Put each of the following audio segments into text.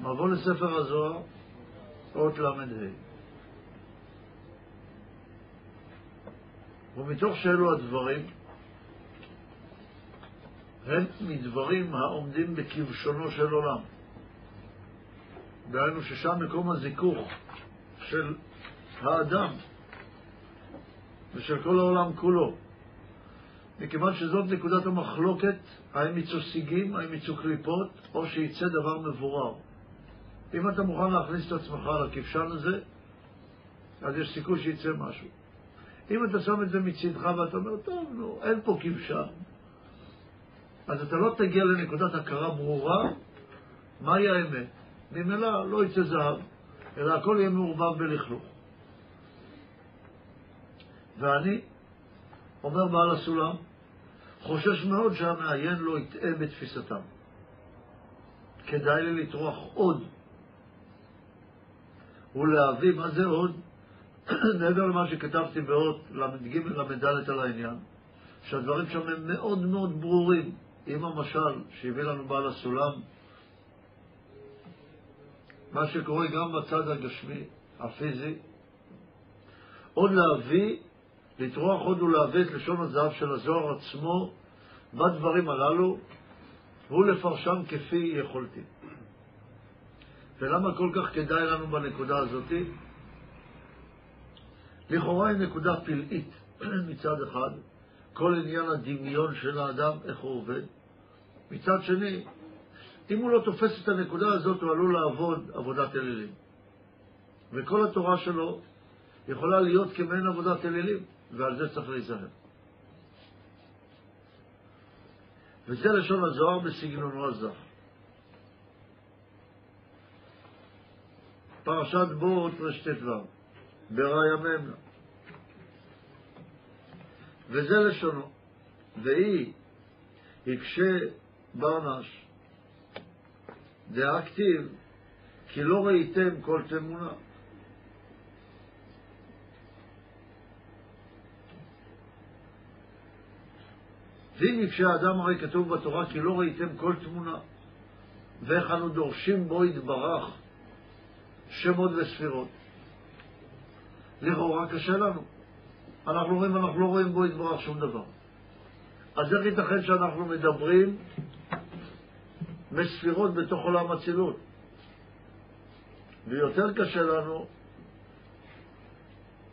מבוא לספר הזוהר, אות ל"ה. ומתוך שאלו הדברים, הם מדברים העומדים בכבשונו של עולם. דהיינו ששם מקום הזיכוך של האדם ושל כל העולם כולו. מכיוון שזאת נקודת המחלוקת, האם יצאו סיגים, האם יצאו קליפות, או שיצא דבר מבורר. אם אתה מוכן להכניס את עצמך לכבשן הזה, אז יש סיכוי שיצא משהו. אם אתה שם את זה מצדך ואתה אומר, טוב, נו, אין פה כבשן, אז אתה לא תגיע לנקודת הכרה ברורה מהי האמת. ממילא לא יצא זהב, אלא הכל יהיה מעורבב בלכלוך. ואני, אומר בעל הסולם, חושש מאוד שהמעיין לא יטעה בתפיסתם. כדאי לי לטרוח עוד ולהביא מה זה עוד, מעבר למה שכתבתי באות ל"ג ל"ד על העניין, שהדברים שם הם מאוד מאוד ברורים, עם המשל שהביא לנו בעל הסולם, מה שקורה גם בצד הגשמי, הפיזי, עוד להביא, לטרוח עוד ולהביא את לשון הזהב של הזוהר עצמו בדברים הללו, ולפרשם כפי יכולתי. ולמה כל כך כדאי לנו בנקודה הזאת? לכאורה היא נקודה פלאית מצד אחד, כל עניין הדמיון של האדם, איך הוא עובד. מצד שני, אם הוא לא תופס את הנקודה הזאת, הוא עלול לעבוד עבודת אלילים. וכל התורה שלו יכולה להיות כמעין עבודת אלילים, ועל זה צריך להיזהר. וזה לשון הזוהר בסגנונו הזך. פרשת בוט רשט"ו, בראיה ממנה. וזה לשונו. והיא יקשה ברנש, דאקטיב, כי לא ראיתם כל תמונה. ואם יקשה האדם, הרי כתוב בתורה, כי לא ראיתם כל תמונה. ואיך אנו דורשים בו יתברך שמות וספירות. לכאורה קשה לנו. אנחנו רואים, אנחנו לא רואים בו יתברך שום דבר. אז איך ייתכן שאנחנו מדברים מספירות בתוך עולם אצילות? ויותר קשה לנו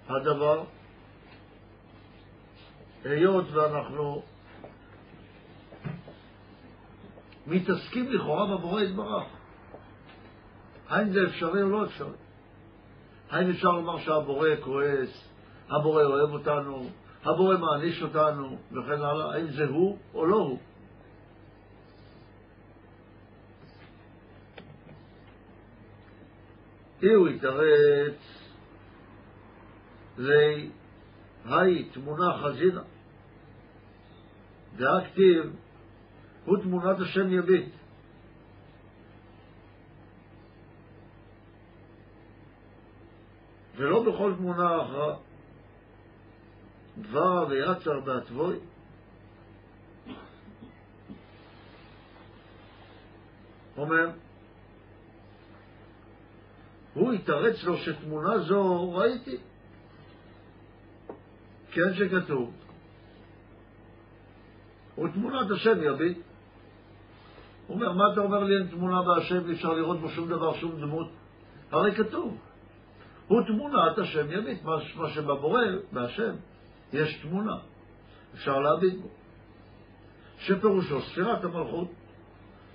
הדבר, היות ואנחנו מתעסקים לכאורה בבורא יתברך. האם זה אפשרי או לא אפשרי? האם אפשר לומר שהבורא כועס, הבורא אוהב אותנו, הבורא מעניש אותנו, וכן הלאה? האם זה הוא או לא הוא? אי הוא יתרץ לי, תמונה חזינה. דאקטיב הוא תמונת השם יביט. ולא בכל תמונה אחרא. דבר ויצר בעטבוי. אומר, הוא התרץ לו שתמונה זו ראיתי. כן שכתוב, ותמונת השם יביט. הוא אומר, מה אתה אומר לי אין תמונה בהשם, אי אפשר לראות בו שום דבר, שום דמות? הרי כתוב, הוא תמונת השם ימית, מה, שבבורא, בהשם, יש תמונה, אפשר להביט בו. שפירושו ספירת המלכות,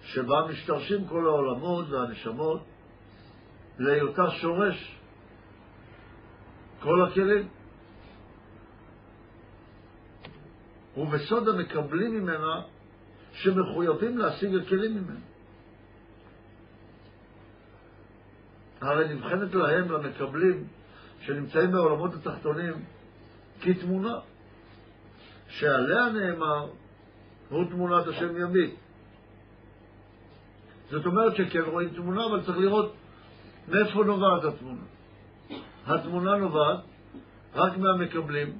שבה משתרשים כל העולמות והנשמות להיותה שורש כל הכלים. ובסוד המקבלים ממנה שמחויבים להשיג הכלים ממנה. הרי נבחנת להם, למקבלים, שנמצאים בעולמות התחתונים, כתמונה, שעליה נאמר, הוא תמונת השם ימית. זאת אומרת שכן רואים תמונה, אבל צריך לראות מאיפה נובעת התמונה. התמונה נובעת רק מהמקבלים,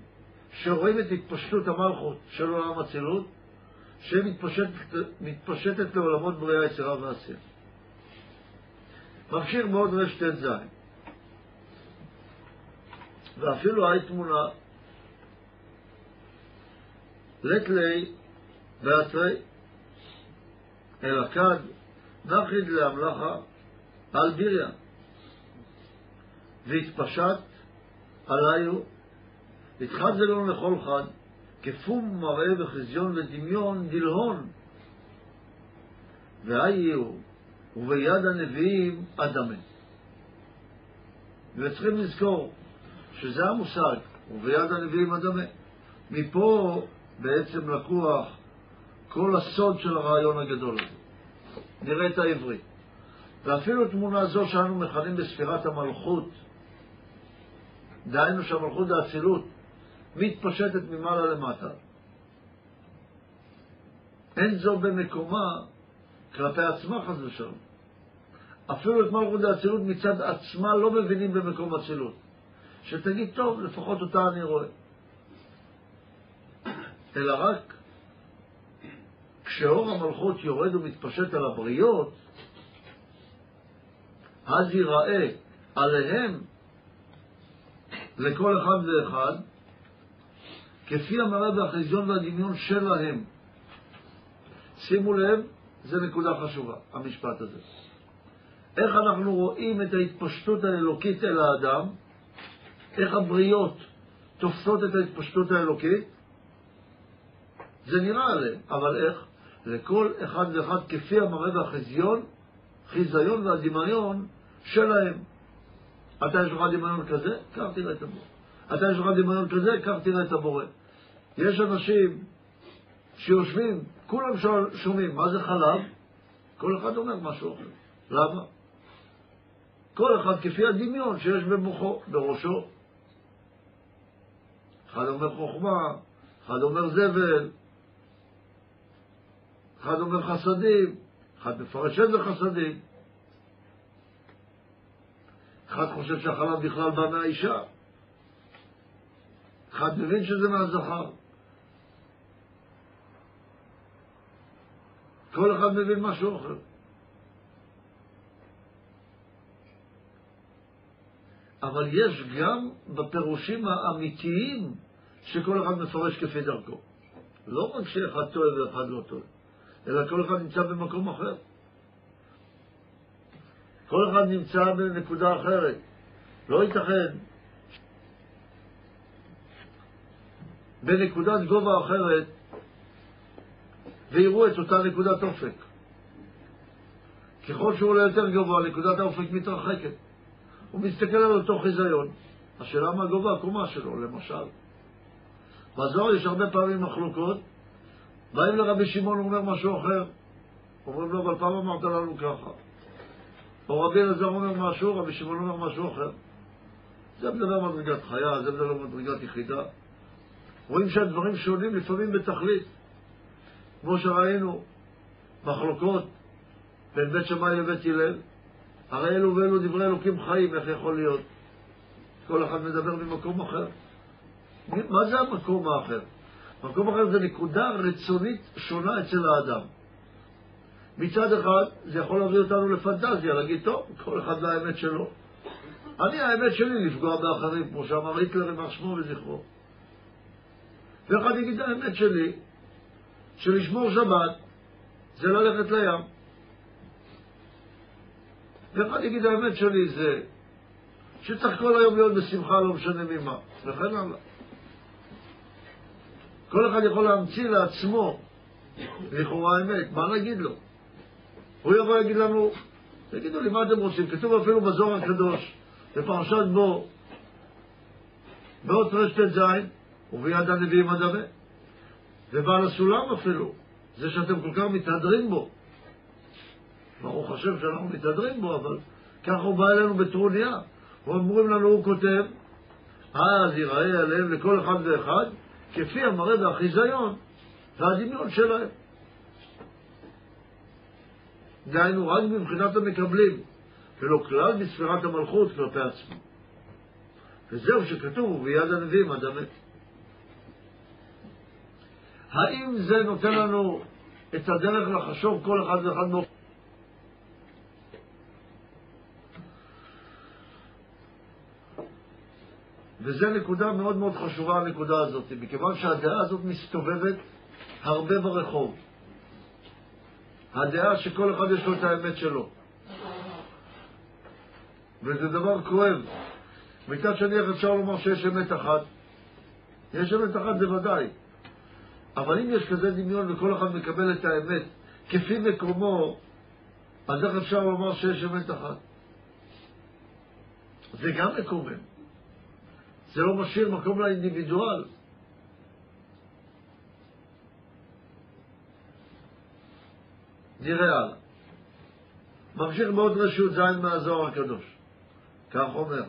שרואים את התפשטות המלכות של עולם אצילות, שמתפשטת לעולמות בריאה, יצירה ועשייה. ממשיך מאוד רט"ז. ואפילו היי תמונה לטלי באתרי אלא כד נחיד להמלכה על ביריה. והתפשט עליו התחד זה לו לכל חד כפום מראה וחזיון ודמיון דלהון. והיו וביד הנביאים אדמה. וצריכים לזכור שזה המושג, וביד הנביאים אדמה. מפה בעצם לקוח כל הסוד של הרעיון הגדול הזה. נראה את העברי. ואפילו תמונה זו שאנו מכנים בספירת המלכות, דהיינו שהמלכות האצילות מתפשטת ממעלה למטה. אין זו במקומה כלפי עצמה חס ושלום. אפילו את מלכות האצילות מצד עצמה לא מבינים במקום אצילות. שתגיד, טוב, לפחות אותה אני רואה. אלא רק כשאור המלכות יורד ומתפשט על הבריות, אז ייראה עליהם, לכל אחד ואחד, כפי המראה והחיזיון והדמיון שלהם. שימו לב, זו נקודה חשובה, המשפט הזה. איך אנחנו רואים את ההתפשטות האלוקית אל האדם, איך הבריות תופסות את ההתפשטות האלוקית, זה נראה עליהם, אבל איך? לכל אחד ואחד כפי המראה והחיזיון, חיזיון והדמיון שלהם. אתה יש לך דמיון כזה? קח תראה את הבורא. אתה יש לך דמיון כזה? קח תראה את הבורא. יש אנשים שיושבים, כולם שומעים, מה זה חלב? כל אחד אומר משהו אחר. למה? כל אחד כפי הדמיון שיש במוחו, בראשו. אחד אומר חוכמה, אחד אומר זבל, אחד אומר חסדים, אחד מפרש איזה חסדים. אחד חושב שהחלב בכלל בא מהאישה. אחד מבין שזה מהזכר. כל אחד מבין משהו אחר. אבל יש גם בפירושים האמיתיים שכל אחד מפרש כפי דרכו. לא רק שאחד טועה ואחד לא טועה. אלא כל אחד נמצא במקום אחר. כל אחד נמצא בנקודה אחרת. לא ייתכן בנקודת גובה אחרת ויראו את אותה נקודת אופק. ככל שהוא עולה יותר גבוה, נקודת האופק מתרחקת. הוא מסתכל על אותו חיזיון. השאלה מה גובה הקומה שלו, למשל. בזוהר יש הרבה פעמים מחלוקות באים לרבי שמעון, הוא אומר משהו אחר. אומרים לו, אבל פעם אמרת לנו ככה. או רבי אלעזר אומר משהו, רבי שמעון אומר משהו אחר. זה מדבר מדרגת חיה, זה מדבר מדרגת יחידה. רואים שהדברים שונים לפעמים בתכלית. כמו שראינו, מחלוקות בין בית שמאי לבית הלל, הרי אלו ואלו דברי אלוקים חיים, איך יכול להיות? כל אחד מדבר ממקום אחר. מה זה המקום האחר? מקום אחר זה נקודה רצונית שונה אצל האדם. מצד אחד, זה יכול להביא אותנו לפנטזיה, להגיד, טוב, כל אחד והאמת שלו. אני, האמת שלי לפגוע באחרים, כמו שאמר היטלר, יימח שמו וזכרו. ואחד יגיד, האמת שלי, שלשמור שבת זה ללכת לים. ואחד יגיד, האמת שלי זה שצריך כל היום להיות בשמחה, לא משנה ממה, וכן הלאה. כל אחד יכול להמציא לעצמו לכאורה האמת, מה נגיד לו? הוא יבוא להגיד לנו, תגידו לי, מה אתם רוצים? כתוב אפילו בזוהר הקדוש, בפרשת בו, באות רט"ז, וביד הנביאים ובעל הסולם אפילו, זה שאתם כל כך מתהדרים בו. ברוך השם שאנחנו מתהדרים בו, אבל ככה הוא בא אלינו בטרוניה. אומרים לנו, הוא כותב, אז ייראה עליהם לכל אחד ואחד כפי המראה והחיזיון והדמיון שלהם. דהיינו, רק מבחינת המקבלים, ולא כלל בספירת המלכות כלפי עצמו. וזהו שכתוב, ביד הנביאים עד המת. האם זה נותן לנו את הדרך לחשוב כל אחד ואחד מאופן? וזו נקודה מאוד מאוד חשובה, הנקודה הזאת, מכיוון שהדעה הזאת מסתובבת הרבה ברחוב. הדעה שכל אחד יש לו את האמת שלו. וזה דבר כואב. מצד שני, איך אפשר לומר שיש אמת אחת? יש אמת אחת בוודאי, אבל אם יש כזה דמיון וכל אחד מקבל את האמת כפי מקומו, אז איך אפשר לומר שיש אמת אחת? זה גם מקומם. זה לא משאיר מקום לאינדיבידואל. נראה הלאה. ממשיך מאוד רשות ז' מהזוהר הקדוש. כך אומר.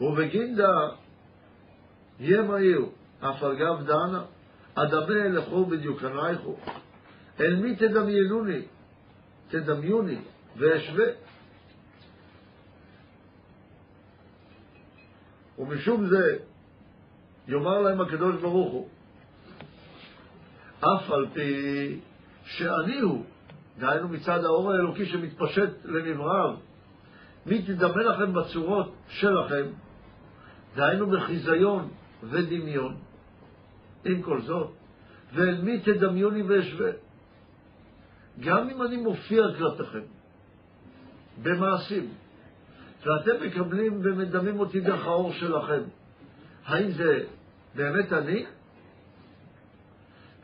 ובגינדה יהיה מהיר, אף על דנה, אדמה לכו בדיוקנייכו. אל מי תדמיינוני? תדמיוני, ואשווה. ומשום זה יאמר להם הקדוש ברוך הוא, אף על פי שאני הוא, דהיינו מצד האור האלוקי שמתפשט לנבראיו, מי תדמה לכם בצורות שלכם, דהיינו בחיזיון ודמיון. עם כל זאת, ואל מי תדמיוני ואשווה. גם אם אני מופיע כלפיכם במעשים, ואתם מקבלים ומדמים אותי דרך האור שלכם, האם זה באמת אני?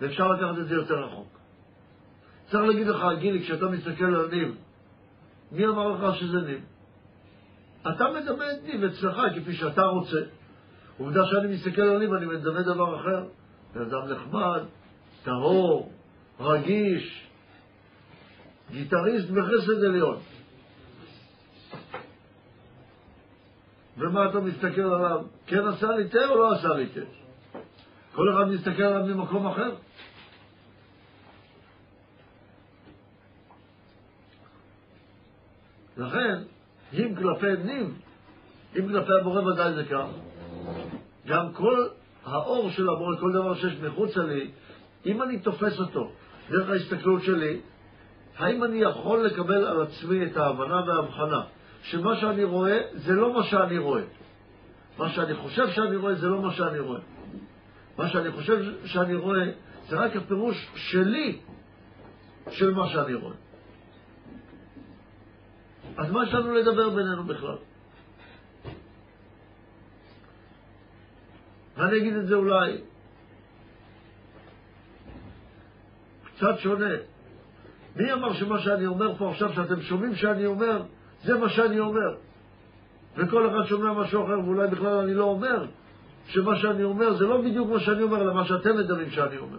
ואפשר לקחת את זה יותר רחוק. צריך להגיד לך, גילי, כשאתה מסתכל על ניב, מי אמר לך שזה ניב? אתה מדמה את ניב אצלך כפי שאתה רוצה. עובדה שאני מסתכל על ניב, אני מדמה דבר אחר. בן אדם נחמד, טהור, רגיש, גיטריסט בחסד עליון. ומה אתה מסתכל עליו? כן עשה לי תה או לא עשה לי תה? כל אחד מסתכל עליו ממקום אחר. לכן, אם כלפי ניב, אם כלפי הבורא ודאי זה כך, גם כל האור של הבורא, כל דבר שיש מחוצה לי, אם אני תופס אותו דרך ההסתכלות שלי, האם אני יכול לקבל על עצמי את ההבנה וההבחנה שמה שאני רואה זה לא מה שאני רואה. מה שאני חושב שאני רואה זה לא מה שאני רואה. מה שאני חושב שאני רואה זה רק הפירוש שלי של מה שאני רואה. אז מה יש לנו לדבר בינינו בכלל? ואני אגיד את זה אולי קצת שונה. מי אמר שמה שאני אומר פה עכשיו, שאתם שומעים שאני אומר, זה מה שאני אומר? וכל אחד שומע משהו אחר, ואולי בכלל אני לא אומר, שמה שאני אומר זה לא בדיוק מה שאני אומר, אלא מה שאתם מדברים שאני אומר.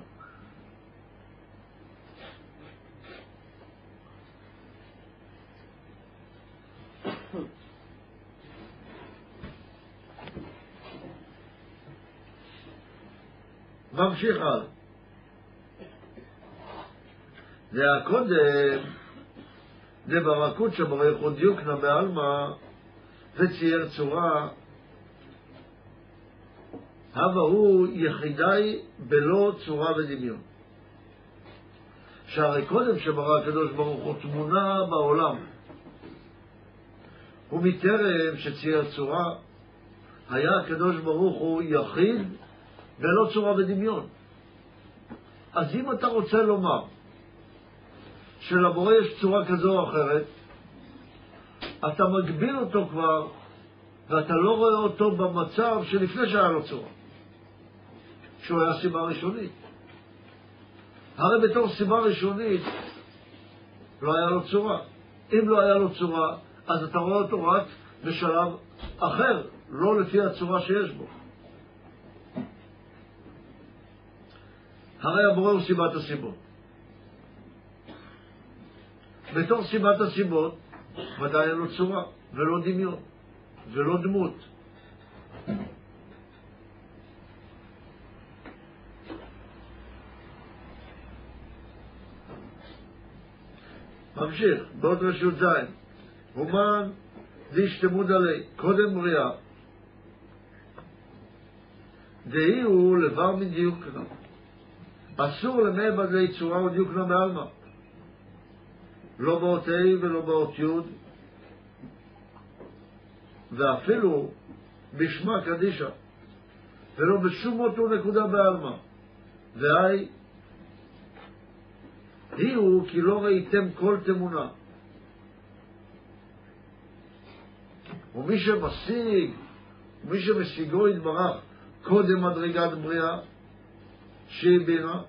ממשיך הלאה. והקודם, דברכות שברך הוא דיוקנא בעלמא, וצייר צורה, הווה הוא יחידי בלא צורה ודמיון. שהרי קודם שברא הקדוש ברוך הוא תמונה בעולם, ומטרם שצייר צורה, היה הקדוש ברוך הוא יחיד ולא צורה ודמיון. אז אם אתה רוצה לומר שלבורא יש צורה כזו או אחרת, אתה מגביל אותו כבר, ואתה לא רואה אותו במצב שלפני שהיה לו צורה, שהוא היה סיבה ראשונית. הרי בתור סיבה ראשונית לא היה לו צורה. אם לא היה לו צורה, אז אתה רואה אותו רק בשלב אחר, לא לפי הצורה שיש בו. הרי הבורא הוא סיבת הסיבות. בתור סיבת הסיבות, ודאי אין לו צורה, ולא דמיון, ולא דמות. ממשיך, בעוד רשות ז', אומן דשתמוד עלי, קודם בריאה, דהי הוא לבר מדיוק כנף. אסור למעבד ליצורה ודיוקנה בעלמא. לא באות ה' ולא באות י', ואפילו בשמה קדישא, ולא בשום אות ונקודה בעלמא. והי, היא הוא כי לא ראיתם כל תמונה. ומי שמשיג, מי שמשיגו יתברך קודם מדרגת בריאה, שהיא בינה,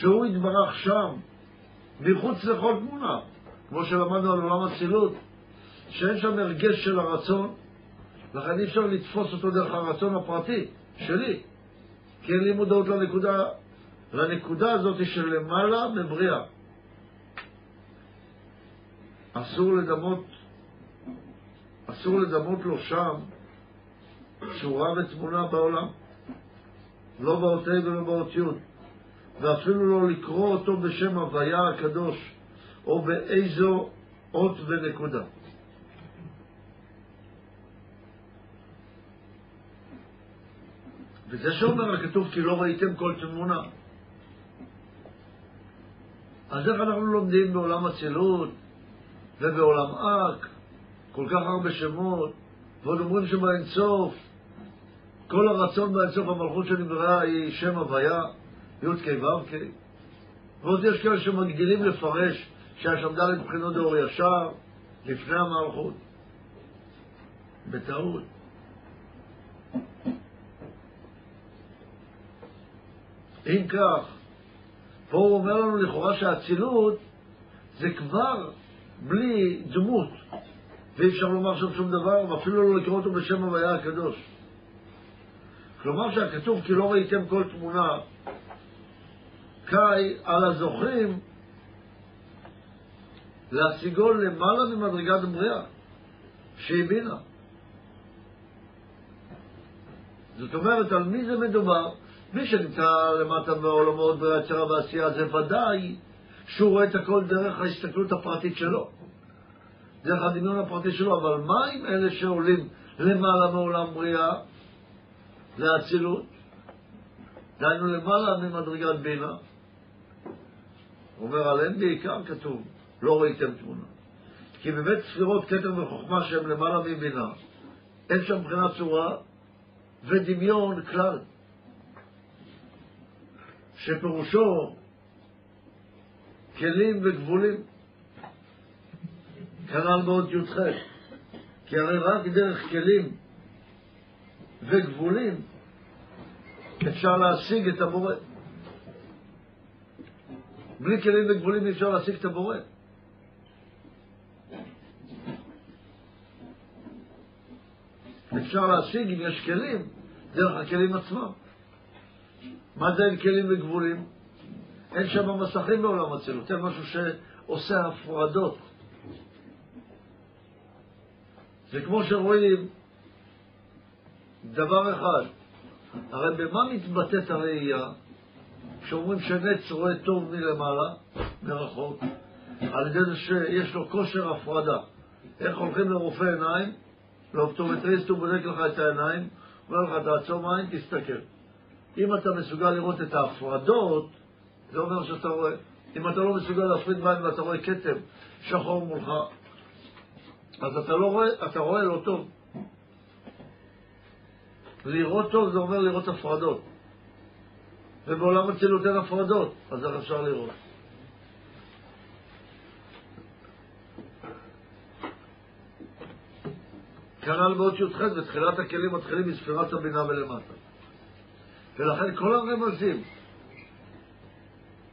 שהוא יתברך שם, מחוץ לכל תמונה, כמו שלמדנו על עולם אצילות, שאין שם הרגש של הרצון, לכן אי אפשר לתפוס אותו דרך הרצון הפרטי שלי, כי אין לי מודעות לנקודה, לנקודה הזאת של למעלה בבריאה. אסור לדמות, אסור לדמות לו שם צורה ותמונה בעולם, לא באות ה' ולא באות י', ואפילו לא לקרוא אותו בשם הוויה הקדוש, או באיזו אות ונקודה. וזה שאומר הכתוב כי לא ראיתם כל תמונה. אז איך אנחנו לומדים בעולם אצילות ובעולם אק כל כך הרבה שמות, ועוד אומרים שבאינסוף כל הרצון באינסוף המלכות שנבראה היא שם הוויה, י"ק ו"ק. ועוד יש כאלה שמגדילים לפרש שהיה שם ד' בחינות דאור ישר לפני המלכות. בטעות. אם כך, פה הוא אומר לנו לכאורה שהאצילות זה כבר בלי דמות, ואי אפשר לומר שם שום דבר, ואפילו לא לקרוא אותו בשם הוויה הקדוש. כלומר שהכתוב כי לא ראיתם כל תמונה, קאי על הזוכרים להשיגו למעלה ממדרגת בריאה, שהיא בינה. זאת אומרת, על מי זה מדובר? מי שנמצא למטה בעולמות ביצירה ועשייה זה ודאי שהוא רואה את הכל דרך ההסתכלות הפרטית שלו, דרך הדמיון הפרטי שלו, אבל מה עם אלה שעולים למעלה מעולם בריאה, לאצילות? דהיינו למעלה ממדרגת בינה. אומר עליהם בעיקר כתוב, לא ראיתם תמונה. כי באמת ספירות כתר וחוכמה שהן למעלה מבינה, אין שם מבחינת צורה ודמיון כלל. שפירושו כלים וגבולים. כנ"ל בעוד י"ח. כי הרי רק דרך כלים וגבולים אפשר להשיג את הבורא. בלי כלים וגבולים אי אפשר להשיג את הבורא. אפשר להשיג אם יש כלים, דרך הכלים עצמם. מה זה אין כלים וגבולים? אין שם מסכים בעולם אצילות, אין משהו שעושה הפרדות. זה כמו שרואים דבר אחד, הרי במה מתבטאת הראייה? כשאומרים שנץ רואה טוב מלמעלה, מרחוק, על ידי זה שיש לו כושר הפרדה. איך הולכים לרופא עיניים, לאופטומטריסט הוא בודק לך את העיניים, אומר לך תעצום עין, תסתכל. אם אתה מסוגל לראות את ההפרדות, זה אומר שאתה רואה. אם אתה לא מסוגל להפריד מים ואתה רואה כתם שחור מולך, אז אתה לא רואה, אתה רואה לא טוב. לראות טוב זה אומר לראות הפרדות. ובעולם אצילות אין הפרדות, אז איך אפשר לראות? כנ"ל באות י"ח, בתחילת הכלים מתחילים מספירת הבינה ולמטה. ולכן כל הרמזים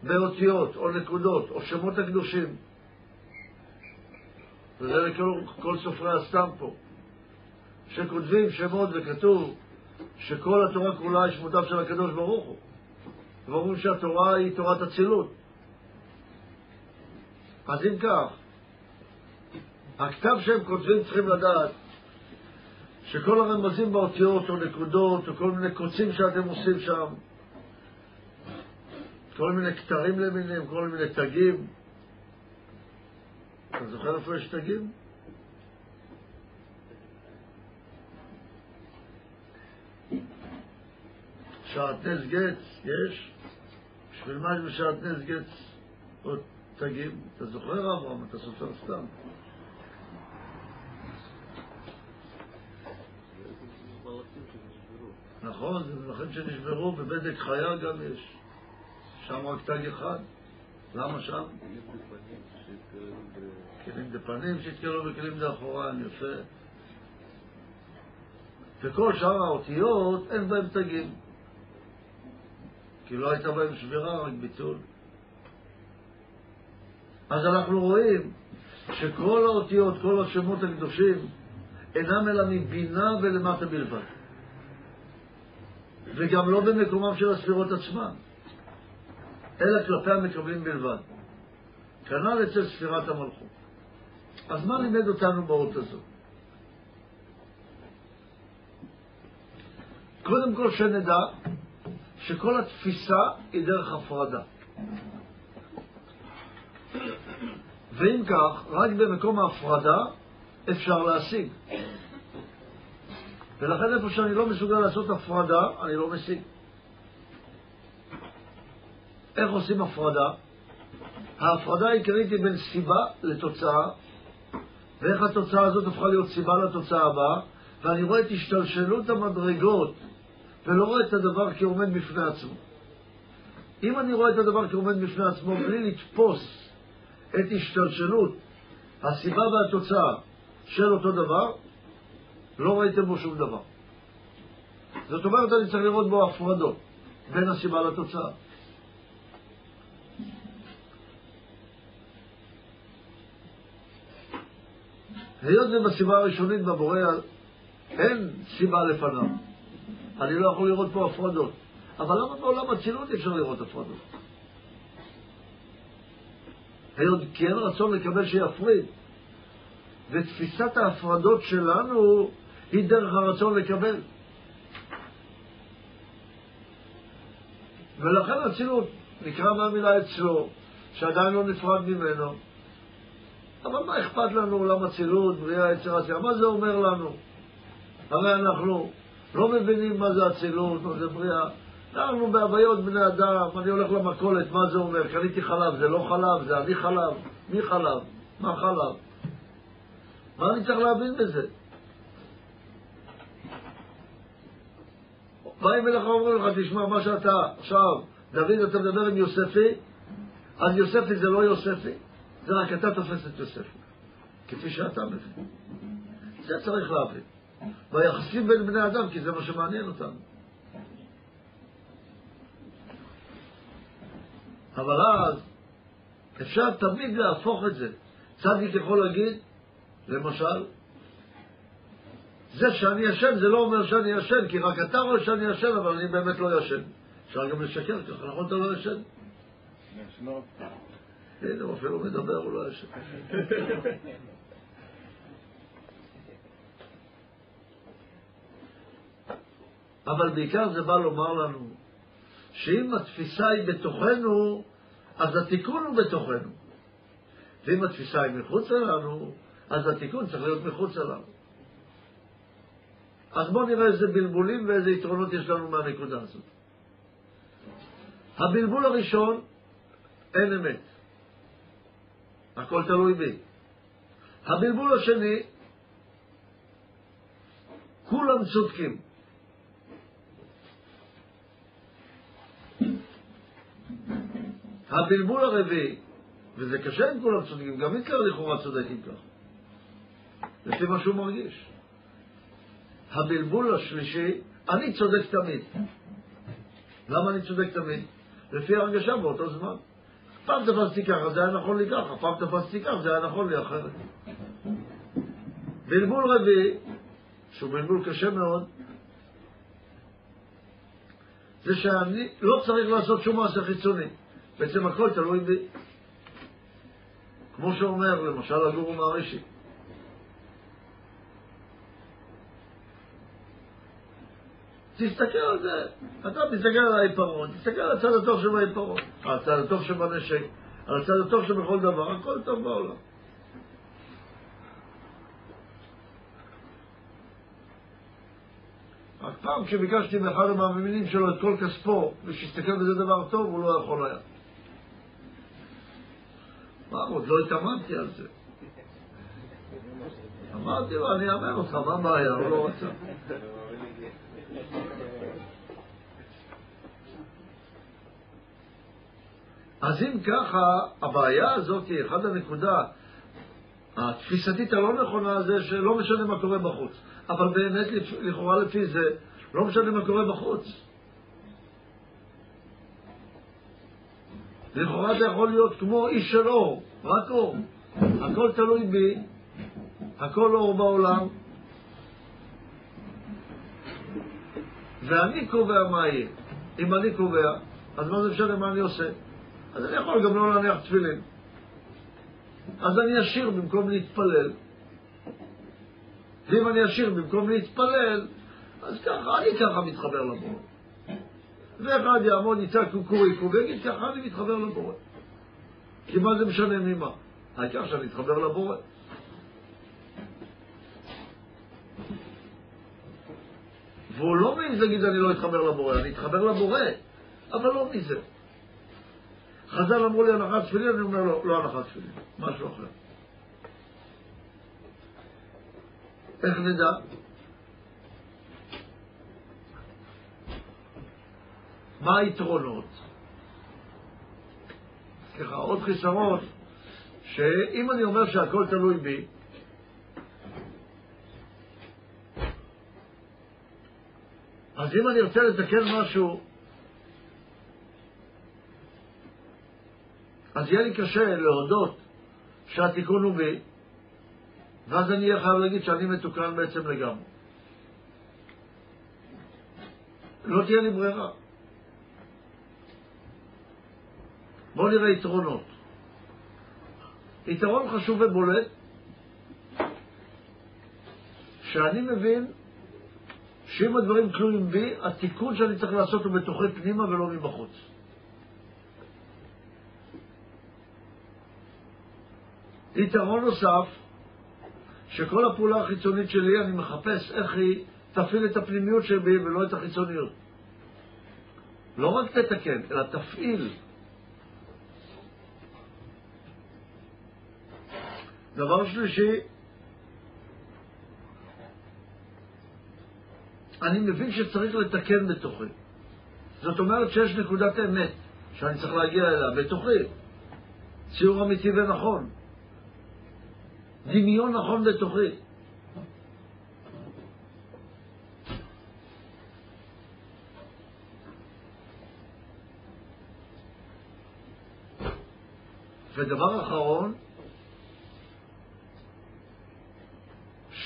באותיות או נקודות או שמות הקדושים, וזה לכל כל סופרי הסתם פה, שכותבים שמות וכתוב שכל התורה כולה היא שמותיו של הקדוש ברוך הוא, ואומרים שהתורה היא תורת אצילות. אז אם כך, הכתב שהם כותבים צריכים לדעת שכל הרמזים באותיות או נקודות או כל מיני קוצים שאתם עושים שם, כל מיני כתרים למיניהם, כל מיני תגים, אתה זוכר איפה יש תגים? שעטנז גץ, יש? בשביל מה בשעטנז גץ עוד תגים? אתה זוכר אברהם, אתה סופר סתם. נכון, זה מלכים שנשברו, בבדק חיה גם יש. שם רק תג אחד. למה שם? כלים דפנים שהתקלו וכלים דאחוריים, יפה. וכל שאר האותיות אין בהם תגים. כי לא הייתה בהם שבירה, רק ביטול. אז אנחנו רואים שכל האותיות, כל השמות הקדושים, אינם אלא מבינה ולמטה בלבד. וגם לא במקומם של הספירות עצמן, אלא כלפי המקבלים בלבד. כנ"ל אצל ספירת המלכות. אז מה לימד אותנו באות הזאת? קודם כל שנדע שכל התפיסה היא דרך הפרדה. ואם כך, רק במקום ההפרדה אפשר להשיג. ולכן איפה שאני לא מסוגל לעשות הפרדה, אני לא משיג. איך עושים הפרדה? ההפרדה העיקרית היא בין סיבה לתוצאה, ואיך התוצאה הזאת הפכה להיות סיבה לתוצאה הבאה, ואני רואה את השתלשלות המדרגות, ולא רואה את הדבר כעומד בפני עצמו. אם אני רואה את הדבר כעומד בפני עצמו בלי לתפוס את השתלשלות הסיבה והתוצאה של אותו דבר, לא ראיתם בו שום דבר. זאת אומרת, אני צריך לראות בו הפרדות בין הסיבה לתוצאה. היות ובסיבה הראשונית בבורא אין סיבה לפניו, אני לא יכול לראות פה הפרדות. אבל למה בעולם הצילות אפשר לראות הפרדות? היות כי אין רצון לקבל שיפריד. ותפיסת ההפרדות שלנו היא דרך הרצון לקבל. ולכן אצילות נקרא מהמילה אצלו, שעדיין לא נפרד ממנו. אבל מה אכפת לנו עולם אצילות, בריאה, יצר עשייה? מה זה אומר לנו? הרי אנחנו לא מבינים מה זה אצילות, מה זה בריאה. אנחנו בהוויות בני אדם, אני הולך למכולת, מה זה אומר? קניתי חלב, זה לא חלב, זה אני חלב. מי חלב? מה חלב? מה אני צריך להבין בזה? באים אליך ואומרים לך, תשמע, מה שאתה עכשיו, דוד, אתה מדבר עם יוספי, אז יוספי זה לא יוספי, זה רק אתה תופס את יוספי, כפי שאתה מבין. זה צריך להבין. ביחסים בין בני אדם, כי זה מה שמעניין אותנו. אבל אז אפשר תמיד להפוך את זה. צדיק יכול להגיד, למשל, זה שאני ישן זה לא אומר שאני ישן, כי רק אתה רואה שאני ישן, אבל אני באמת לא ישן. אפשר גם לשקר ככה, נכון אתה לא ישן? הנה, הוא אפילו מדבר, הוא לא ישן. אבל בעיקר זה בא לומר לנו שאם התפיסה היא בתוכנו, אז התיקון הוא בתוכנו. ואם התפיסה היא מחוץ אלינו, אז התיקון צריך להיות מחוץ אליו. אז בואו נראה איזה בלבולים ואיזה יתרונות יש לנו מהנקודה הזאת. הבלבול הראשון, אין אמת. הכל תלוי בי. הבלבול השני, כולם צודקים. הבלבול הרביעי, וזה קשה אם כולם צודקים, גם היטלר לכאורה צודק אם כך, לפי מה שהוא מרגיש. הבלבול השלישי, אני צודק תמיד. למה אני צודק תמיד? לפי הרגשה באותו זמן. פעם תפסתי ככה, זה היה נכון לי ככה, פעם תפסתי ככה, זה היה נכון לי אחרת. בלבול רביעי, שהוא בלבול קשה מאוד, זה שאני לא צריך לעשות שום מעשה חיצוני. בעצם הכל תלוי בי. כמו שאומר למשל הגורו מהרישי. תסתכל על זה, אתה מסתכל על העיפרון, תסתכל על הצד הטוב שבעיפרון, על הצד הטוב שבנשק, על הצד הטוב שבכל דבר, הכל טוב בעולם. רק פעם כשביקשתי מאחד המאמינים שלו את כל כספו, ושיסתכל בזה דבר טוב, הוא לא יכול היה. מה, עוד לא התאמנתי על זה. אמרתי לו, אני אאמן אותך, מה הבעיה? הוא לא רצה. אז אם ככה, הבעיה הזאת היא אחד הנקודה התפיסתית הלא נכונה זה שלא משנה מה קורה בחוץ. אבל באמת, לכאורה לפי זה, לא משנה מה קורה בחוץ. לכאורה זה יכול להיות כמו איש של אור, רק אור. הכל תלוי בי, הכל אור בעולם, ואני קובע מה יהיה. אם אני קובע, אז מה זה משנה מה אני עושה? אז אני יכול גם לא להניח תפילין. אז אני אשיר במקום להתפלל. ואם אני אשיר במקום להתפלל, אז ככה, אני ככה מתחבר לבורא. ואחד יעמוד, יצעק קוקוריקו, ויגיד ככה אני מתחבר לבורא. כי מה זה משנה ממה? העיקר שאני אתחבר לבורא. והוא לא מעז להגיד אני לא אתחבר לבורא, אני אתחבר לבורא, אבל לא מזה. חז"ל אמרו לי הנחת תפילין, אני אומר לו, לא הנחת תפילין, משהו אחר. איך נדע? מה היתרונות? ככה, עוד חיסרון, שאם אני אומר שהכל תלוי בי, אז אם אני ארצה לתקן משהו, אז יהיה לי קשה להודות שהתיקון הוא בי, ואז אני אהיה חייב להגיד שאני מתוקן בעצם לגמרי. לא תהיה לי ברירה. בואו נראה יתרונות. יתרון חשוב ובולט, שאני מבין שאם הדברים תלויים בי, התיקון שאני צריך לעשות הוא בתוכי פנימה ולא מבחוץ. יתרון נוסף, שכל הפעולה החיצונית שלי, אני מחפש איך היא תפעיל את הפנימיות שבי ולא את החיצוניות. לא רק תתקן, אלא תפעיל. דבר שלישי, אני מבין שצריך לתקן בתוכי. זאת אומרת שיש נקודת אמת שאני צריך להגיע אליה בתוכי. ציור אמיתי ונכון. דמיון נכון בתוכי. ודבר אחרון,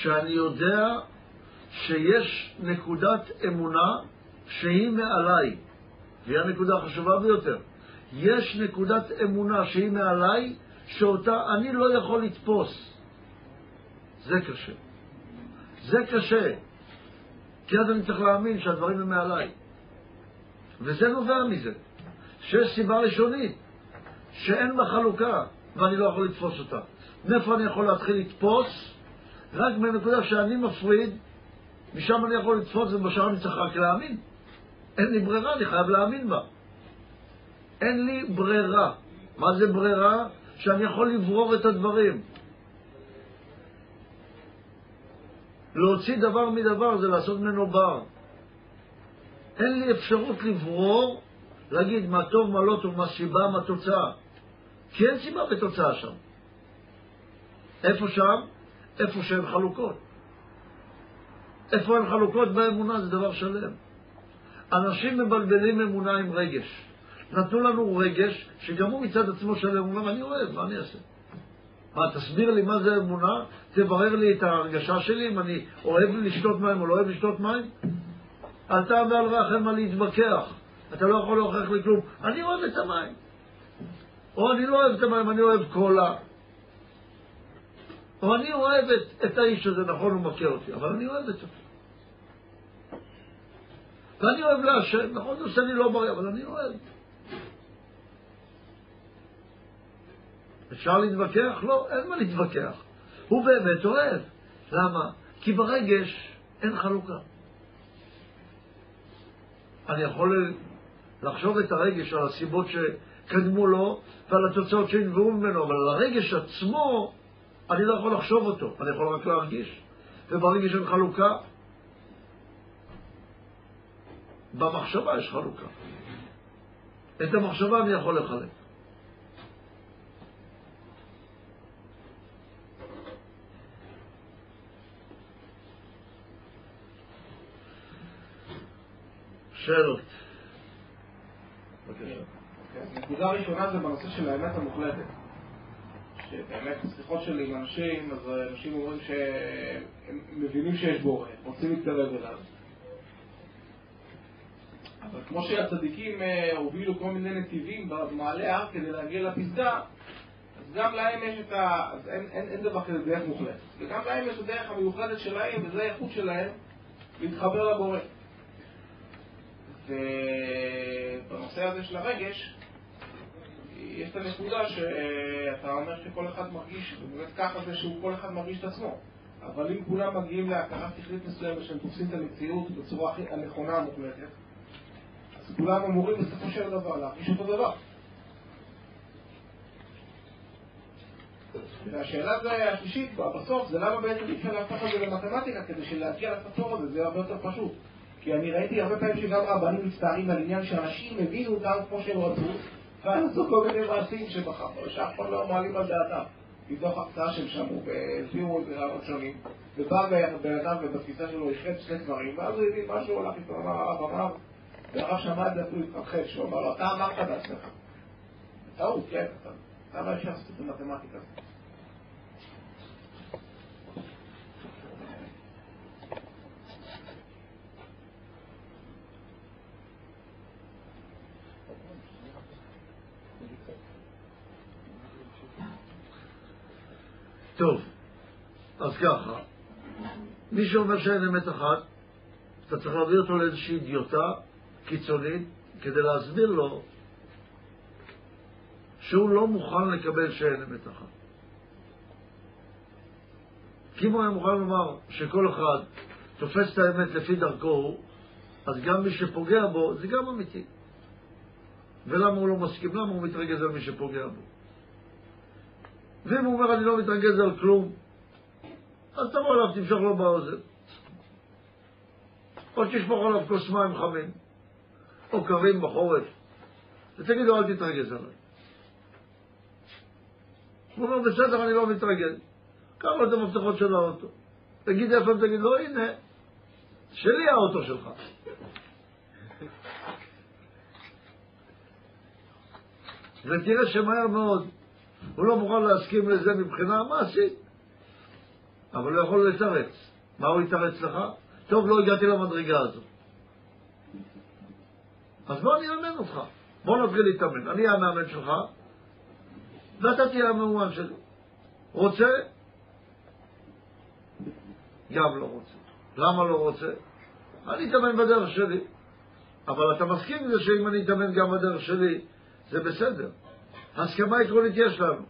שאני יודע שיש נקודת אמונה שהיא מעליי, והיא הנקודה החשובה ביותר. יש נקודת אמונה שהיא מעליי, שאותה אני לא יכול לתפוס. זה קשה. זה קשה. כי אז אני צריך להאמין שהדברים הם מעליי. וזה נובע מזה, שיש סיבה ראשונית, שאין בה חלוקה, ואני לא יכול לתפוס אותה. מאיפה אני יכול להתחיל לתפוס? רק מהנקודה שאני מפריד, משם אני יכול לתפוס ובשאר אני צריך רק להאמין. אין לי ברירה, אני חייב להאמין בה. אין לי ברירה. מה זה ברירה? שאני יכול לברור את הדברים. להוציא דבר מדבר זה לעשות ממנו בר. אין לי אפשרות לברור, להגיד מה טוב, מה לא טוב, מה סיבה, מה תוצאה. כי אין סיבה ותוצאה שם. איפה שם? איפה שהן חלוקות. איפה הן חלוקות באמונה זה דבר שלם. אנשים מבלבלים אמונה עם רגש. נתנו לנו רגש שגם הוא מצד עצמו שלם, הוא אומר, אני אוהב, מה אני אעשה? מה, תסביר לי מה זה אמונה, תברר לי את ההרגשה שלי, אם אני אוהב לשתות מים או לא אוהב לשתות מים. אתה ועל רך אין מה להתווכח, אתה לא יכול להוכיח לי כלום. אני אוהב את המים. או אני לא אוהב את המים, אני אוהב קולה. או אני אוהב את, את האיש הזה, נכון, הוא מכה אותי, אבל אני אוהב את זה. ואני אוהב לעשן, נכון, זה עושה לי לא בריא, אבל אני אוהב. אפשר להתווכח? לא, אין מה להתווכח. הוא באמת אוהב. למה? כי ברגש אין חלוקה. אני יכול לחשוב את הרגש על הסיבות שקדמו לו ועל התוצאות שנבעו ממנו, אבל על הרגש עצמו אני לא יכול לחשוב אותו, אני יכול רק להרגיש. וברגע של חלוקה, במחשבה יש חלוקה. את המחשבה אני יכול לחלק. שאלות. אוקיי, נקודה ראשונה זה בנושא של האמת המוחלטת. שבאמת בשיחות שלי עם אנשים, אז אנשים אומרים שהם מבינים שיש בורא, רוצים להתקרב אליו. אבל כמו שהצדיקים אה, הובילו כל מיני נתיבים במעלה ההר כדי להגיע לפסגה, אז גם להם יש את ה... אז אין, אין, אין דבר כזה דרך מוחלטת. וגם להם יש את הדרך המיוחדת שלהם, וזה האיכות שלהם, להתחבר לבורא. ובנושא הזה של הרגש, יש את הנקודה שאתה אומר שכל אחד מרגיש, ובאמת ככה זה שהוא כל אחד מרגיש את עצמו. אבל אם כולם מגיעים להכרה שכלית מסוימת שהם תופסים את המציאות בצורה הכי הנכונה המוחלטת, אז כולם אמורים בסופו של דבר להרגיש אותו דבר. והשאלה השלישית בסוף זה למה בעצם אי אפשר להפוך את זה למתמטיקה כדי שלהגיע לפתור הזה זה הרבה יותר פשוט. כי אני ראיתי הרבה פעמים שגם רבנים מצטערים על עניין שאנשים הבינו אותם כמו שהם רצו ואז עשו כל מיני מעשים שאף פעם לא מעלים על דעתם. מתוך הקצאה שהם שמעו והסבירו את רעיונות שונים ובא בן אדם ובתפיסה שלו החלט שני דברים ואז הוא הבין משהו הולך איתו, אמר הרב אמר והרב שמע את זה אפילו התרחש, שהוא אמר לו אתה אמרת בעצמך טעות, כן, למה אפשר לעשות את המתמטיקה הזאת? טוב, אז ככה, מי שאומר שאין אמת אחת, אתה צריך להביא אותו לאיזושהי אידיוטה קיצונית כדי להסביר לו שהוא לא מוכן לקבל שאין אמת אחת. כי אם הוא היה מוכן לומר שכל אחד תופס את האמת לפי דרכו אז גם מי שפוגע בו זה גם אמיתי. ולמה הוא לא מסכים? למה הוא מתרגז על מי שפוגע בו? ואם הוא אומר אני לא מתרגז על כלום, אז תבוא אליו, תמשוך לו באוזן. או תשפוך עליו כוס מים חמים, או קרים בחורף, ותגיד לו אל תתרגז עליי. הוא אומר בסדר, אני לא מתרגז. קח לו את המפתחות של האוטו. תגיד איפה, תגיד לו הנה, שלי האוטו שלך. ותראה שמהר מאוד הוא לא מוכן להסכים לזה מבחינה מעשית, אבל הוא יכול לתרץ. מה הוא יתרץ לך? טוב, לא הגעתי למדרגה הזאת. אז בוא אני אאמן אותך. בוא נתחיל להתאמן. אני המאמן שלך, ואתה תהיה המאומן שלי. רוצה? גם לא רוצה. למה לא רוצה? אני אתאמן בדרך שלי. אבל אתה מסכים עם זה שאם אני אתאמן גם בדרך שלי, זה בסדר. הסכמה עקרונית יש לנו.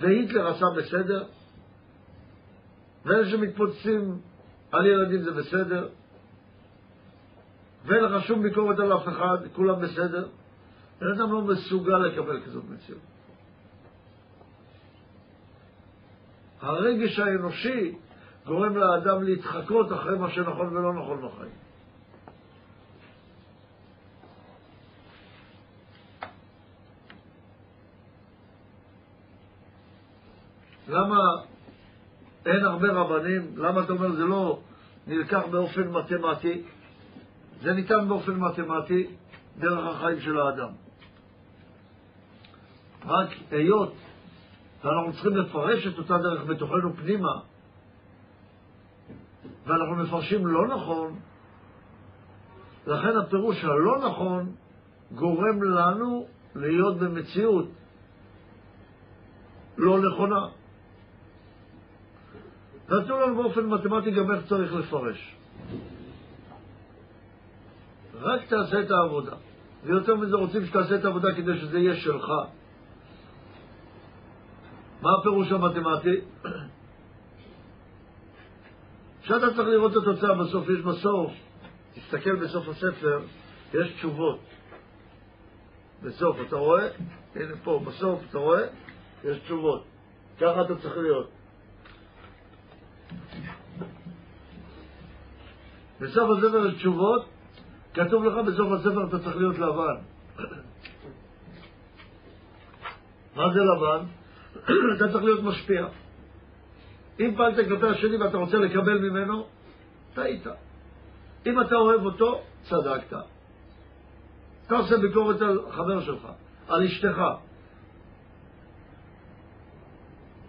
והיטלר עשה בסדר, ואלה שמתפוצצים על ילדים זה בסדר, ואין לך שום ביקורת על אף אחד, כולם בסדר. בן אדם לא מסוגל לקבל כזאת מציאות. הרגש האנושי גורם לאדם להתחקות אחרי מה שנכון ולא נכון בחיים. למה אין הרבה רבנים? למה אתה אומר זה לא נלקח באופן מתמטי? זה ניתן באופן מתמטי דרך החיים של האדם. רק היות ואנחנו צריכים לפרש את אותה דרך בתוכנו פנימה, ואנחנו מפרשים לא נכון, לכן הפירוש הלא נכון גורם לנו להיות במציאות לא נכונה. נתנו לנו באופן מתמטי גם איך צריך לפרש. רק תעשה את העבודה. ויותר מזה רוצים שתעשה את העבודה כדי שזה יהיה שלך. מה הפירוש המתמטי? כשאתה צריך לראות את התוצאה בסוף, יש בסוף, תסתכל בסוף הספר, יש תשובות. בסוף, אתה רואה? הנה פה, בסוף, אתה רואה? יש תשובות. ככה אתה צריך להיות. בסוף הספר יש תשובות, כתוב לך בסוף הספר אתה צריך להיות לבן. מה זה לבן? אתה צריך להיות משפיע. אם פעלת כלפי השני ואתה רוצה לקבל ממנו, טעית. אם אתה אוהב אותו, צדקת. אתה עושה ביקורת על חבר שלך, על אשתך.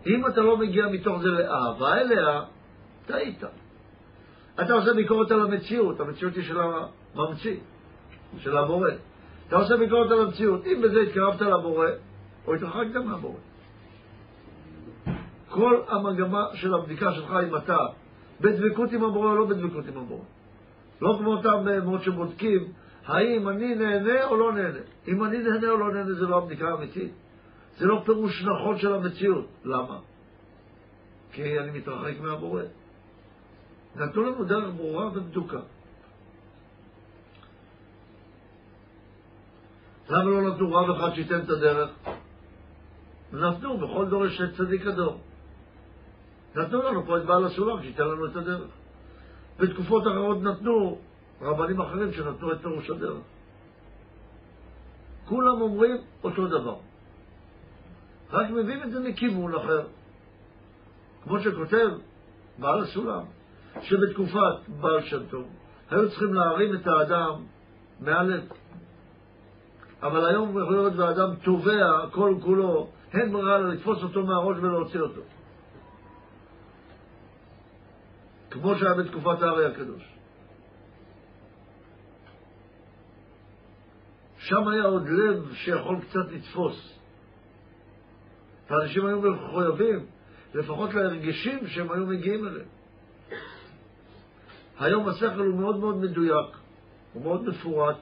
אם אתה לא מגיע מתוך זה לאהבה אליה, טעית. אתה עושה ביקורת על המציאות, המציאות היא של הממציא, של הבורא. אתה עושה ביקורת על המציאות, אם בזה התקרבת לבורא, או התרחקת מהבורא. כל המגמה של הבדיקה שלך אם אתה בדבקות עם הבורא או לא בדבקות עם הבורא. לא כמו אותם מאוד שבודקים האם אני נהנה או לא נהנה. אם אני נהנה או לא נהנה זה לא הבדיקה האמיתית. זה לא פירוש נכון של המציאות. למה? כי אני מתרחק מהבורא. נתנו לנו דרך ברורה ובדוקה. למה לא נתנו רב אחד שייתן את הדרך? נתנו, בכל דור יש צדיק הדור. נתנו לנו פה את בעל הסולם שייתן לנו את הדרך. בתקופות אחרות נתנו רבנים אחרים שנתנו את פירוש הדרך. כולם אומרים אותו דבר. רק מביאים את זה מכיוון אחר. כמו שכותב בעל הסולם, שבתקופת בעל שם טוב היו צריכים להרים את האדם מהלב. אבל היום היות והאדם תובע כל כולו, אין ברירה אלא לתפוס אותו מהראש ולהוציא אותו. כמו שהיה בתקופת הארי הקדוש. שם היה עוד לב שיכול קצת לתפוס. האנשים היו מחויבים לפחות להרגשים שהם היו מגיעים אליהם. היום השכל הוא מאוד מאוד מדויק, הוא מאוד מפורט,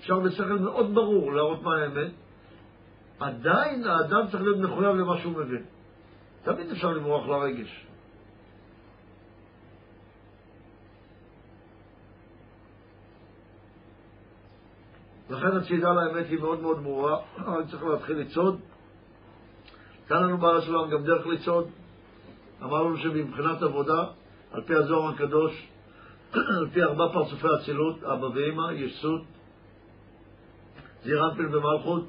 אפשר בשכל מאוד ברור להראות מה האמת, עדיין האדם צריך להיות מחויב למה שהוא מבין. תמיד אפשר לברוח לרגש. לכן הצידה לאמת היא מאוד מאוד ברורה, אני צריך להתחיל לצעוד. כאן לנו בעל הסולם גם דרך לצעוד. אמרנו שמבחינת עבודה, על פי הזוהר הקדוש, על פי ארבע פרצופי אצילות, אבא ואמא, יסות, זיר אנפין ומלכות,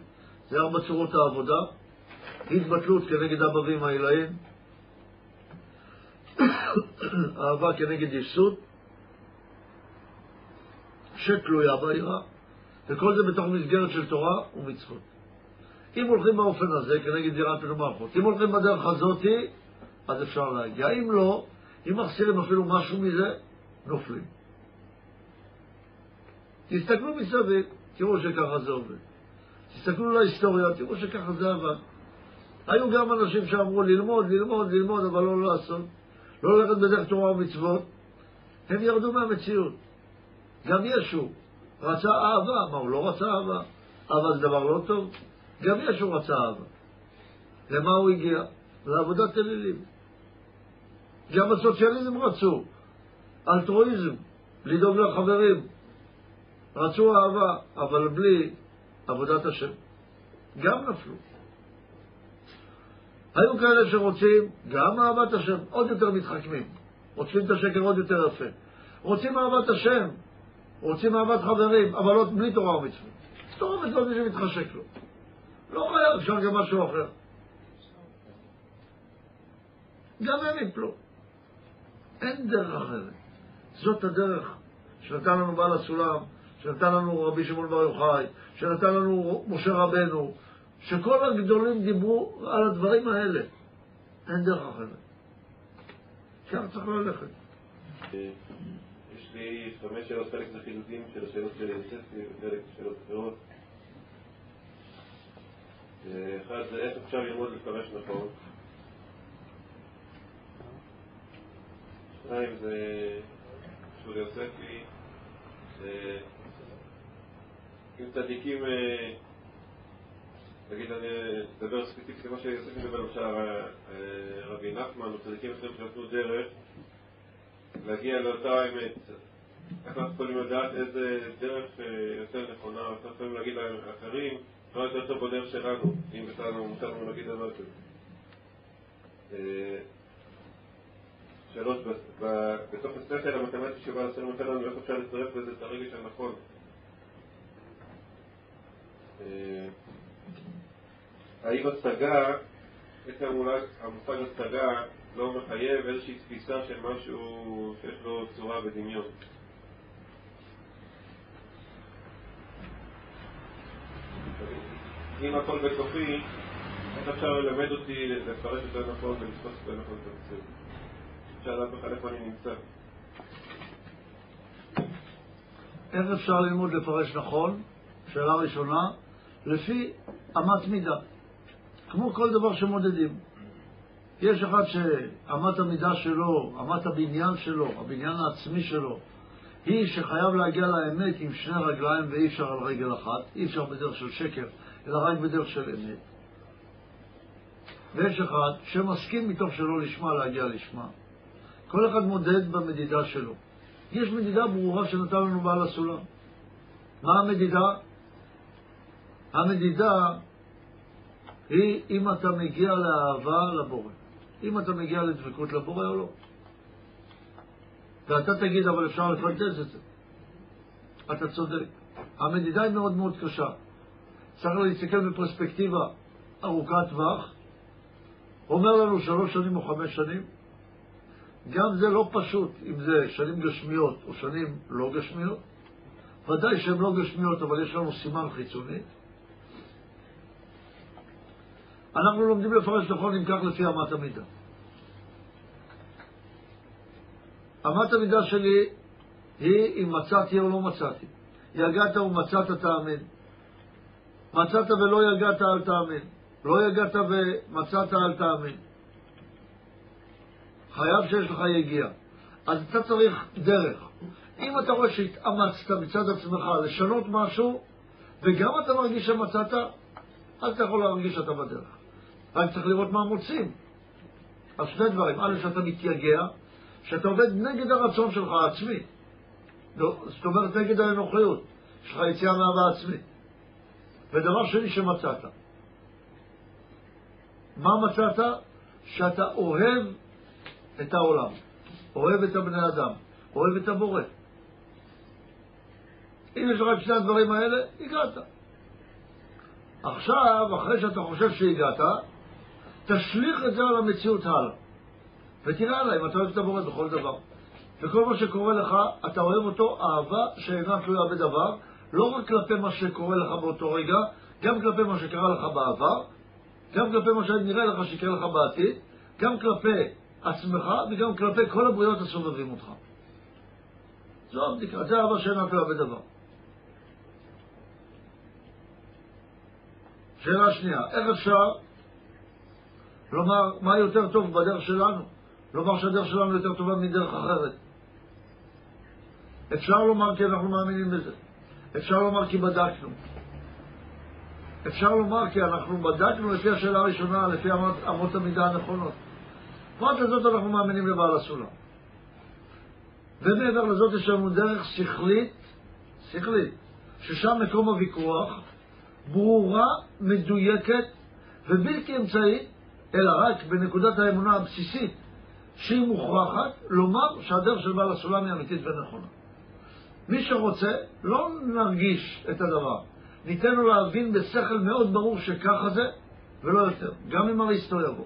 זה ארבע צורות העבודה, התבטלות כנגד אבא ואמא עילאים, אהבה כנגד יסות, שתלויה בעירה, וכל זה בתוך מסגרת של תורה ומצוות. אם הולכים באופן הזה, כנגד זירת ומלכות, אם הולכים בדרך הזאתי, אז אפשר להגיע. אם לא, אם מחסירים אפילו משהו מזה, נופלים. תסתכלו מסביב, תראו שככה זה עובד. תסתכלו להיסטוריה, תראו שככה זה עבד. היו גם אנשים שאמרו ללמוד, ללמוד, ללמוד, אבל לא לעשות. לא ללכת בדרך תורה ומצוות. הם ירדו מהמציאות. גם ישו רצה אהבה. מה, הוא לא רצה אהבה? אהבה זה דבר לא טוב? גם ישו רצה אהבה. למה הוא הגיע? לעבודת אלילים. גם הסוציאליזם רצו. אלטרואיזם, לדאוג לחברים. רצו אהבה, אבל בלי עבודת השם. גם נפלו. היו כאלה שרוצים גם אהבת השם, עוד יותר מתחכמים. רוצים את השקר עוד יותר יפה. רוצים אהבת השם, רוצים אהבת חברים, אבל לא בלי תורה ומצוות. תורה ומצוות מי שמתחשק לו. לא חייב, אפשר גם משהו אחר. גם הם יפלו. אין דרך אחרת. זאת הדרך שנתן לנו בעל הסולם, שנתן לנו רבי שמעון בר יוחאי, שנתן לנו משה רבנו, שכל הגדולים דיברו על הדברים האלה. אין דרך אחרת. ככה צריך ללכת. יש לי חמש שאלות, חלק זה חילוטים של השאלות של יוסף וחלק שאלות אחרות. אחד זה איך אפשר ללמוד לפרש נכון. שניים זה של יוספי, אם צדיקים, אה, נגיד אני אדבר ספציפית למה שיוספי מדבר למשל רבי נחמן או צדיקים אחרים שנתנו דרך להגיע לאותה האמת. איך אנחנו יכולים לדעת איזה דרך אה, יותר נכונה, אנחנו יכולים להגיד לאחרים, מה יותר טוב בדרך שלנו, אם בכלל מותר לנו להגיד דבר כזה. שלוש, בתוך השכל המתמטי שבא נותן לנו איך אפשר לצרף לזה את הרגש הנכון. אה, האם השגה, עצם המושג השגה לא מחייב איזושהי תפיסה של משהו שיש לו צורה ודמיון. אם הכל בתוכי, איך אפשר ללמד אותי לפרש יותר נכון ולתפוס יותר נכון את המציאות? בכלל איפה אני. איך אפשר ללמוד לפרש נכון? שאלה ראשונה, לפי אמת מידה. כמו כל דבר שמודדים. יש אחד שאמת המידה שלו, אמת הבניין שלו, הבניין העצמי שלו, היא שחייב להגיע לאמת עם שני רגליים ואי אפשר על רגל אחת, אי אפשר בדרך של שקר, אלא רק בדרך של אמת. ויש אחד שמסכים מתוך שלא לשמה להגיע לשמה. כל אחד מודד במדידה שלו. יש מדידה ברורה שנתן לנו בעל הסולם. מה המדידה? המדידה היא אם אתה מגיע לאהבה לבורא. אם אתה מגיע לדבקות לבורא או לא. ואתה תגיד, אבל אפשר לפנטז את זה. אתה צודק. המדידה היא מאוד מאוד קשה. צריך להסתכל בפרספקטיבה ארוכת טווח. אומר לנו שלוש שנים או חמש שנים. גם זה לא פשוט, אם זה שנים גשמיות או שנים לא גשמיות. ודאי שהן לא גשמיות, אבל יש לנו סימן חיצוני. אנחנו לומדים לפרש נכון אם כך לפי אמת המידה. אמת המידה שלי היא אם מצאתי או לא מצאתי. יגעת ומצאת תאמין. מצאת ולא יגעת אל תאמין. לא יגעת ומצאת אל תאמין. חייב שיש לך יגיעה. אז אתה צריך דרך. אם אתה רואה שהתאמצת מצד עצמך לשנות משהו, וגם אתה מרגיש שמצאת, אז אתה יכול להרגיש שאתה בדרך. רק צריך לראות מה מוצאים. אז שני דברים. א', שאתה מתייגע, שאתה עובד נגד הרצון שלך העצמי. לא, זאת אומרת, נגד האנוכיות. יש לך יציאה מאהבה עצמית. ודבר שני שמצאת. מה מצאת? שאתה אוהב את העולם, אוהב את הבני אדם, אוהב את הבורא. אם יש את שני הדברים האלה, הגעת. עכשיו, אחרי שאתה חושב שהגעת, תשליך את זה על המציאות הלאה. ותראה עליי אם אתה אוהב את הבורא בכל דבר. וכל מה שקורה לך, אתה אוהב אותו אהבה שאינה תלויה בדבר, לא רק כלפי מה שקורה לך באותו רגע, גם כלפי מה שקרה לך בעבר, גם כלפי מה שנראה לך שיקרה לך בעתיד, גם כלפי עצמך וגם כלפי כל הבריות הסובבים אותך. זו הבדיקה, זה אהבה שאינה תלויה בדבר. שאלה שנייה, איך אפשר לומר מה יותר טוב בדרך שלנו? לומר שהדרך שלנו יותר טובה מדרך אחרת. אפשר לומר כי אנחנו מאמינים בזה. אפשר לומר כי בדקנו. אפשר לומר כי אנחנו בדקנו לפי השאלה הראשונה, לפי אמות המידה הנכונות. פרט לזאת אנחנו מאמינים לבעל הסולם. ומעבר לזאת יש לנו דרך שכלית, שכלית, ששם מקום הוויכוח, ברורה, מדויקת ובלתי אמצעית, אלא רק בנקודת האמונה הבסיסית שהיא מוכרחת לומר שהדרך של בעל הסולם היא אמיתית ונכונה. מי שרוצה, לא נרגיש את הדבר. ניתן לו להבין בשכל מאוד ברור שככה זה, ולא יותר, גם אם אריסטו יבוא.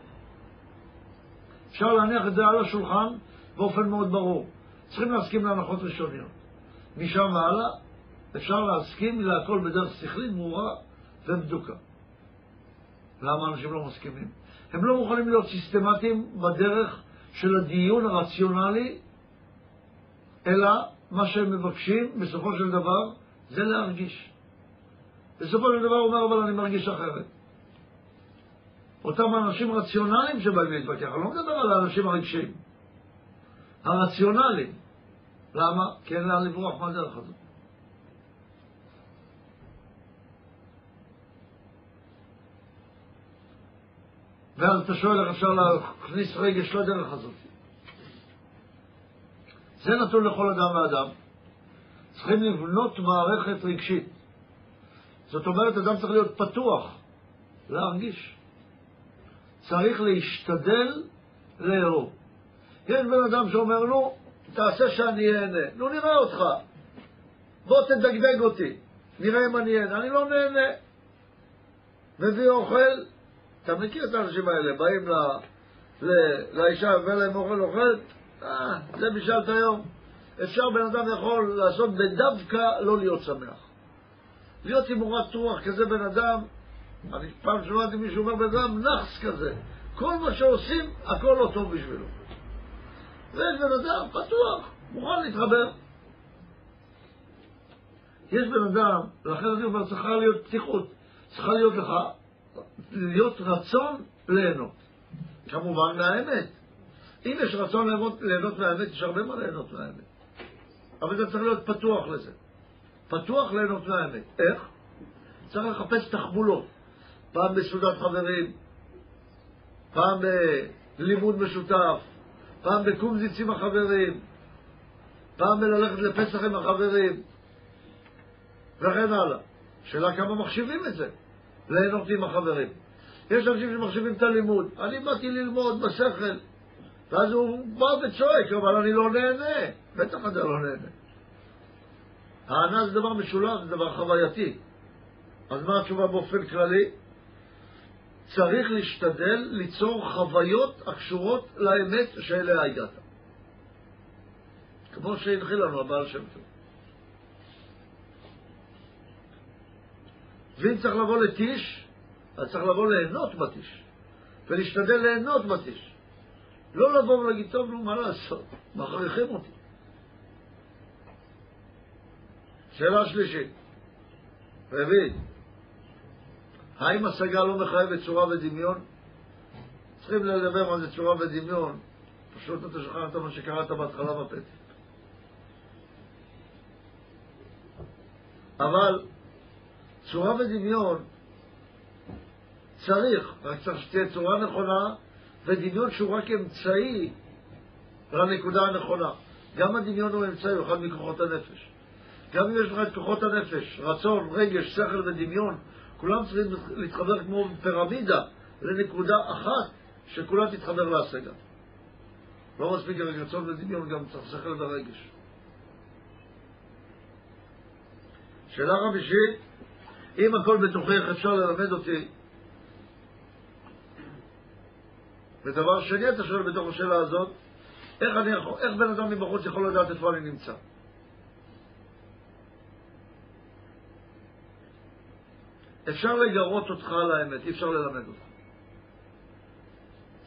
אפשר להניח את זה על השולחן באופן מאוד ברור. צריכים להסכים להנחות ראשוניות. משם והלאה אפשר להסכים להכל בדרך שכלית ברורה ובדוקה. למה אנשים לא מסכימים? הם לא מוכנים להיות סיסטמטיים בדרך של הדיון הרציונלי, אלא מה שהם מבקשים בסופו של דבר זה להרגיש. בסופו של דבר הוא אומר, אבל אני מרגיש אחרת. אותם אנשים רציונליים שבאים להתווכח, אני לא מדבר על האנשים הרגשיים, הרציונליים. למה? כי אין לאן לברוח מהדרך הזאת. ואז אתה שואל איך אפשר להכניס רגש לדרך הזאת. זה נתון לכל אדם ואדם. צריכים לבנות מערכת רגשית. זאת אומרת, אדם צריך להיות פתוח, להרגיש. צריך להשתדל לאהוב. יש בן אדם שאומר, נו, תעשה שאני אהנה. נו, נראה אותך. בוא תדגדג אותי. נראה אם אני אהנה. אני לא נהנה. מביא אוכל, אתה מכיר את האנשים האלה, באים ל, ל, לאישה ולהם אוכל אוכל, אה, זה בישלת היום. אפשר, בן אדם יכול לעשות בדווקא לא להיות שמח. להיות עם מורת רוח, כזה בן אדם, אני פעם שמעתי מישהו אומר בן אדם נאחס כזה. כל מה שעושים, הכל לא טוב בשבילו. ויש בן אדם פתוח, מוכן להתחבר. יש בן אדם, ולכן אני אומר, צריכה להיות פתיחות. צריכה להיות לך, להיות רצון ליהנות. כמובן מהאמת. אם יש רצון ליהנות, ליהנות מהאמת, יש הרבה מה ליהנות מהאמת. אבל זה צריך להיות פתוח לזה. פתוח ליהנות מהאמת. איך? צריך לחפש תחבולות. פעם בסעודת חברים, פעם בלימוד משותף, פעם בקומזיץ עם החברים, פעם בללכת לפסח עם החברים, וכן הלאה. שאלה כמה מחשיבים את זה, ליהנות עם החברים. יש אנשים שמחשיבים את הלימוד. אני באתי ללמוד בשכל, ואז הוא בא וצועק, אבל אני לא נהנה. בטח אתה לא נהנה. הענה זה דבר משולב, זה דבר חווייתי. אז מה התשובה באופן כללי? צריך להשתדל ליצור חוויות הקשורות לאמת שאליה הגעת. כמו שהנחיל לנו הבעל שם טוב. ואם צריך לבוא לטיש, אז צריך לבוא ליהנות בטיש, ולהשתדל ליהנות בטיש. לא לבוא ולהגיד, טוב, נו, מה לעשות? מכריחים אותי. שאלה שלישית, רביעית, האם השגה לא מחייבת צורה ודמיון? צריכים לדבר מה זה צורה ודמיון, פשוט אתה שוכח את מה שקראת בהתחלה בפתק. אבל צורה ודמיון צריך, רק צריך שתהיה צורה נכונה ודמיון שהוא רק אמצעי לנקודה הנכונה. גם הדמיון הוא אמצעי, הוא אחד מכוחות הנפש. גם אם יש לך את כוחות הנפש, רצון, רגש, שכל ודמיון, כולם צריכים להתחבר כמו פירמידה לנקודה אחת שכולה תתחבר להשגה. לא מספיק רק רצון ודמיון, גם צריך שכל ורגש. שאלה חמישית, אם הכל בתוכך אפשר ללמד אותי, ודבר שני אתה שואל בתוך השאלה הזאת, איך, אני איך בן אדם מבחוץ יכול לדעת איפה אני נמצא? אפשר לגרות אותך על האמת, אי אפשר ללמד אותך.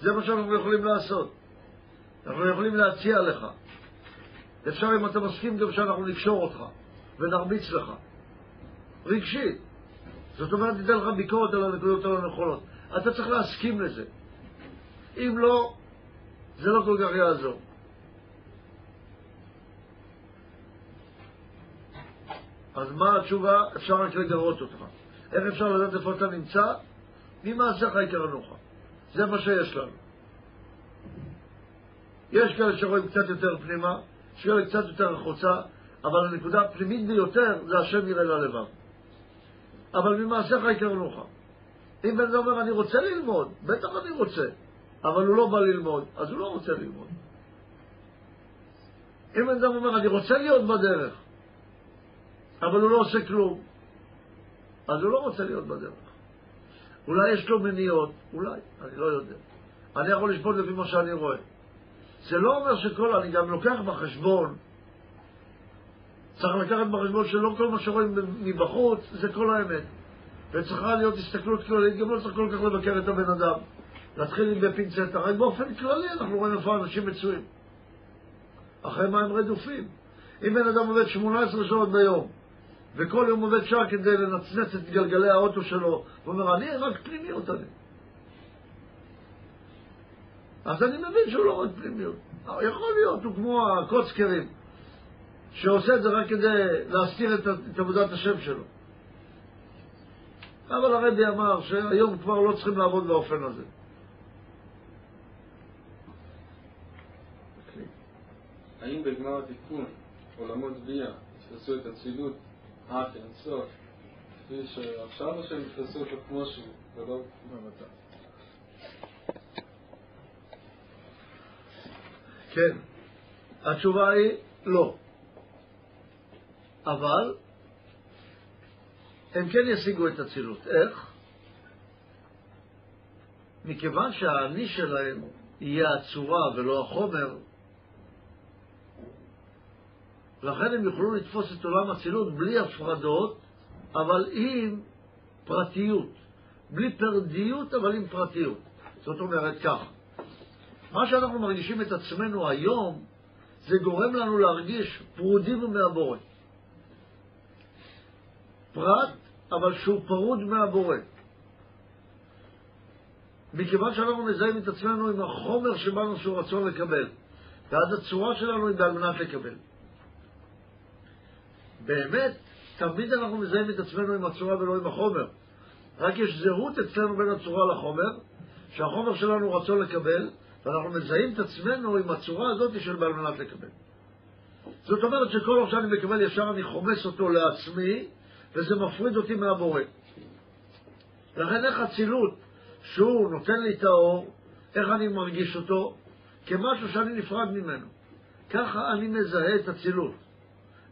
זה מה שאנחנו יכולים לעשות. אנחנו יכולים להציע לך. אפשר, אם אתה מסכים, גם שאנחנו נקשור אותך ונרביץ לך. רגשית. זאת אומרת, ניתן לך ביקורת על הנקודות הלא נכונות. אתה צריך להסכים לזה. אם לא, זה לא כל כך יעזור. אז מה התשובה? אפשר רק לגרות אותך. איך אפשר לדעת איפה אתה נמצא? ממעשיך יקרנוך. זה מה שיש לנו. יש כאלה שרואים קצת יותר פנימה, יש כאלה קצת יותר החוצה, אבל הנקודה הפנימית ביותר זה השם יראה ללבב. אבל ממעשיך יקרנוך. אם בן אדם אומר, אני רוצה ללמוד, בטח אני רוצה, אבל הוא לא בא ללמוד, אז הוא לא רוצה ללמוד. אם בן אדם אומר, אני רוצה להיות בדרך, אבל הוא לא עושה כלום, אז הוא לא רוצה להיות בדרך. אולי יש לו מניעות, אולי, אני לא יודע. אני יכול לשפוט לפי מה שאני רואה. זה לא אומר שכל, אני גם לוקח בחשבון, צריך לקחת בחשבון שלא כל מה שרואים מבחוץ זה כל האמת. וצריכה להיות הסתכלות כללית, גם לא צריך כל כך לבקר את הבן אדם. להתחיל עם בפינצטה, רק באופן כללי אנחנו רואים איפה אנשים מצויים. אחרי מה הם רדופים. אם בן אדם עובד 18 שעות ביום, וכל יום עובד שעה כדי לנצנץ את גלגלי האוטו שלו, ואומר, אני רק פנימיות אני. אז אני מבין שהוא לא רק פנימיות. יכול להיות, הוא כמו הקוצקרים, שעושה את זה רק כדי להסתיר את, את עבודת השם שלו. אבל הרבי אמר שהיום כבר לא צריכים לעבוד באופן הזה. האם בגמר התיקון עולמות ביה יתפסו את הצילות עד אינסוף, כפי שעכשיו או שהם יתפסו אותו כמו שהוא, ולא במצב? כן. התשובה היא לא. אבל הם כן ישיגו את הצילות. איך? מכיוון שהאני שלהם יהיה הצורה ולא החומר, לכן הם יוכלו לתפוס את עולם הצילות בלי הפרדות, אבל עם פרטיות, בלי פרודיות אבל עם פרטיות. זאת אומרת ככה, מה שאנחנו מרגישים את עצמנו היום, זה גורם לנו להרגיש פרודים מהבורא. פרט, אבל שהוא פרוד מהבורא. מכיוון שאנחנו מזהים את עצמנו עם החומר שבנו שהוא רצון לקבל, ואז הצורה שלנו היא על מנת לקבל. באמת, תמיד אנחנו מזהים את עצמנו עם הצורה ולא עם החומר. רק יש זהות אצלנו בין הצורה לחומר, שהחומר שלנו רצון לקבל, ואנחנו מזהים את עצמנו עם הצורה הזאת של בעל מנת לקבל. זאת אומרת שכל עוד שאני מקבל ישר אני חומס אותו לעצמי, וזה מפריד אותי מהבורא. לכן איך אצילות, שהוא נותן לי את האור, איך אני מרגיש אותו? כמשהו שאני נפרד ממנו. ככה אני מזהה את אצילות.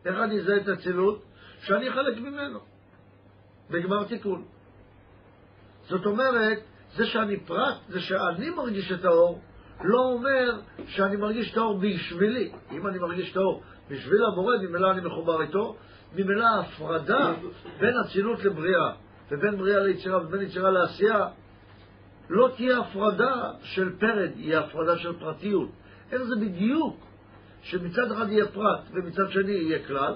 איך אני מזהה את אצילות? שאני חלק ממנו. בגמר תיקון. זאת אומרת, זה שאני פרט, זה שאני מרגיש את האור, לא אומר שאני מרגיש את האור בשבילי. אם אני מרגיש את האור בשביל הבורא, ממילא אני מחובר איתו, ממילא ההפרדה בין אצילות לבריאה ובין בריאה ליצירה ובין יצירה לעשייה לא תהיה הפרדה של פרד, היא הפרדה של פרטיות. איך זה בדיוק שמצד אחד יהיה פרט ומצד שני יהיה כלל?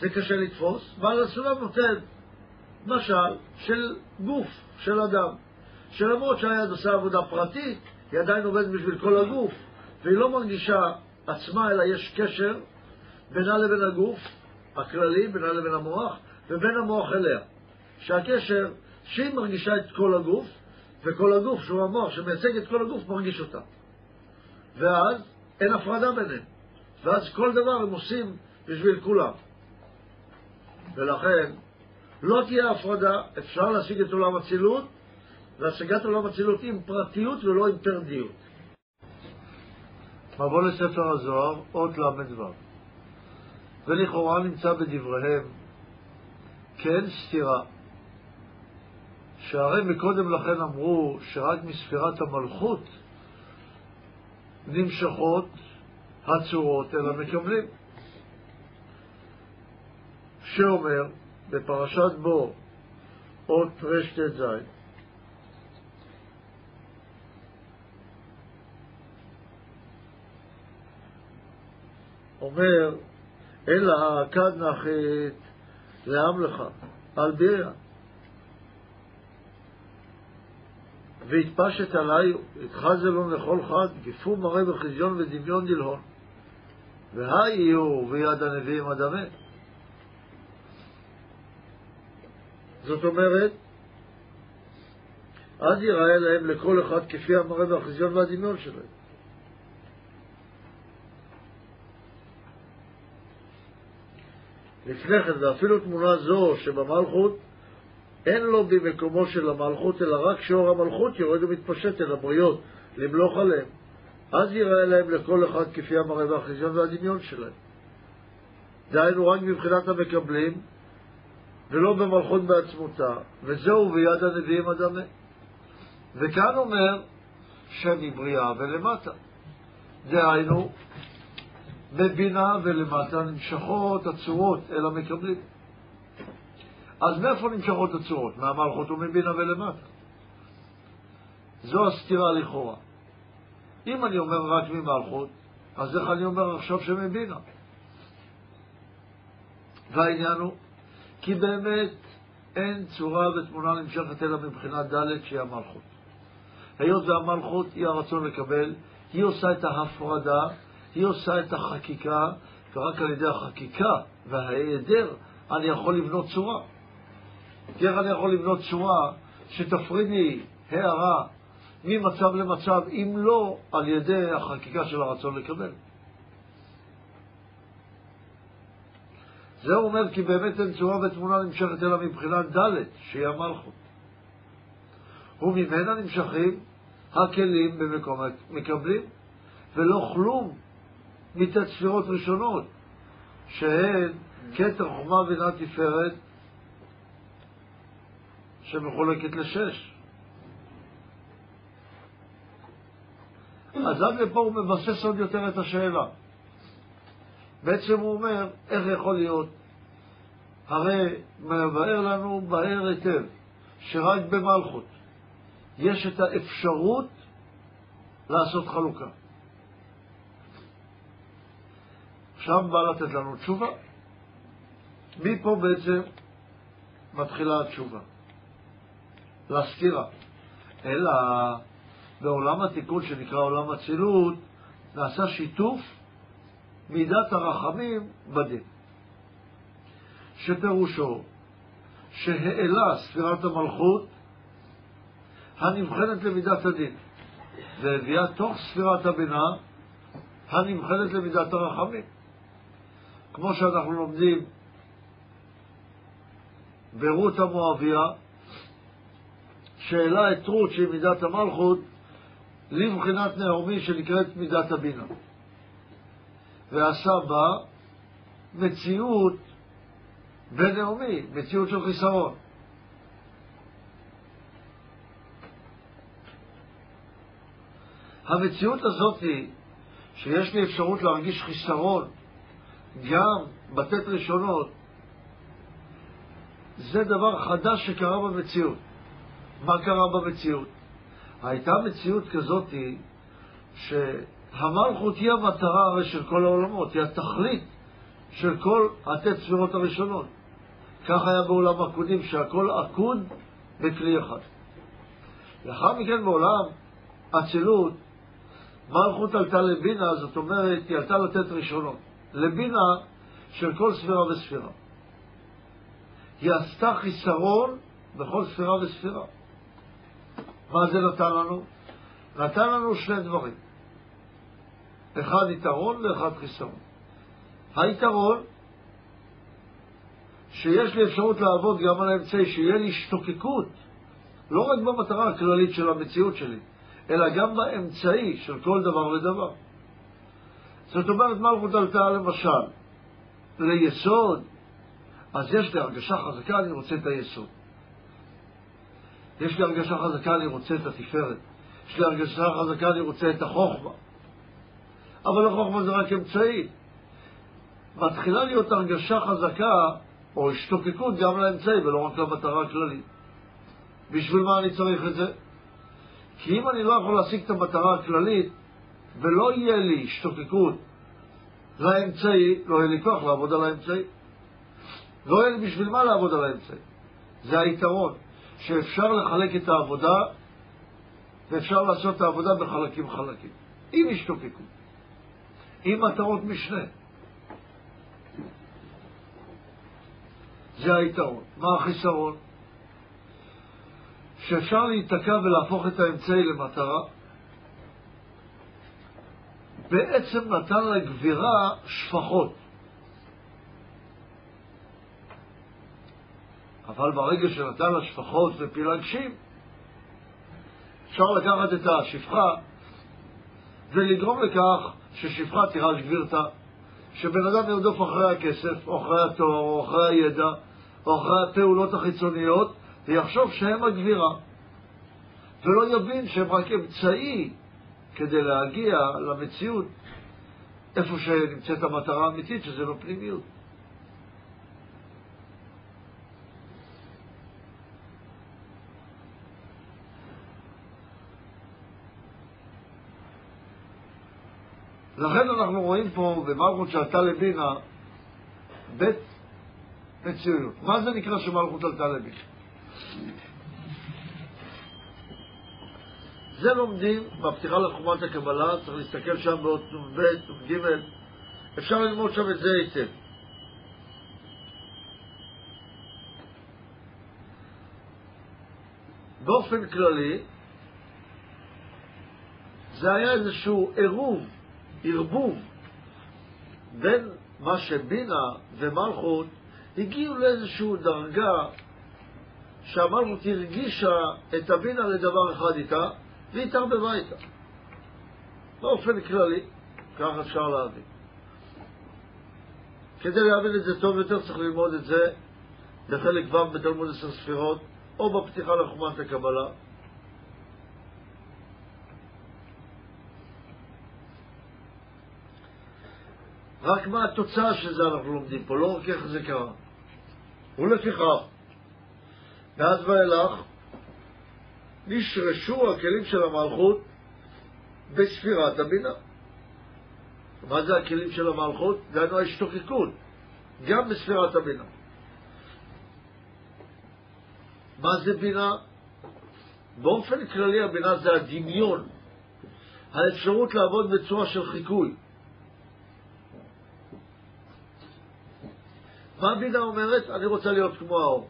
זה קשה לתפוס, אבל הסולם נותן משל של גוף, של אדם, שלמרות שהיד עושה עבודה פרטית, היא עדיין עובדת בשביל כל הגוף, והיא לא מרגישה עצמה, אלא יש קשר בינה לבין הגוף הכללי, בינה לבין המוח, ובין המוח אליה. שהקשר, שהיא מרגישה את כל הגוף, וכל הגוף, שהוא המוח שמייצג את כל הגוף, מרגיש אותה. ואז אין הפרדה ביניהם. ואז כל דבר הם עושים בשביל כולם. ולכן, לא תהיה הפרדה, אפשר להשיג את עולם אצילות, והשגת עולם אצילות עם פרטיות ולא עם פרדיות. מבוא לספר הזוהר, אות ל"ו. ולכאורה נמצא בדבריהם כן סתירה, שהרי מקודם לכן אמרו שרק מספירת המלכות נמשכות הצורות אל המקבלים. שאומר בפרשת בו, אות רט"ז, אומר, אלא כד נחית לעם לך, על בירה. והתפשט עלי, התחזלון לכל חד, גיפו מראה בחזיון ודמיון דלהון. והי יהיו ויד הנביאים אדמה. זאת אומרת, אז ייראה להם לכל אחד כפי המראה והחזיון והדמיון שלהם. לפני כן, ואפילו תמונה זו שבמלכות, אין לו במקומו של המלכות, אלא רק שאור המלכות יורד ומתפשט אל הבריות, למלוך עליהם. אז ייראה להם לכל אחד כפי המראה והחזיון והדמיון שלהם. דהיינו רק מבחינת המקבלים, ולא במלכות בעצמותה, וזהו ביד הנביאים אדמה. וכאן אומר שמבריאה ולמטה. דהיינו, בבינה ולמטה נמשכות הצורות אל המקבלים. אז מאיפה נמשכות הצורות? מהמלכות ומבינה ולמטה. זו הסתירה לכאורה. אם אני אומר רק ממלכות, אז איך אני אומר עכשיו שמבינה? והעניין הוא, כי באמת אין צורה ותמונה נמשכת אלא מבחינת ד' שהיא המלכות. היות והמלכות היא הרצון לקבל, היא עושה את ההפרדה, היא עושה את החקיקה, ורק על ידי החקיקה וההיעדר אני יכול לבנות צורה. כי איך אני יכול לבנות צורה שתפריד לי הערה ממצב למצב, אם לא על ידי החקיקה של הרצון לקבל? זה אומר כי באמת אין צורה ותמונה נמשכת אלא מבחינת ד' שהיא המלכות. וממנה נמשכים הכלים במקום מקבלים, ולא כלום מט' ספירות ראשונות, שהן כתר חומה בינה תפארת, שמחולקת לשש. אז עד לפה הוא מבסס עוד יותר את השאלה. בעצם הוא אומר, איך יכול להיות? הרי מבאר לנו בהר היטב, שרק במלכות יש את האפשרות לעשות חלוקה. עכשיו בא לתת לנו תשובה. מפה בעצם מתחילה התשובה. לסתירה. אלא בעולם התיקון שנקרא עולם אצילות, נעשה שיתוף מידת הרחמים בדין. שפירושו שהעלה ספירת המלכות הנבחנת למידת הדין, והביאה תוך ספירת הבינה הנבחנת למידת הרחמים. כמו שאנחנו לומדים ברות המואביה, שהעלה את רות שהיא מידת המלכות לבחינת נעמי שנקראת מידת הבינה. ועשה בה מציאות בנעמי, מציאות של חיסרון. המציאות הזאת היא שיש לי אפשרות להרגיש חיסרון גם בט' ראשונות, זה דבר חדש שקרה במציאות. מה קרה במציאות? הייתה מציאות כזאת שהמלכות היא המטרה הרי של כל העולמות, היא התכלית של כל הט' ספירות הראשונות. כך היה בעולם עקודים, שהכל עקוד בכלי אחד. לאחר מכן בעולם אצילות, מלכות עלתה לבינה, זאת אומרת, היא עלתה לתת ראשונות. לבינה של כל ספירה וספירה. היא עשתה חיסרון בכל ספירה וספירה. מה זה נתן לנו? נתן לנו שני דברים. אחד יתרון ואחד חיסרון. היתרון, שיש לי אפשרות לעבוד גם על האמצעי, שיהיה לי השתוקקות, לא רק במטרה הכללית של המציאות שלי, אלא גם באמצעי של כל דבר ודבר. זאת אומרת, מלכות עלתה למשל ליסוד, אז יש לי הרגשה חזקה, אני רוצה את היסוד. יש לי הרגשה חזקה, אני רוצה את התפארת. יש לי הרגשה חזקה, אני רוצה את החוכמה. אבל החוכמה זה רק אמצעי. מתחילה להיות הרגשה חזקה, או השתוקקות גם לאמצעי, ולא רק למטרה הכללית. בשביל מה אני צריך את זה? כי אם אני לא יכול להשיג את המטרה הכללית, ולא יהיה לי השתוקקות לאמצעי, לא יהיה לי כוח לעבוד על האמצעי. לא יהיה לי בשביל מה לעבוד על האמצעי. זה היתרון. שאפשר לחלק את העבודה ואפשר לעשות את העבודה בחלקים חלקים, עם השתוקקות, עם מטרות משנה. זה היתרון. מה החיסרון? שאפשר להיתקע ולהפוך את האמצעי למטרה, בעצם נתן לגבירה שפחות. אבל ברגע שנתן לה שפחות ופילגשים, אפשר לקחת את השפחה ולגרום לכך ששפחה תירש גבירתה, שבן אדם ירדוף אחרי הכסף, או אחרי התואר, או אחרי הידע, או אחרי הפעולות החיצוניות, ויחשוב שהם הגבירה, ולא יבין שהם רק אמצעי כדי להגיע למציאות איפה שנמצאת המטרה האמיתית, שזה לא לכן אנחנו רואים פה במלכות שעלתה לבינה בית מציאות. מה זה נקרא שמלכות עלתה לבינה? זה לומדים בפתיחה לחומת הקבלה, צריך להסתכל שם באות נ"ב, נ"ג, אפשר ללמוד שם את זה היטב. באופן כללי, זה היה איזשהו עירוב ערבוב בין מה שבינה ומלכות הגיעו לאיזושהי דרגה שהמלכות הרגישה את הבינה לדבר אחד איתה והתערבבה איתה. באופן כללי, כך אפשר להבין. כדי להבין את זה טוב יותר צריך ללמוד את זה בחלק ו' בתלמוד עשר ספירות או בפתיחה לחומת הקבלה רק מה התוצאה של זה אנחנו לומדים פה, לא רק איך זה קרה. ולפיכך, מאז ואילך, נשרשו הכלים של המלכות בספירת הבינה. מה זה הכלים של המלכות? דהיינו ההשתוקקות, גם בספירת הבינה. מה זה בינה? באופן כללי הבינה זה הדמיון, האפשרות לעבוד בצורה של חיקוי. מה הבינה אומרת? אני רוצה להיות כמו האור.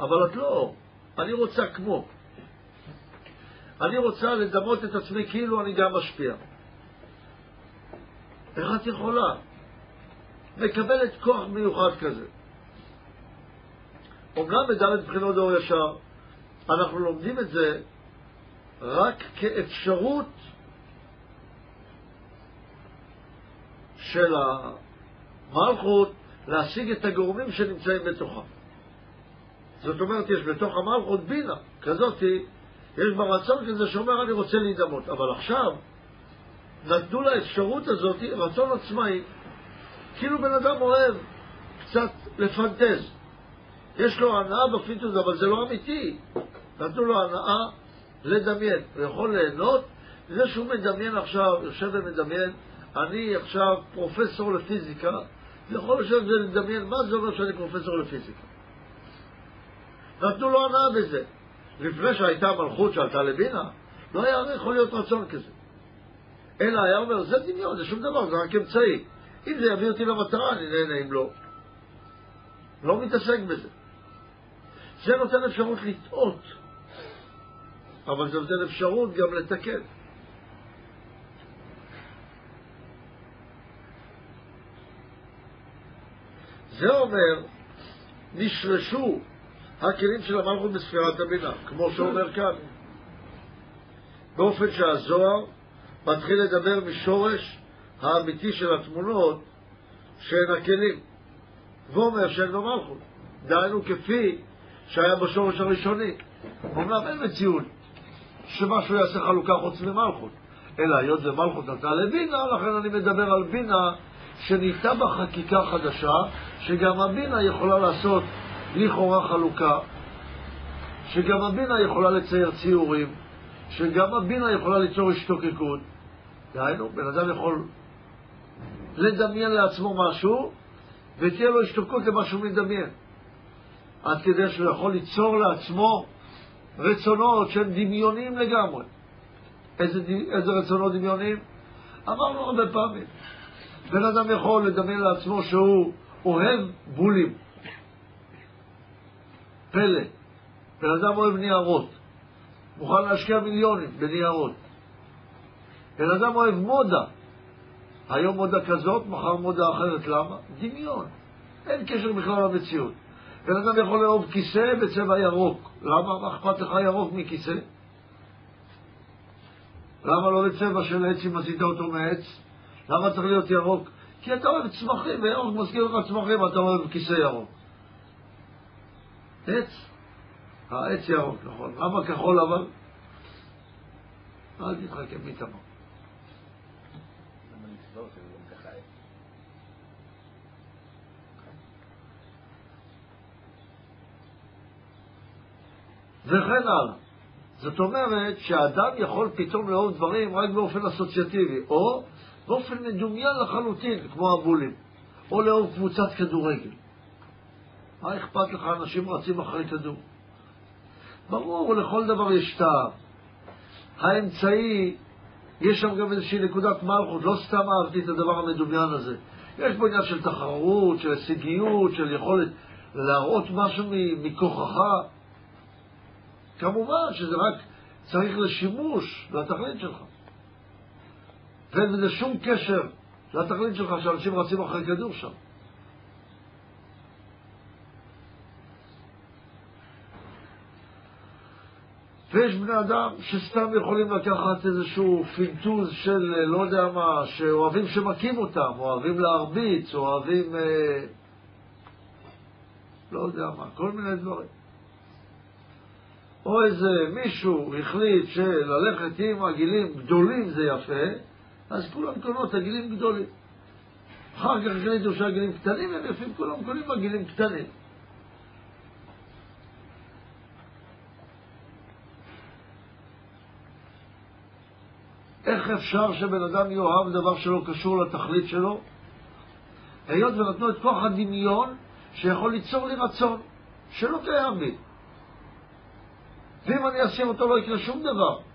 אבל את לא אור, אני רוצה כמו. אני רוצה לדמות את עצמי כאילו אני גם משפיע. איך את יכולה? מקבלת כוח מיוחד כזה. אומנם בדלת בחינות דור ישר, אנחנו לומדים את זה רק כאפשרות של המלכות להשיג את הגורמים שנמצאים בתוכה. זאת אומרת, יש בתוך המלכות בינה כזאת, יש בה רצון כזה שאומר, אני רוצה להידמות. אבל עכשיו, נתנו לאפשרות הזאת רצון עצמאי. כאילו בן אדם אוהב קצת לפנטז. יש לו הנאה בפינטוז, אבל זה לא אמיתי. נתנו לו הנאה לדמיין. הוא יכול ליהנות מזה שהוא מדמיין עכשיו, יושב ומדמיין, אני עכשיו פרופסור לפיזיקה, יכול לשבת ולדמיין מה זה אומר שאני פרופסור לפיזיקה. נתנו לו הנאה בזה. לפני שהייתה מלכות שעלתה לבינה, לא היה יכול להיות רצון כזה. אלא היה אומר, זה דמיון, זה שום דבר, זה רק אמצעי. אם זה יביא אותי למטרה, אני נהנה, אם לא. לא מתעסק בזה. זה נותן אפשרות לטעות, אבל זה נותן אפשרות גם לתקן. זה אומר, נשרשו הכלים של המלכות בספירת הבינה, כמו שאומר כאן. באופן שהזוהר מתחיל לדבר משורש האמיתי של התמונות שהן הכלים, ואומר שהן לא מלכות. דהיינו כפי שהיה בשורש הראשוני. אומנם אין מציאות שמשהו יעשה חלוקה חוץ ממלכות, אלא היות ומלכות נתנה לבינה, לכן אני מדבר על בינה שניתה בחקיקה חדשה, שגם הבינה יכולה לעשות לכאורה חלוקה, שגם הבינה יכולה לצייר ציורים, שגם הבינה יכולה ליצור השתוקקות. דהיינו, בן אדם יכול לדמיין לעצמו משהו, ותהיה לו השתוקקות למה שהוא מדמיין. עד כדי שהוא יכול ליצור לעצמו רצונות שהם דמיוניים לגמרי. איזה, איזה רצונות דמיוניים? אמרנו הרבה פעמים. בן אדם יכול לדמיין לעצמו שהוא אוהב בולים. פלא. בן אדם אוהב ניירות. מוכן להשקיע מיליונים בניירות. בן אדם אוהב מודה. היום מודה כזאת, מחר מודה אחרת. למה? דמיון. אין קשר בכלל למציאות. בן אדם יכול לאהוב כיסא בצבע ירוק. למה? מה אכפת לך ירוק מכיסא? למה לא בצבע של עץ אם עשית אותו מעץ? למה צריך להיות ירוק? כי אתה אוהב צמחים, וירוק מזכיר לך צמחים, אתה אוהב כיסא ירוק. עץ. העץ ירוק, נכון. למה כחול אבל? אל תתחכם, מי תמר. וכן הלאה. זאת אומרת שהאדם יכול פתאום לאהוב דברים רק באופן אסוציאטיבי, או באופן מדומיין לחלוטין, כמו הבולים, או לאהוב קבוצת כדורגל. מה אכפת לך, אנשים רצים אחרי כדור? ברור, לכל דבר יש טעם. האמצעי, יש שם גם איזושהי נקודת מלכות, לא סתם אהבתי את הדבר המדומיין הזה. יש פה עניין של תחרות, של הישגיות, של יכולת להראות משהו מכוחך. כמובן שזה רק צריך לשימוש, לתכלית שלך. ואין בזה שום קשר לתכלית שלך שאנשים רצים אחרי כדור שם. ויש בני אדם שסתם יכולים לקחת איזשהו פינטוז של לא יודע מה, שאוהבים שמכים אותם, אוהבים להרביץ, אוהבים אה, לא יודע מה, כל מיני דברים. או איזה מישהו החליט שללכת עם עגילים גדולים זה יפה, אז כולם קונות את הגילים גדולים. אחר כך החליטו שהגילים קטנים הם יפים, כולם קונים בגילים קטנים. איך אפשר שבן אדם יאהב דבר שלא קשור לתכלית שלו? היות ונתנו את כוח הדמיון שיכול ליצור לי רצון שלא קיים לי. ואם אני אשים אותו לא יקרה שום דבר.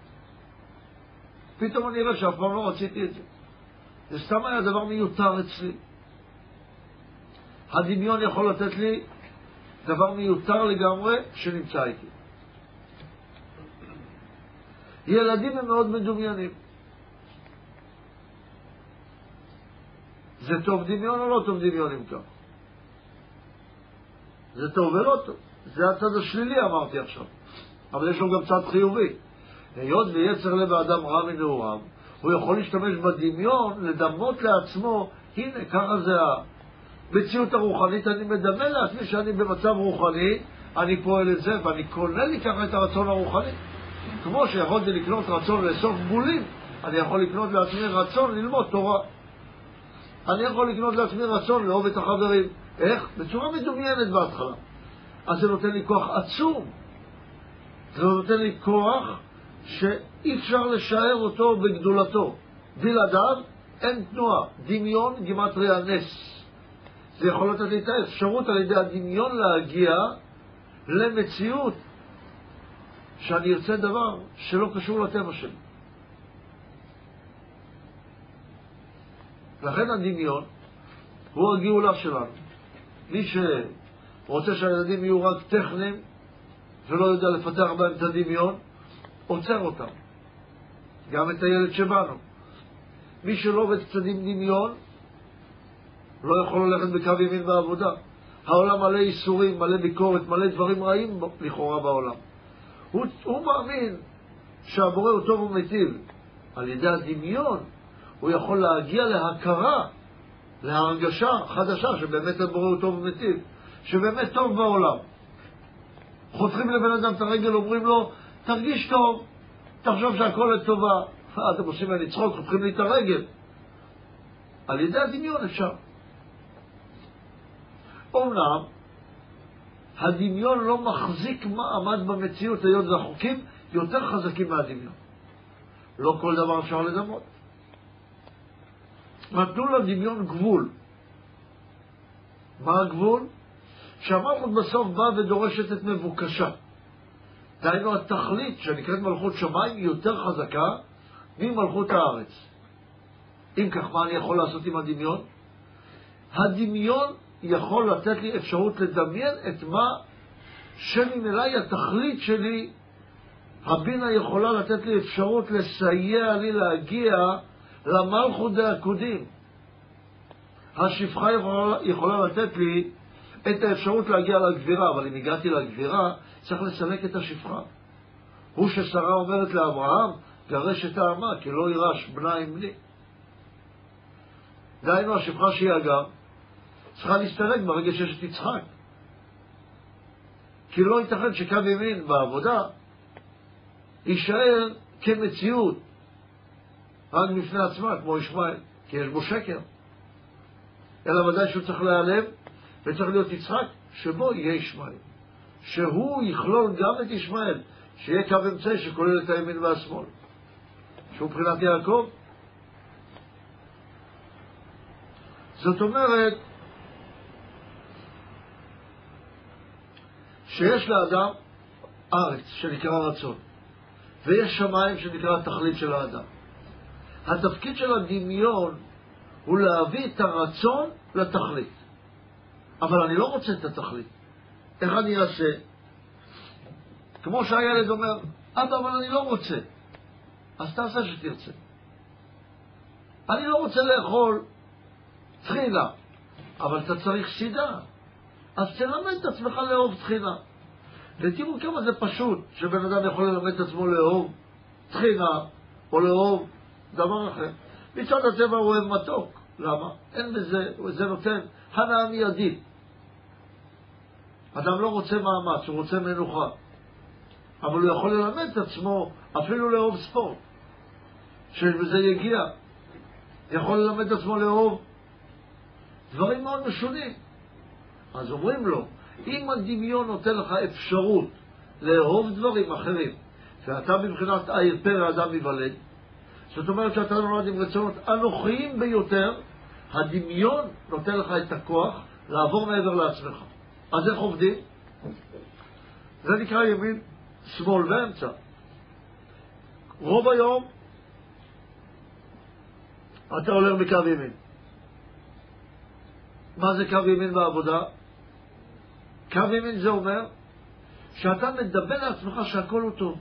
פתאום אני אראה שאף פעם לא רציתי את זה. זה סתם היה דבר מיותר אצלי. הדמיון יכול לתת לי דבר מיותר לגמרי שנמצא איתי. ילדים הם מאוד מדומיינים. זה טוב דמיון או לא טוב דמיון אם כך? זה טוב ולא טוב. זה הצד השלילי אמרתי עכשיו. אבל יש לו גם צד חיובי. היות ויצר לב האדם רע מנעוריו, הוא יכול להשתמש בדמיון, לדמות לעצמו, הנה, ככה זה המציאות הרוחנית, אני מדמה לעצמי שאני במצב רוחני, אני פועל את זה, ואני קונה לי ככה את הרצון הרוחני. כמו שיכולתי לקנות רצון לאסוף בולים, אני יכול לקנות לעצמי רצון ללמוד תורה. אני יכול לקנות לעצמי רצון לאהוב את החברים. איך? בצורה מדומיינת בהתחלה. אז זה נותן לי כוח עצום. זה נותן לי כוח שאי אפשר לשער אותו בגדולתו. בלעדיו אין תנועה. דמיון, גימטריה נס. זה יכול לתת לי את האפשרות על ידי הדמיון להגיע למציאות שאני ארצה דבר שלא קשור לטבע שלי. לכן הדמיון הוא הגאולה שלנו. מי שרוצה שהילדים יהיו רק טכניים ולא יודע לפתח בהם את הדמיון, עוצר אותם. גם את הילד שבנו. מי שלא עם דמיון, לא יכול ללכת בקו ימין בעבודה. העולם מלא איסורים, מלא ביקורת, מלא דברים רעים לכאורה בעולם. הוא, הוא מאמין שהבורא הוא טוב ומיטיב. על ידי הדמיון הוא יכול להגיע להכרה, להרגשה חדשה שבאמת הבורא הוא טוב ומיטיב, שבאמת טוב בעולם. חותכים לבן אדם את הרגל, אומרים לו, תרגיש טוב, תחשוב שהכל לטובה. אה, אתם עושים ממני צחוק, חותכים לי את הרגל. על ידי הדמיון אפשר. אומנם, הדמיון לא מחזיק מעמד במציאות, היות והחוקים יותר חזקים מהדמיון. לא כל דבר אפשר לדמות. נתנו לדמיון גבול. מה הגבול? שהמלכות בסוף באה ודורשת את מבוקשה. דהיינו, התכלית שנקראת מלכות שמיים היא יותר חזקה ממלכות הארץ. אם כך, מה אני יכול לעשות עם הדמיון? הדמיון יכול לתת לי אפשרות לדמיין את מה שממילא היא התכלית שלי. הבינה יכולה לתת לי אפשרות לסייע לי להגיע למלכות דעקודים. השפחה יכולה, יכולה לתת לי את האפשרות להגיע לגבירה, אבל אם הגעתי לגבירה, צריך לסלק את השפחה. הוא ששרה אומרת לאברהם, גרש את האמה, כי לא יירש בנה עם בני. דהיינו, השפחה שהיא אגב, צריכה להסתלק ברגע שיש את יצחק. כי לא ייתכן שקו ימין בעבודה יישאר כמציאות רק בפני עצמה, כמו ישמעאל, כי יש בו שקר. אלא ודאי שהוא צריך להיעלם, וצריך להיות יצחק, שבו יהיה ישמעאל. שהוא יכלול גם את ישמעאל, שיהיה קו אמצעי שכולל את הימין והשמאל. שהוא מבחינת יעקב. זאת אומרת, שיש לאדם ארץ שנקרא רצון, ויש שמיים שנקרא התכלית של האדם. התפקיד של הדמיון הוא להביא את הרצון לתכלית. אבל אני לא רוצה את התכלית. איך אני אעשה? כמו שהילד אומר, אבא, אבל אני לא רוצה. אז תעשה שתרצה. אני לא רוצה לאכול טחינה, אבל אתה צריך סידה. אז תלמד את עצמך לאהוב טחינה. ותראו כמה זה פשוט שבן אדם יכול ללמד את עצמו לאהוב טחינה או לאהוב דבר אחר. מצד הטבע הוא אוהב מתוק. למה? אין בזה, זה נותן הנאה מיידית. אדם לא רוצה מאמץ, הוא רוצה מנוחה. אבל הוא יכול ללמד את עצמו אפילו לאהוב ספורט, שבזה יגיע. יכול ללמד את עצמו לאהוב דברים מאוד משונים. אז אומרים לו, אם הדמיון נותן לך אפשרות לאהוב דברים אחרים, ואתה מבחינת העיר פרא אדם ייוולד, זאת אומרת שאתה נולד עם רצונות אנוכיים ביותר, הדמיון נותן לך את הכוח לעבור מעבר לעצמך. אז איך עובדים? זה נקרא ימין, שמאל ואמצע. רוב היום אתה הולך בקו ימין. מה זה קו ימין בעבודה? קו ימין זה אומר שאתה מדבר לעצמך שהכל הוא טוב.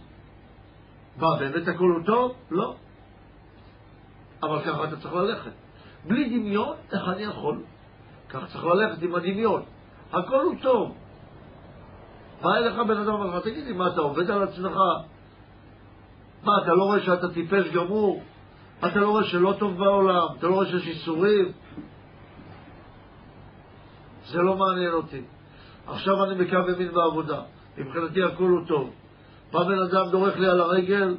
מה, באמת הכל הוא טוב? לא. אבל ככה אתה צריך ללכת. בלי דמיון, איך אני יכול? ככה צריך ללכת עם הדמיון. הכל הוא טוב. בא אליך בן אדם ואומר לך, תגיד לי, מה, אתה עובד על עצמך? מה, אתה לא רואה שאתה טיפש גמור? אתה לא רואה שלא טוב בעולם? אתה לא רואה שיש איסורים? זה לא מעניין אותי. עכשיו אני בקו ימין בעבודה. מבחינתי הכל הוא טוב. בא בן אדם דורך לי על הרגל,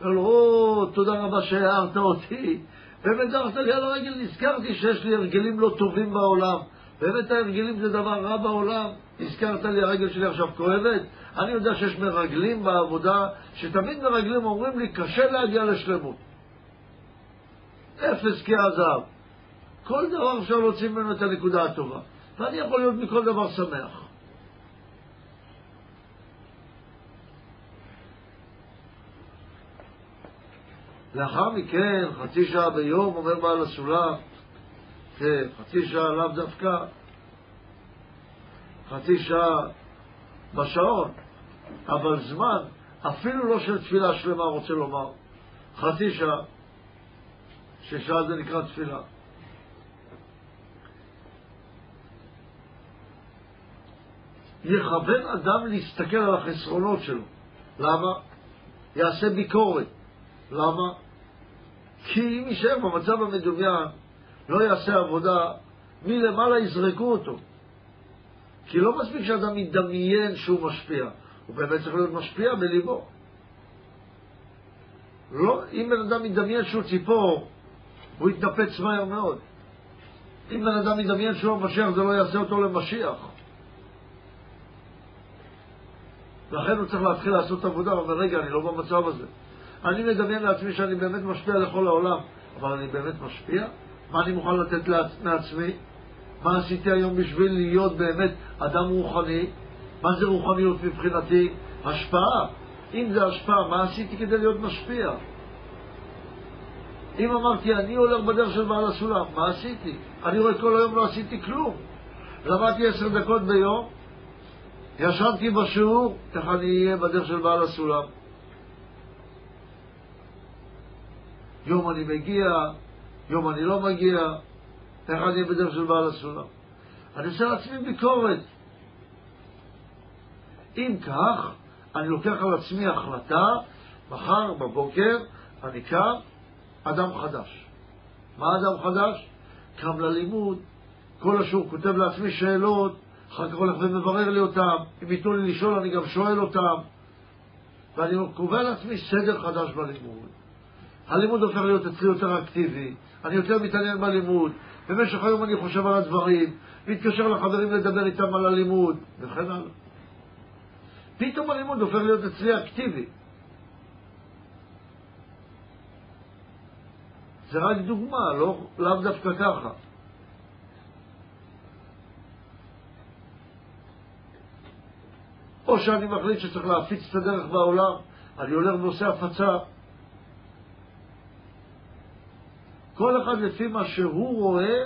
אומר לו, או, תודה רבה שהערת אותי. באמת דרכת לי על הרגל, נזכרתי שיש לי הרגלים לא טובים בעולם. באמת ההרגלים זה דבר רע בעולם. הזכרת לי, הרגל שלי עכשיו כואבת. אני יודע שיש מרגלים בעבודה, שתמיד מרגלים אומרים לי, קשה להגיע לשלמות. אפס כהזהב. כל דבר אפשר להוציא ממנו את הנקודה הטובה. ואני יכול להיות מכל דבר שמח. לאחר מכן, חצי שעה ביום, אומר בעל הסולם, כן, חצי שעה לאו דווקא, חצי שעה בשעון, אבל זמן, אפילו לא של תפילה שלמה, רוצה לומר, חצי שעה, ששעה זה נקרא תפילה. יכוון אדם להסתכל על החסרונות שלו. למה? יעשה ביקורת. למה? כי אם יישאר במצב המדומיין, לא יעשה עבודה, מלמעלה יזרקו אותו. כי לא מספיק שאדם ידמיין שהוא משפיע, הוא באמת צריך להיות משפיע בליבו. לא, אם בן אדם ידמיין שהוא ציפור, הוא יתנפץ מהר מאוד. אם בן אדם ידמיין שהוא המשיח, זה לא יעשה אותו למשיח. לכן הוא צריך להתחיל לעשות עבודה, הוא אומר, רגע, אני לא במצב הזה. אני מדמיין לעצמי שאני באמת משפיע לכל העולם, אבל אני באמת משפיע? מה אני מוכן לתת לעצמי? מה עשיתי היום בשביל להיות באמת אדם רוחני? מה זה רוחניות מבחינתי? השפעה. אם זה השפעה, מה עשיתי כדי להיות משפיע? אם אמרתי, אני הולך בדרך של בעל הסולם, מה עשיתי? אני רואה כל היום לא עשיתי כלום. למדתי עשר דקות ביום, ישנתי בשיעור, איך אני אהיה בדרך של בעל הסולם? יום אני מגיע, יום אני לא מגיע, איך אני בדרך של בעל הסולם? אני עושה לעצמי ביקורת. אם כך, אני לוקח על עצמי החלטה, מחר בבוקר אני קם, אדם חדש. מה אדם חדש? קם ללימוד, כל השיעור כותב לעצמי שאלות, אחר כך הולך ומברר לי אותם, אם ייתנו לי לשאול אני גם שואל אותם, ואני קובע לעצמי סדר חדש בלימוד. הלימוד הופך להיות אצלי יותר אקטיבי, אני יותר מתעניין בלימוד, במשך היום אני חושב על הדברים, מתקשר לחברים לדבר איתם על הלימוד, וכן הלאה. פתאום הלימוד הופך להיות אצלי אקטיבי. זה רק דוגמה, לא, לאו דווקא ככה. או שאני מחליט שצריך להפיץ את הדרך בעולם, אני הולך ועושה הפצה. כל אחד לפי מה שהוא רואה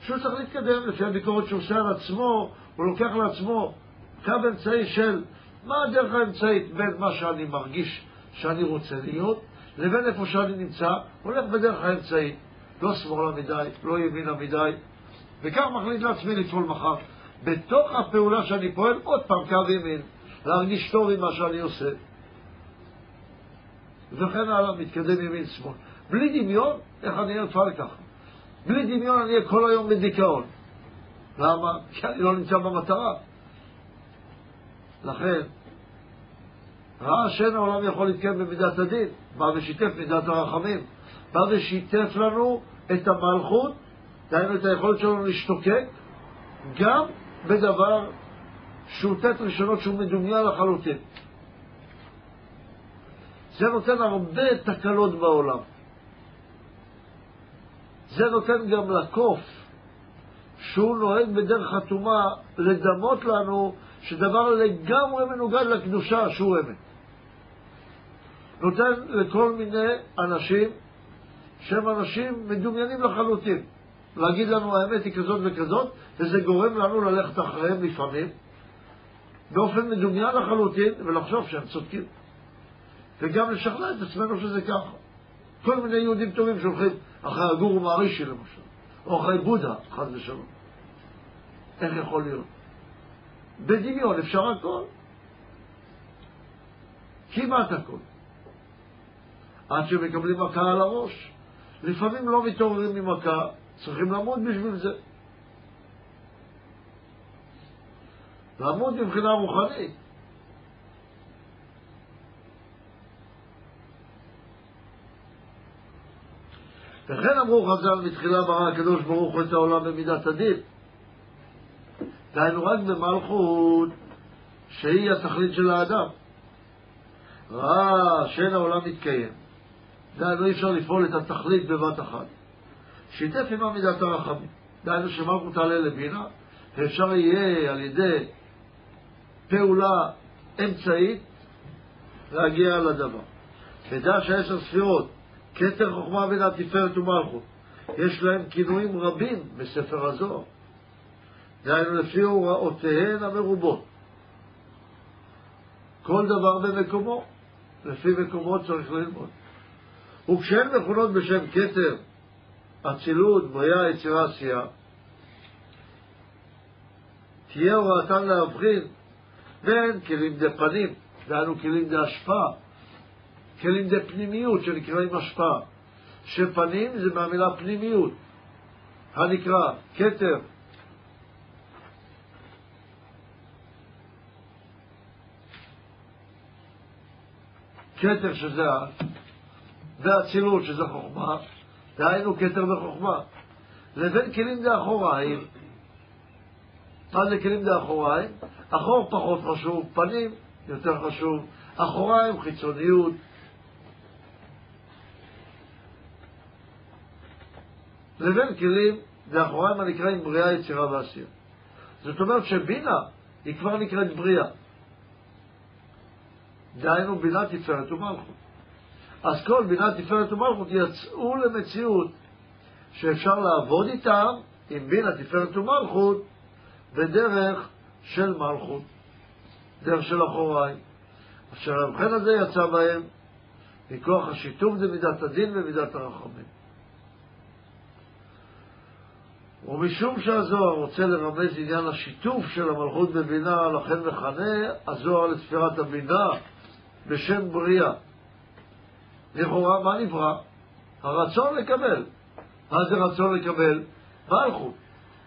שהוא צריך להתקדם, לפי הביקורת שהוא עושה על עצמו, הוא לוקח לעצמו קו אמצעי של מה הדרך האמצעית בין מה שאני מרגיש שאני רוצה להיות, לבין איפה שאני נמצא, הולך בדרך האמצעית, לא שמאלה מדי, לא ימינה מדי, וכך מחליט לעצמי לפעול מחר. בתוך הפעולה שאני פועל, עוד פעם קו ימין, להרגיש טוב עם מה שאני עושה. וכן הלאה, מתקדם ימין שמאל. בלי דמיון, איך אני אהיה אפעל ככה? בלי דמיון אני אהיה כל היום בדיכאון. למה? כי אני לא נמצא במטרה. לכן, ראה שאין העולם יכול להתקיים במידת הדין, בא ושיתף מידת הרחמים, בא ושיתף לנו את המלכות, דהיינו את היכולת שלנו להשתוקק, גם בדבר שהוא ט' ראשונות שהוא מדומיין לחלוטין. זה נותן הרבה תקלות בעולם. זה נותן גם לקוף, שהוא נוהג בדרך חתומה, לדמות לנו שדבר לגמרי מנוגד לקדושה שהוא אמת. נותן לכל מיני אנשים שהם אנשים מדומיינים לחלוטין. להגיד לנו האמת היא כזאת וכזאת, וזה גורם לנו ללכת אחריהם לפעמים, באופן מדומיין לחלוטין, ולחשוב שהם צודקים. וגם לשכנע את עצמנו שזה ככה. כל מיני יהודים טובים שהולכים אחרי הגורו מערישי למשל, או אחרי בודה, חס ושלום. איך יכול להיות? בדמיון אפשר הכל. כמעט הכל. עד שמקבלים מכה על הראש. לפעמים לא מתעוררים ממכה, צריכים לעמוד בשביל זה. לעמוד מבחינה רוחנית. וכן אמרו חז"ל מתחילה ברא הקדוש ברוך הוא את העולם במידת הדין. דהיינו רק במלכות שהיא התכלית של האדם. ראה שאין העולם מתקיים. דהיינו אי אפשר לפעול את התכלית בבת אחת. שיתף עמה מידת הרחמים. דהיינו שמלכות תעלה לבינה, ואפשר יהיה על ידי פעולה אמצעית להגיע לדבר. תדע שהעשר ספירות, כתר חוכמה בינה תפארת ומלכות, יש להם כינויים רבים בספר הזוהר. דהיינו לפי הוראותיהן המרובות. כל דבר במקומו, לפי מקומו צריך ללמוד. וכשהן מכונות בשם כתר, אצילות, בריאה, יצירה, עשייה, תהיה הוראתן להבחין בין כלים די פנים, דהיינו כלים די השפעה, כלים די פנימיות שנקראים השפעה, שפנים זה מהמילה פנימיות, הנקרא כתר, כתר שזה ואצילות שזה חוכמה, דהיינו כתר וחוכמה, לבין כלים דאחוריים. מה זה כלים דאחוריים? אחור פחות חשוב, פנים יותר חשוב, אחוריים חיצוניות. לבין כלים דאחוריים הנקראים בריאה, יצירה ועשייה. זאת אומרת שבינה היא כבר נקראת בריאה. דהיינו בינה תפארת ומלכות. אז כל בינה תפארת ומלכות יצאו למציאות שאפשר לעבוד איתם עם בינה תפארת ומלכות בדרך של מלכות, דרך של אחוריים. אשר המבחן הזה יצא בהם מכוח השיתוף במידת הדין ומידת הרחמים. ומשום שהזוהר רוצה לרמז עניין השיתוף של המלכות בבינה, לכן מכנה הזוהר לספירת הבינה בשם בריאה. לכאורה, מה נברא? הרצון לקבל. מה זה רצון לקבל? מלכות.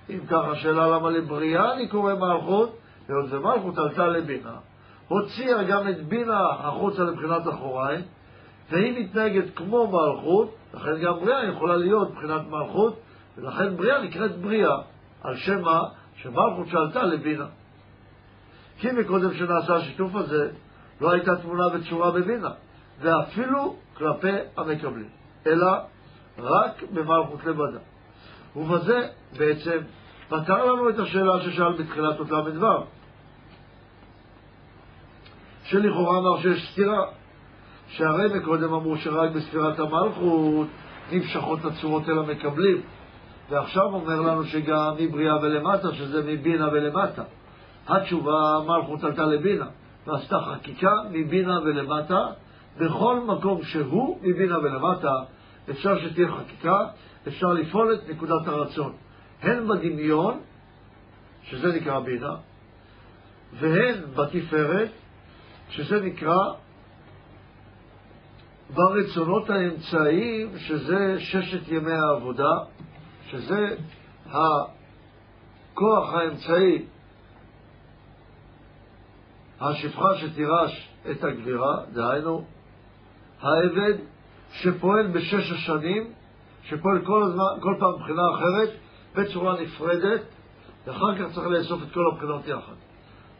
אם ככה, השאלה למה לבריאה אני קורא מלכות, והיות ומלכות עלתה לבינה, הוציאה גם את בינה החוצה לבחינת אחוריים, והיא מתנהגת כמו מלכות, לכן גם בריאה יכולה להיות מבחינת מלכות, ולכן בריאה נקראת בריאה, על שם מה? שמלכות שעלתה לבינה. כי מקודם שנעשה השיתוף הזה, לא הייתה תמונה וצורה בבינה, ואפילו כלפי המקבלים, אלא רק במלכות לבדה. ובזה בעצם פתר לנו את השאלה ששאל בתחילת אותה מדבר, שלכאורה אמר שיש סתירה, שהרי מקודם אמרו שרק בספירת המלכות נמשכות הצורות אל המקבלים, ועכשיו אומר לנו שגם מבריאה ולמטה, שזה מבינה ולמטה. התשובה, מלכות עלתה לבינה. ועשתה חקיקה מבינה ולמטה, בכל מקום שהוא מבינה ולמטה, אפשר שתהיה חקיקה, אפשר לפעול את נקודת הרצון, הן בדמיון, שזה נקרא בינה, והן בתפארת, שזה נקרא ברצונות האמצעיים, שזה ששת ימי העבודה, שזה הכוח האמצעי השפחה שתירש את הגבירה, דהיינו, העבד שפועל בשש השנים, שפועל כל, הזמן, כל פעם מבחינה אחרת, בצורה נפרדת, ואחר כך צריך לאסוף את כל הבחינות יחד.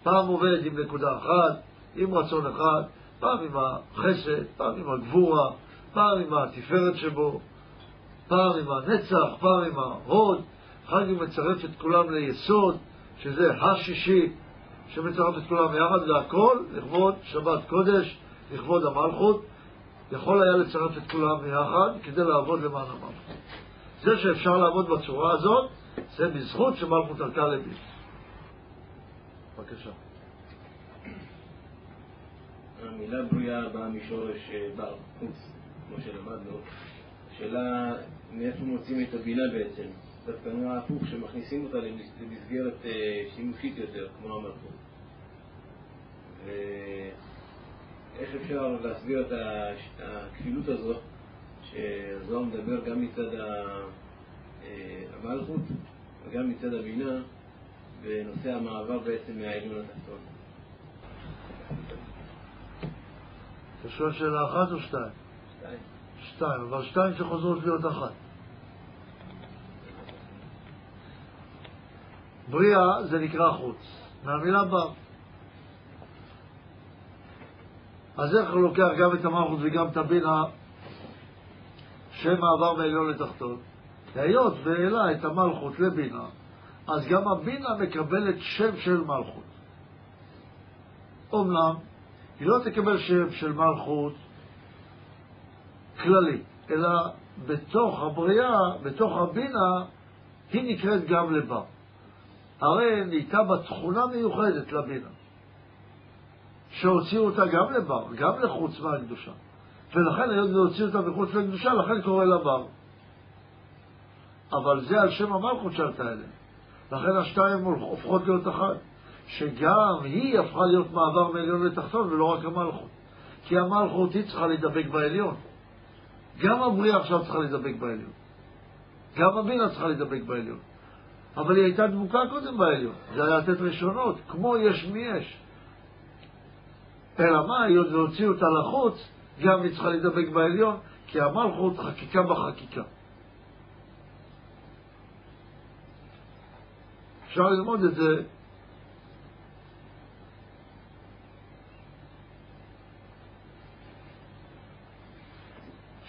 פעם עובד עם נקודה אחת, עם רצון אחד, פעם עם החסד, פעם עם הגבורה, פעם עם התפארת שבו, פעם עם הנצח, פעם עם ההוד, אחר כך מצרף את כולם ליסוד, שזה השישי, שמצרף את כולם יחד, והכל לכבוד שבת קודש, לכבוד המלכות, יכול היה לצרף את כולם יחד כדי לעבוד למען המלכות. זה שאפשר לעבוד בצורה הזאת, זה בזכות שמלכות עלתה לבי. בבקשה. המילה בריאה באה משורש אה, בר, חוץ, כמו שלמדנו. השאלה מאיפה מוצאים את הבינה בעצם. דווקא נראה הפוך, שמכניסים אותה למסגרת אה, שימושית יותר, כמו המלכות. איך אפשר להסביר את הכפילות הזאת, שהזוהר מדבר גם מצד אה, המלכות וגם מצד הבינה, בנושא המעבר בעצם מהעליון לתחתון. אתה שואל שאלה אחת או שתיים? שתיים. שתיים, אבל שתיים שחוזרות להיות אחת. בריאה זה נקרא חוץ, מהמילה בר. אז איך הוא לוקח גם את המלכות וגם את הבינה, שם מעבר מעליון לתחתון? היות והעלה את המלכות לבינה, אז גם הבינה מקבלת שם של מלכות. אומנם, היא לא תקבל שם של מלכות כללי, אלא בתוך הבריאה, בתוך הבינה, היא נקראת גם לבר. הרי נהייתה בה תכונה מיוחדת לבינה. שהוציאו אותה גם לבר, גם לחוץ מהקדושה. ולכן היות והוציאו אותה מחוץ לקדושה, לכן קורא לה בר. אבל זה על שם המלכות שעלתה אליהם. לכן השתיים הופכות להיות אחת. שגם היא הפכה להיות מעבר מעליון לתחתון, ולא רק המלכות. כי המלכות היא צריכה להידבק בעליון. גם הבריאה עכשיו צריכה להידבק בעליון. גם הבינה צריכה להידבק בעליון. אבל היא הייתה דבוקה קודם בעליון. זה היה לתת ראשונות, כמו יש מי יש. אלא מה, היות והוציאו אותה לחוץ, גם היא צריכה להידבק בעליון, כי המלכות חקיקה בחקיקה. אפשר ללמוד את זה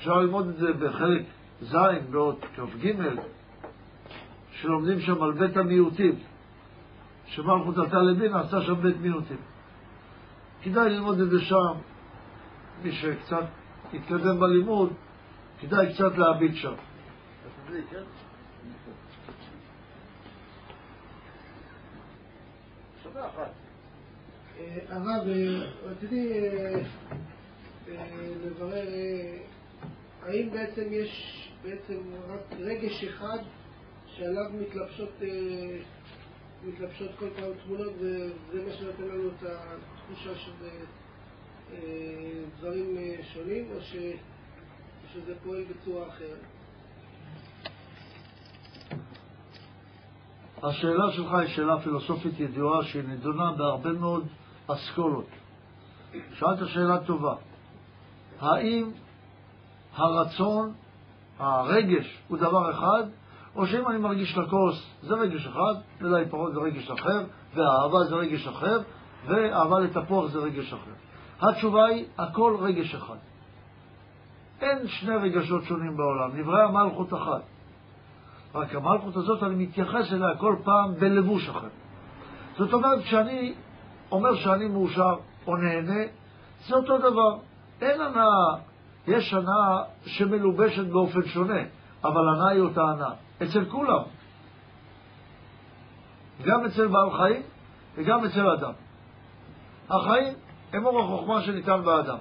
אפשר ללמוד את זה בחלק ז' בעוד כ"ג, שלומדים שם על בית המיעוטים, שמלכות עלתה לדין, עשתה שם בית מיעוטים. כדאי ללמוד את זה שם. מי שקצת יתקדם בלימוד, כדאי קצת להביט שם. אה, הרב, אה, רציתי אה, לברר האם בעצם יש בעצם רק רגש אחד שעליו מתלבשות מתלבשות כל פעם תמונות וזה מה שנותן לנו את התחושה שזה אה, דברים אה, שונים או ש, שזה פועל בצורה אחרת? השאלה שלך היא שאלה פילוסופית ידועה שהיא נדונה בהרבה מאוד אסכולות. שאלת שאלה טובה. האם הרצון, הרגש, הוא דבר אחד, או שאם אני מרגיש לכוס זה רגש אחד, ולעיפרון זה רגש אחר, והאהבה זה רגש אחר, ואהבה לתפוח זה רגש אחר. התשובה היא, הכל רגש אחד. אין שני רגשות שונים בעולם, נבראה המלכות אחת. רק המלכות הזאת, אני מתייחס אליה כל פעם בלבוש אחר. זאת אומרת, כשאני אומר שאני מאושר או נהנה, זה אותו דבר. אין הנאה, יש הנאה שמלובשת באופן שונה, אבל הנאה היא אותה הנאה. אצל כולם. גם אצל בעל חיים וגם אצל אדם. החיים הם אור החוכמה שניתן באדם.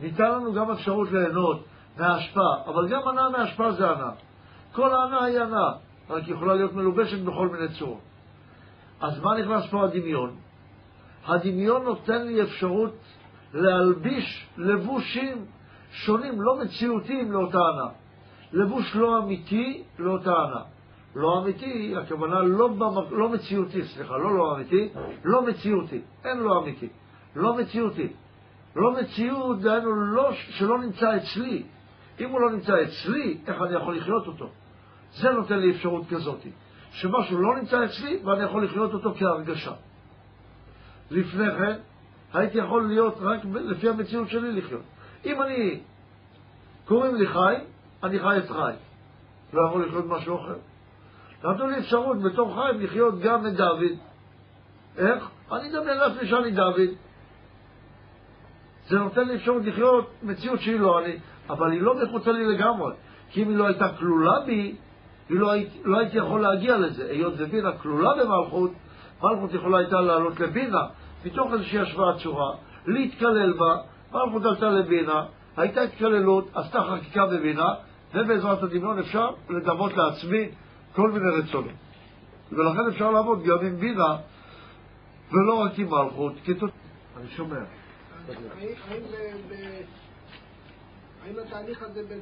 ניתן לנו גם אפשרות ליהנות מההשפעה, אבל גם הנאה מההשפעה זה הנאה. כל ההנאה היא הנאה, רק יכולה להיות מלובשת בכל מיני צורות. אז מה נכנס פה הדמיון? הדמיון נותן לי אפשרות להלביש לבושים שונים, לא מציאותיים לאותה הנאה. לבוש לא אמיתי לאותה הנאה. לא אמיתי, הכוונה לא, במק... לא מציאותי, סליחה, לא לא אמיתי, לא מציאותי, אין לא אמיתי, לא מציאותי. לא מציאות, דהיינו לא, שלא נמצא אצלי. אם הוא לא נמצא אצלי, איך אני יכול לחיות אותו? זה נותן לי אפשרות כזאת, שמשהו לא נמצא אצלי ואני יכול לחיות אותו כהרגשה. לפני כן, הייתי יכול להיות רק לפי המציאות שלי לחיות. אם אני, קוראים לי חי, אני חי את חי. לא יכול לחיות משהו אחר. נתנו לי אפשרות בתור חיים לחיות גם את דוד. איך? אני אדמיין לעצמי שאני דוד. זה נותן לי אפשרות לחיות מציאות שהיא לא אני, אבל היא לא מחוצה לי לגמרי. כי אם היא לא הייתה כלולה בי, לא, היית, לא הייתי יכול להגיע לזה. היות ובינה כלולה במלכות, מלכות יכולה הייתה לעלות לבינה, מתוך איזושהי השוואת צורה, להתקלל בה, מלכות עלתה לבינה, הייתה התקללות, עשתה חקיקה בבינה, ובעזרת הדמיון אפשר לדמות לעצמי כל מיני רצונות. ולכן אפשר לעבוד גם עם בינה, ולא רק עם מלכות. אני שומע. האם התהליך הזה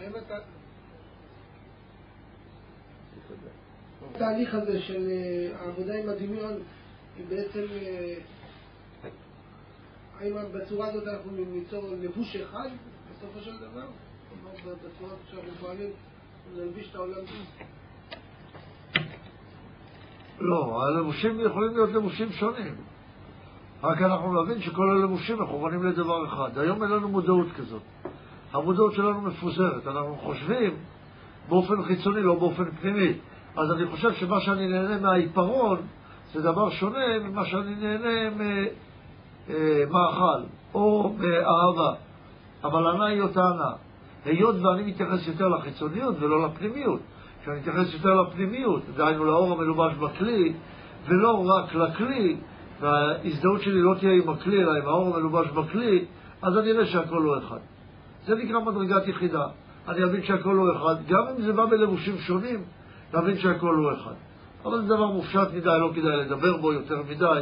האם התהליך הזה של אה, העבודה עם הדמיון היא בעצם, אה, האם בצורה הזאת אנחנו ניצור לבוש אחד בסופו של דבר? בצורה שאנחנו פועלים נלביש את העולם? לא, הלבושים יכולים להיות לבושים שונים. רק אנחנו נבין שכל הלבושים מכוונים לדבר אחד. היום אין לנו מודעות כזאת. המודעות שלנו מפוזרת. אנחנו חושבים באופן חיצוני, לא באופן פנימי. אז אני חושב שמה שאני נהנה מהעיפרון זה דבר שונה ממה שאני נהנה ממאכל או מאהבה. אבל הנאה היא אותה הנאה. היות ואני מתייחס יותר לחיצוניות ולא לפנימיות, כשאני מתייחס יותר לפנימיות, דהיינו לאור המלובש בכלי, ולא רק לכלי, וההזדהות שלי לא תהיה עם הכלי, אלא עם האור המלובש בכלי, אז אני אראה שהכל לא אחד. זה נקרא מדרגת יחידה. אני אבין שהכל לא אחד, גם אם זה בא בלבושים שונים, להבין שהכל לא אחד. אבל זה דבר מופשט מדי, לא כדאי לדבר בו יותר מדי.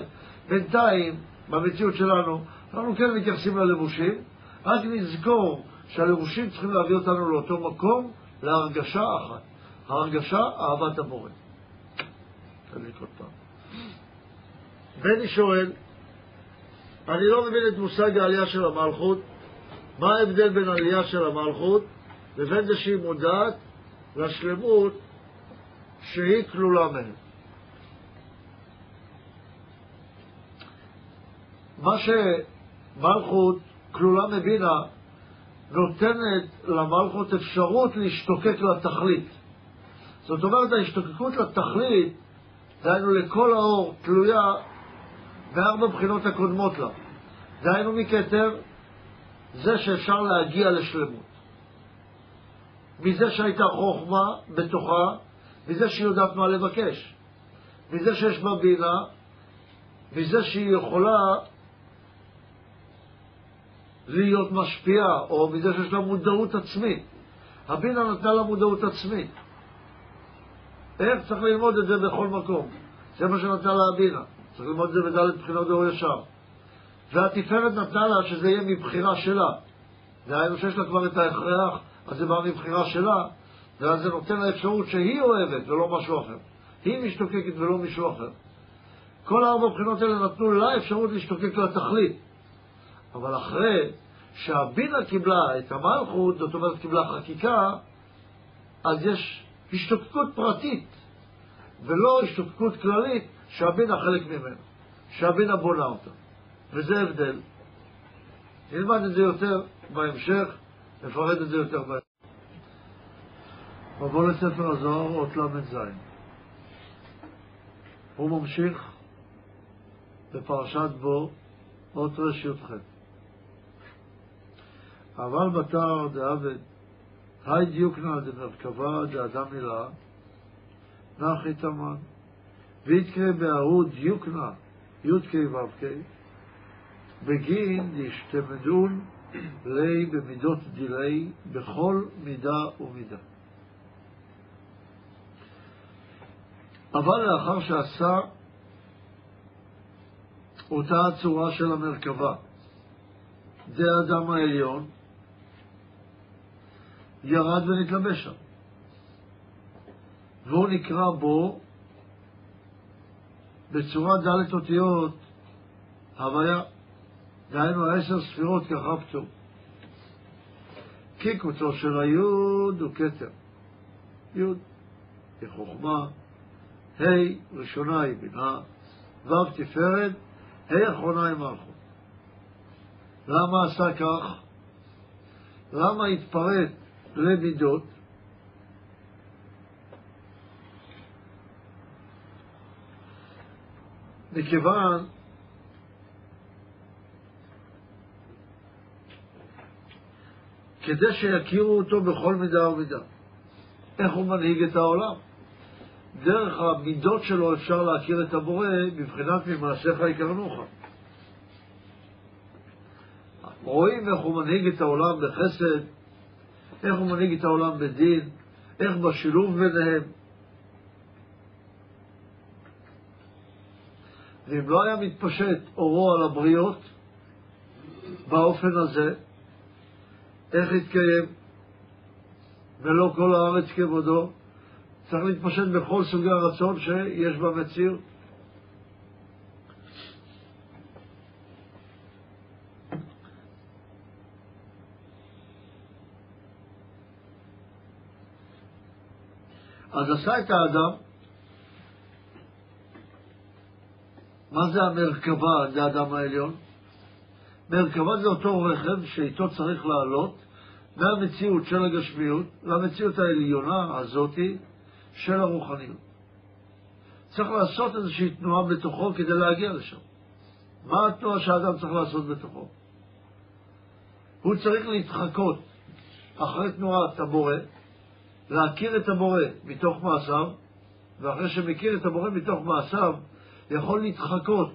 בינתיים, במציאות שלנו, אנחנו כן מתייחסים ללבושים, רק נזכור שהלבושים צריכים להביא אותנו לאותו מקום, להרגשה אחת. ההרגשה, אהבת הבורא. בני שואל, אני לא מבין את מושג העלייה של המלכות, מה ההבדל בין עלייה של המלכות לבין זה שהיא מודעת לשלמות שהיא כלולה מהם. מה שמלכות כלולה מבינה נותנת למלכות אפשרות להשתוקק לתכלית. זאת אומרת, ההשתוקקות לתכלית, דהיינו לכל האור, תלויה בארבע בחינות הקודמות לה. דהיינו מכתר, זה שאפשר להגיע לשלמות. מזה שהייתה חוכמה בתוכה, מזה שהיא יודעת מה לבקש, מזה שיש בה בינה, מזה שהיא יכולה להיות משפיעה, או מזה שיש לה מודעות עצמית. הבינה נתנה לה מודעות עצמית. איך? צריך ללמוד את זה בכל מקום. זה מה שנתנה לה הבינה. צריך ללמוד את זה בדלת בחינות דור ישר. והתפארת נתנה לה שזה יהיה מבחירה שלה. דהיינו שיש לה כבר את ההכרח, אז זה בא מבחירה שלה, ואז זה נותן לה אפשרות שהיא אוהבת ולא משהו אחר. היא משתוקקת ולא מישהו אחר. כל ארבע הבחינות האלה נתנו לה אפשרות להשתוקק לתכלית. אבל אחרי שהבינה קיבלה את המלכות, זאת אומרת קיבלה חקיקה, אז יש השתוקקות פרטית, ולא השתוקקות כללית שהבינה חלק ממנה, שהבינה בונה אותה. וזה הבדל. נלמד את זה יותר בהמשך, נפרט את זה יותר בהמשך. מבוא לספר הזוהר, אות ל"ז. הוא ממשיך בפרשת בו, אות רי"ח. אבל בתר דעבד, היי דיוקנא דמרכבה דאדם מילה, נחי תמן, ויתקרא בהוא דיוקנא, י"ק ו"ק, בגין ישתמדון לי במידות דילי בכל מידה ומידה. אבל לאחר שעשה אותה הצורה של המרכבה, זה האדם העליון, ירד ונתלבש שם. והוא נקרא בו בצורה דלת אותיות הוויה, דהיינו העשר ספירות ככה פטור. כי קוצו של היוד הוא כתר. יוד היא חוכמה, ה' ראשונה היא בינה, ו' תפארת, ה' אחרונה היא מלכות. למה עשה כך? למה התפרט למידות, מכיוון כדי שיכירו אותו בכל מידה ומידה. איך הוא מנהיג את העולם? דרך המידות שלו אפשר להכיר את הבורא מבחינת ממעשיך יקרנוך. רואים איך הוא מנהיג את העולם בחסד, איך הוא מנהיג את העולם בדין, איך בשילוב ביניהם. ואם לא היה מתפשט אורו על הבריות באופן הזה, איך יתקיים? ולא כל הארץ כבודו. צריך להתפשט בכל סוגי הרצון שיש במציאות. אז עשה את האדם, מה זה המרכבה, זה האדם העליון? מרכבה זה אותו רכב שאיתו צריך לעלות מהמציאות של הגשמיות למציאות העליונה הזאתי של הרוחניות. צריך לעשות איזושהי תנועה בתוכו כדי להגיע לשם. מה התנועה שהאדם צריך לעשות בתוכו? הוא צריך להתחקות אחרי תנועת הבורא, להכיר את הבורא מתוך מעשיו, ואחרי שמכיר את הבורא מתוך מעשיו, יכול להתחקות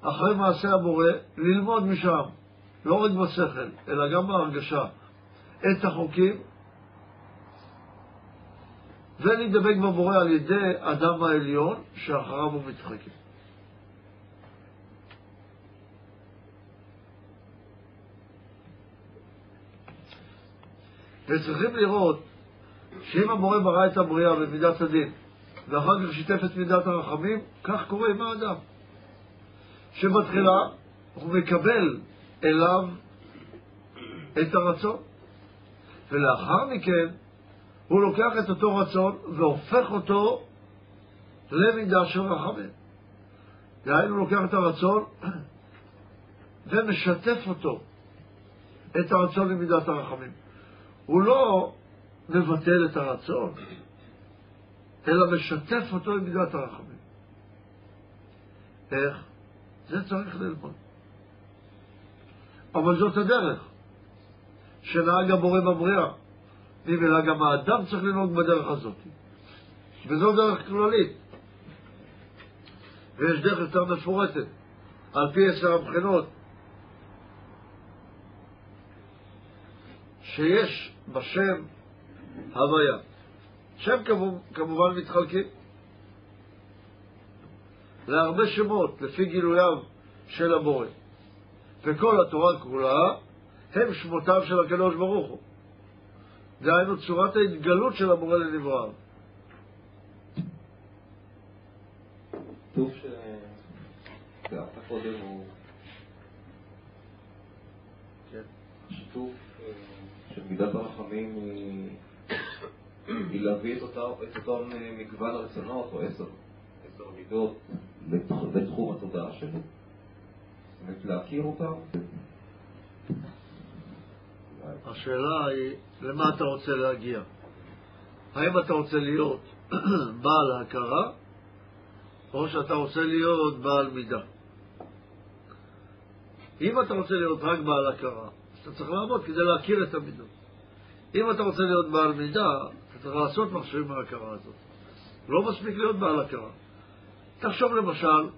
אחרי מעשה הבורא, ללמוד משם, לא רק בשכל, אלא גם בהרגשה, את החוקים, ולהידבק בבורא על ידי אדם העליון שאחריו הוא מתחכה. וצריכים לראות שאם המורה ברא את הבריאה במידת הדין, ואחר כך שיתף את מידת הרחמים, כך קורה עם האדם. שבתחילה הוא מקבל אליו את הרצון, ולאחר מכן הוא לוקח את אותו רצון והופך אותו למידה של רחמים. דהיינו, הוא לוקח את הרצון ומשתף אותו, את הרצון למידת הרחמים. הוא לא מבטל את הרצון, אלא משתף אותו למידת הרחמים. איך? זה צריך ללמוד. אבל זאת הדרך שנהג הבורא בבריאה. ממילא גם האדם צריך לנהוג בדרך הזאת. וזו דרך כללית. ויש דרך יותר מפורטת, על פי עשר הבחינות, שיש בשם הוויה. שם כמובן מתחלקים. להרבה שמות לפי גילוייו של הבורא. וכל התורה כולה הם שמותיו של הקדוש ברוך הוא. דהיינו צורת ההתגלות של הבורא לנבראיו. כתוב שאתה קודם הוא. שיתוף אה, של מידת הרחמים היא להביא את אותם אה, מגוון הרצונות או עשר מידות בתחום התודעה שלו. זאת אומרת, להכיר אותם. השאלה היא, למה אתה רוצה להגיע? האם אתה רוצה להיות בעל הכרה, או שאתה רוצה להיות בעל מידה? אם אתה רוצה להיות רק בעל הכרה, אז אתה צריך לעבוד כדי להכיר את המידות. אם אתה רוצה להיות בעל מידה, צריך לעשות משהו עם ההכרה הזאת. לא מספיק להיות בעל הכרה. תחשוב למשל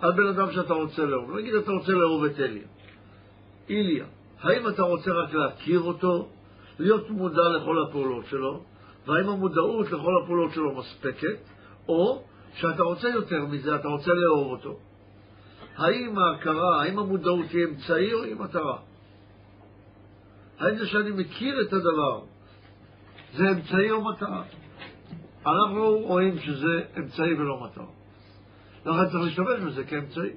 על בן אדם שאתה רוצה לאהוב. נגיד אתה רוצה לאהוב את אליה. איליה, האם אתה רוצה רק להכיר אותו, להיות מודע לכל הפעולות שלו, והאם המודעות לכל הפעולות שלו מספקת, או שאתה רוצה יותר מזה, אתה רוצה לאהוב אותו. האם ההכרה, האם המודעות היא אמצעי או היא מטרה? האם זה שאני מכיר את הדבר, זה אמצעי או מטרה? אנחנו רואים שזה אמצעי ולא מטרה. לכן צריך להשתמש בזה כאמצעי.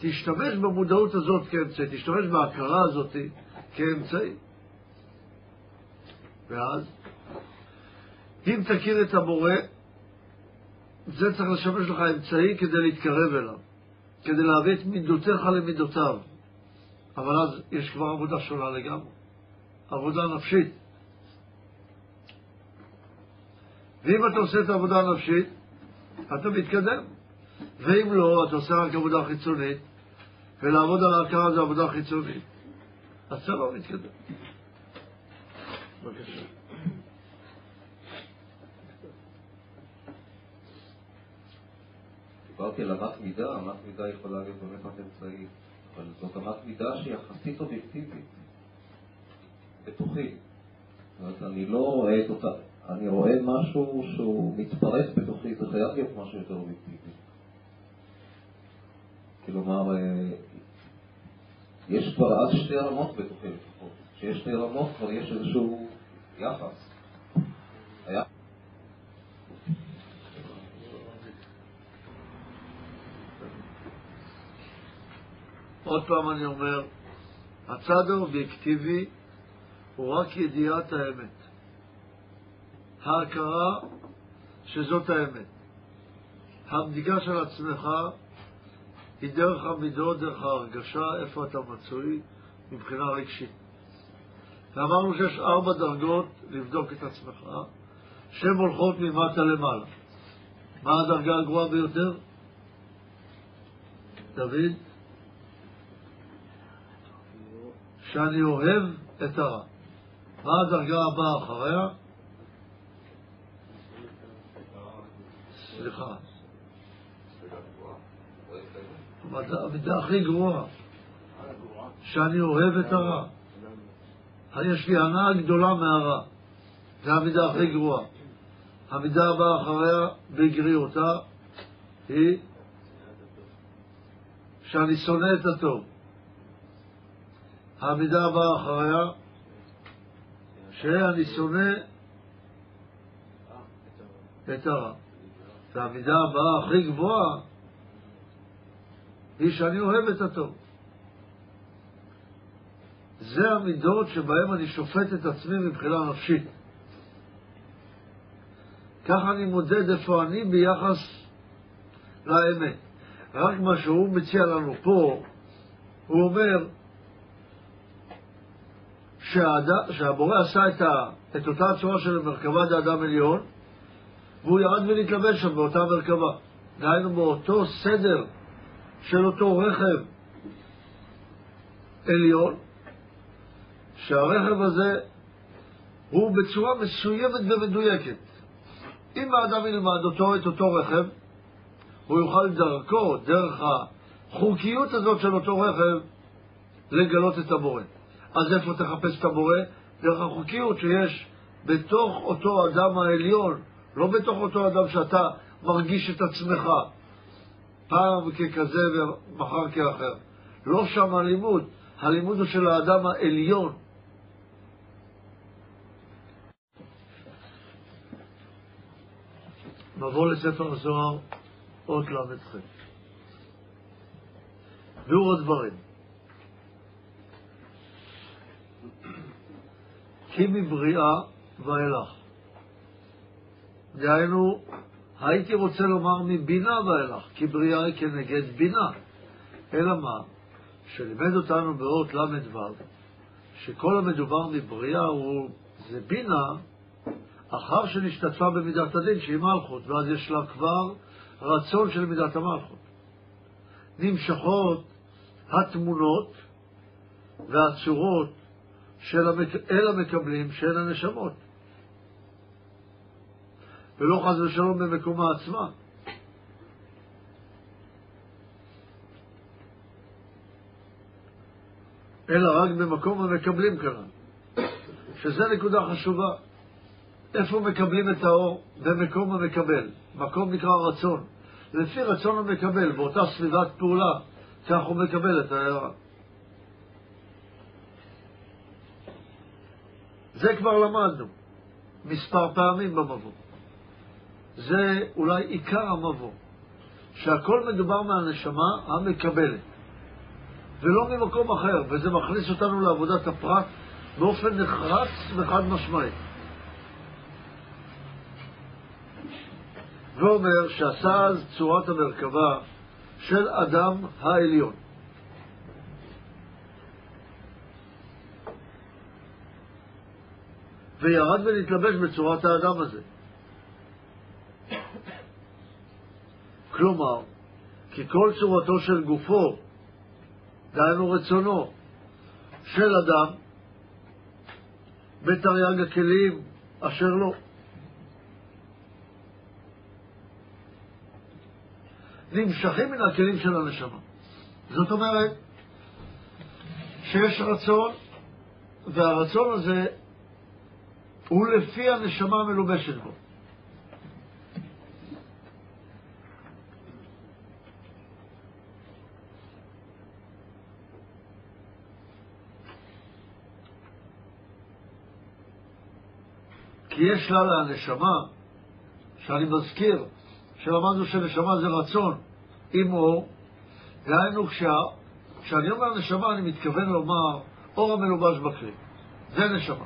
תשתמש במודעות הזאת כאמצעי, תשתמש בהכרה הזאת כאמצעי. ואז, אם תכיר את הבורא, זה צריך לשמש לך אמצעי כדי להתקרב אליו, כדי להביא את מידותיך למידותיו. אבל אז יש כבר עבודה שונה לגמרי. עבודה נפשית. ואם אתה עושה את העבודה הנפשית, אתה מתקדם. ואם לא, אתה עושה רק עבודה חיצונית, ולעבוד על ההכרה זה עבודה חיצונית. אז אתה לא מתקדם. בבקשה. דיברתי על אמת מידה, אמת מידה יכולה להיות באמת רק אמצעי, אבל זאת אמת מידה שהיא יחסית אובייקטיבית, בתוכי. זאת אומרת, אני לא רואה את אותה, אני רואה משהו שהוא מתפרץ בתוכי, זה חייב להיות משהו יותר אובייקטיבי. כלומר, אה, יש כבר עד שתי רמות בתוכי לפחות. כשיש שתי רמות כבר יש איזשהו יחס. היה... עוד פעם אני אומר, הצד האובייקטיבי הוא רק ידיעת האמת. ההכרה שזאת האמת. הבדיקה של עצמך היא דרך המידות, דרך ההרגשה, איפה אתה מצוי מבחינה רגשית. ואמרנו שיש ארבע דרגות לבדוק את עצמך, שהן הולכות ממטה למעלה. מה הדרגה הגרועה ביותר? דוד? שאני אוהב את הרע. מה הדרגה הבאה אחריה? סליחה. המידה הכי גרועה, שאני אוהב את הרע. יש לי הנאה גדולה מהרע. זו המידה הכי גרועה. המידה הבאה אחריה, בגריעותה, היא שאני שונא את הטוב. המידה הבאה אחריה, שאני שונא את הרע. והמידה הבאה הכי גבוהה היא שאני אוהב את הטוב. זה המידות שבהן אני שופט את עצמי מבחינה נפשית. ככה אני מודד איפה אני ביחס לאמת. רק מה שהוא מציע לנו פה, הוא אומר. שהבורא עשה את, ה... את אותה צורה של מרכבה דאדם עליון, והוא ירד ונתלבש שם באותה מרכבה. דהיינו באותו סדר של אותו רכב עליון, שהרכב הזה הוא בצורה מסוימת ומדויקת. אם האדם ילמד אותו, את אותו רכב, הוא יוכל דרכו, דרך החוקיות הזאת של אותו רכב, לגלות את הבורא. אז איפה תחפש את הבורא? דרך החוקיות שיש בתוך אותו אדם העליון, לא בתוך אותו אדם שאתה מרגיש את עצמך. פעם ככזה ומחר כאחר. לא שם הלימוד, הלימוד הוא של האדם העליון. מבוא לספר הזוהר, אות ל"ח. ביאור הדברים. כי מבריאה ואילך. דהיינו, הייתי רוצה לומר מבינה ואילך, כי בריאה היא כנגד בינה. אלא מה? שלימד אותנו באות ל"ו, שכל המדובר מבריאה הוא, זה בינה, אחר שנשתתפה במידת הדין, שהיא מלכות, ואז יש לה כבר רצון של מידת המלכות. נמשכות התמונות והצורות של המק... אל המקבלים של הנשמות. ולא חס ושלום במקומה עצמה. אלא רק במקום המקבלים כאן, שזה נקודה חשובה. איפה מקבלים את האור? במקום המקבל. מקום נקרא רצון. לפי רצון המקבל, באותה סביבת פעולה, כך הוא מקבל את ההערה. זה כבר למדנו מספר פעמים במבוא. זה אולי עיקר המבוא, שהכל מדובר מהנשמה המקבלת, ולא ממקום אחר, וזה מכניס אותנו לעבודת הפרט באופן נחרץ וחד משמעי. ואומר שעשה אז צורת המרכבה של אדם העליון. וירד ונתלבש בצורת האדם הזה. כלומר, כי כל צורתו של גופו, דהיינו רצונו, של אדם, בתרי"ג הכלים אשר לו. נמשכים מן הכלים של הנשמה. זאת אומרת שיש רצון, והרצון הזה הוא לפי הנשמה המלובשת בו. כי יש לה לנשמה, שאני מזכיר, שלמדנו שנשמה זה רצון עם אור, דהיינו כשאני אומר נשמה אני מתכוון לומר אור המלובש בכלי, זה נשמה.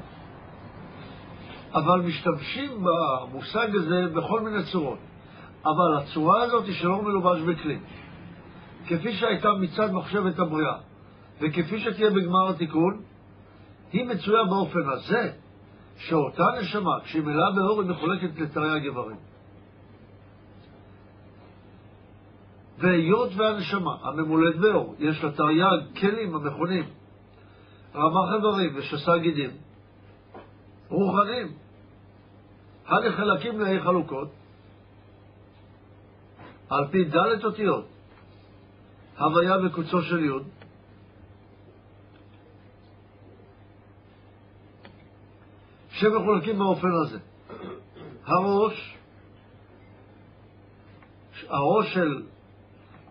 אבל משתמשים במושג הזה בכל מיני צורות. אבל הצורה הזאת היא של אור מלובש בכלי. כפי שהייתה מצד מחשבת הבריאה, וכפי שתהיה בגמר התיקון, היא מצויה באופן הזה, שאותה נשמה, כשהיא מלאה באור, היא מחולקת לתרי"ג איברים. והיות והנשמה הממולאת באור, יש לה תרי"ג כלים המכונים רמ"ח איברים ושסה גידים, רוחניים, הנחלקים לאי חלוקות, על פי ד' אותיות, הוויה וקוצו של יוד, שמחולקים באופן הזה. הראש, הראש של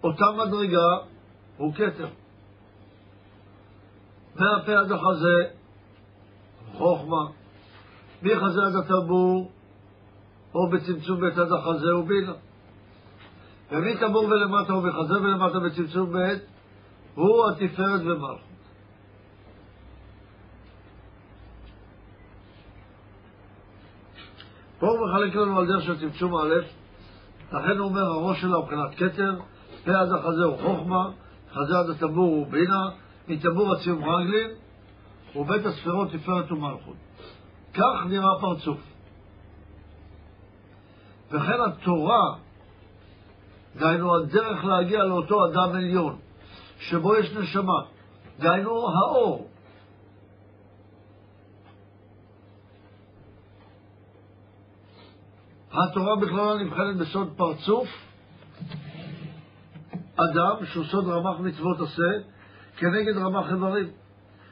אותה מדרגה הוא כתר. מהפה עד החזה, חוכמה, מחזה עד הטבור, או בצמצום בית עד החזה הוא בינה. ומטבור ולמטה ומחזה ולמטה בצמצום בית הוא התפארת ומלכות. פה הוא מחלק לנו על דרך של צמצום א', לכן הוא אומר הראש שלה הוא מבחינת כתר, פה עד החזה הוא חוכמה, חזה עד הטבור הוא בינה, מטבור הציום רגלין, ובית הספירות תפארת ומלכות. כך נראה פרצוף. וכן התורה, דהיינו הדרך להגיע לאותו אדם עליון, שבו יש נשמה, דהיינו האור, התורה בכללה נבחנת בסוד פרצוף אדם שהוא סוד רמ"ח מצוות עושה כנגד רמ"ח איברים,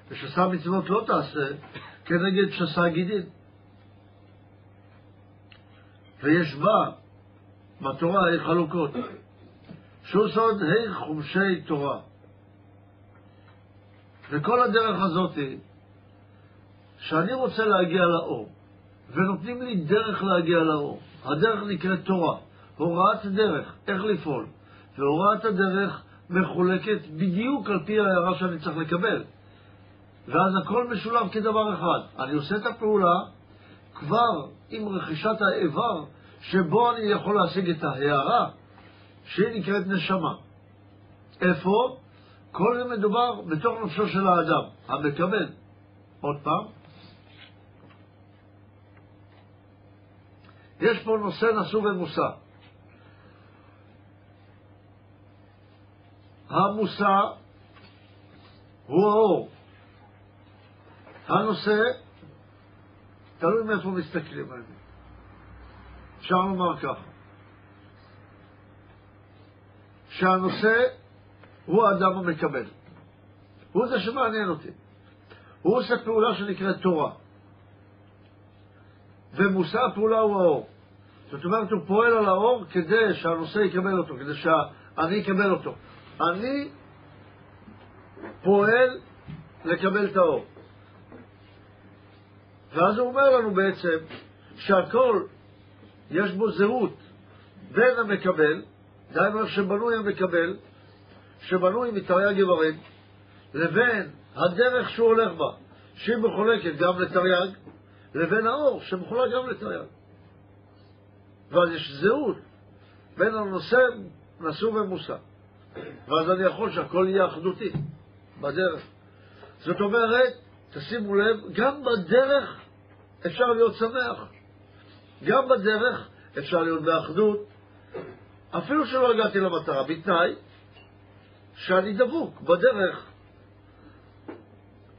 ושסה מצוות לא תעשה כנגד שסה גידין. ויש בה, בתורה, חלוקות, שהוא סוד ה' חומשי תורה. וכל הדרך הזאת שאני רוצה להגיע לאור, ונותנים לי דרך להגיע לאור. הדרך נקראת תורה, הוראת דרך, איך לפעול. והוראת הדרך מחולקת בדיוק על פי ההערה שאני צריך לקבל. ואז הכל משולב כדבר אחד. אני עושה את הפעולה כבר עם רכישת האיבר שבו אני יכול להשיג את ההערה שהיא נקראת נשמה. איפה? כל זה מדובר בתוך נפשו של האדם, המקבל. עוד פעם, יש פה נושא נשוא ומושא. המושא הוא האור. הנושא, תלוי מאיפה מסתכלים על זה. אפשר לומר ככה, שהנושא הוא האדם המקבל. הוא זה שמעניין אותי. הוא עושה פעולה שנקראת תורה. ומושא הפעולה הוא האור. זאת אומרת, הוא פועל על האור כדי שהנושא יקבל אותו, כדי שאני אקבל אותו. אני פועל לקבל את האור. ואז הוא אומר לנו בעצם שהכל, יש בו זהות בין המקבל, דהיינו איך שבנוי המקבל, שבנוי מתרי"ג איברים, לבין הדרך שהוא הולך בה, שהיא מחולקת גם לתרי"ג, לבין האור שמחולק גם לתרי"ג. ואז יש זהות בין הנושא, נשוא ומושא. ואז אני יכול שהכל יהיה אחדותי בדרך. זאת אומרת, תשימו לב, גם בדרך אפשר להיות שמח. גם בדרך אפשר להיות באחדות, אפילו שלא הגעתי למטרה, בתנאי שאני דבוק בדרך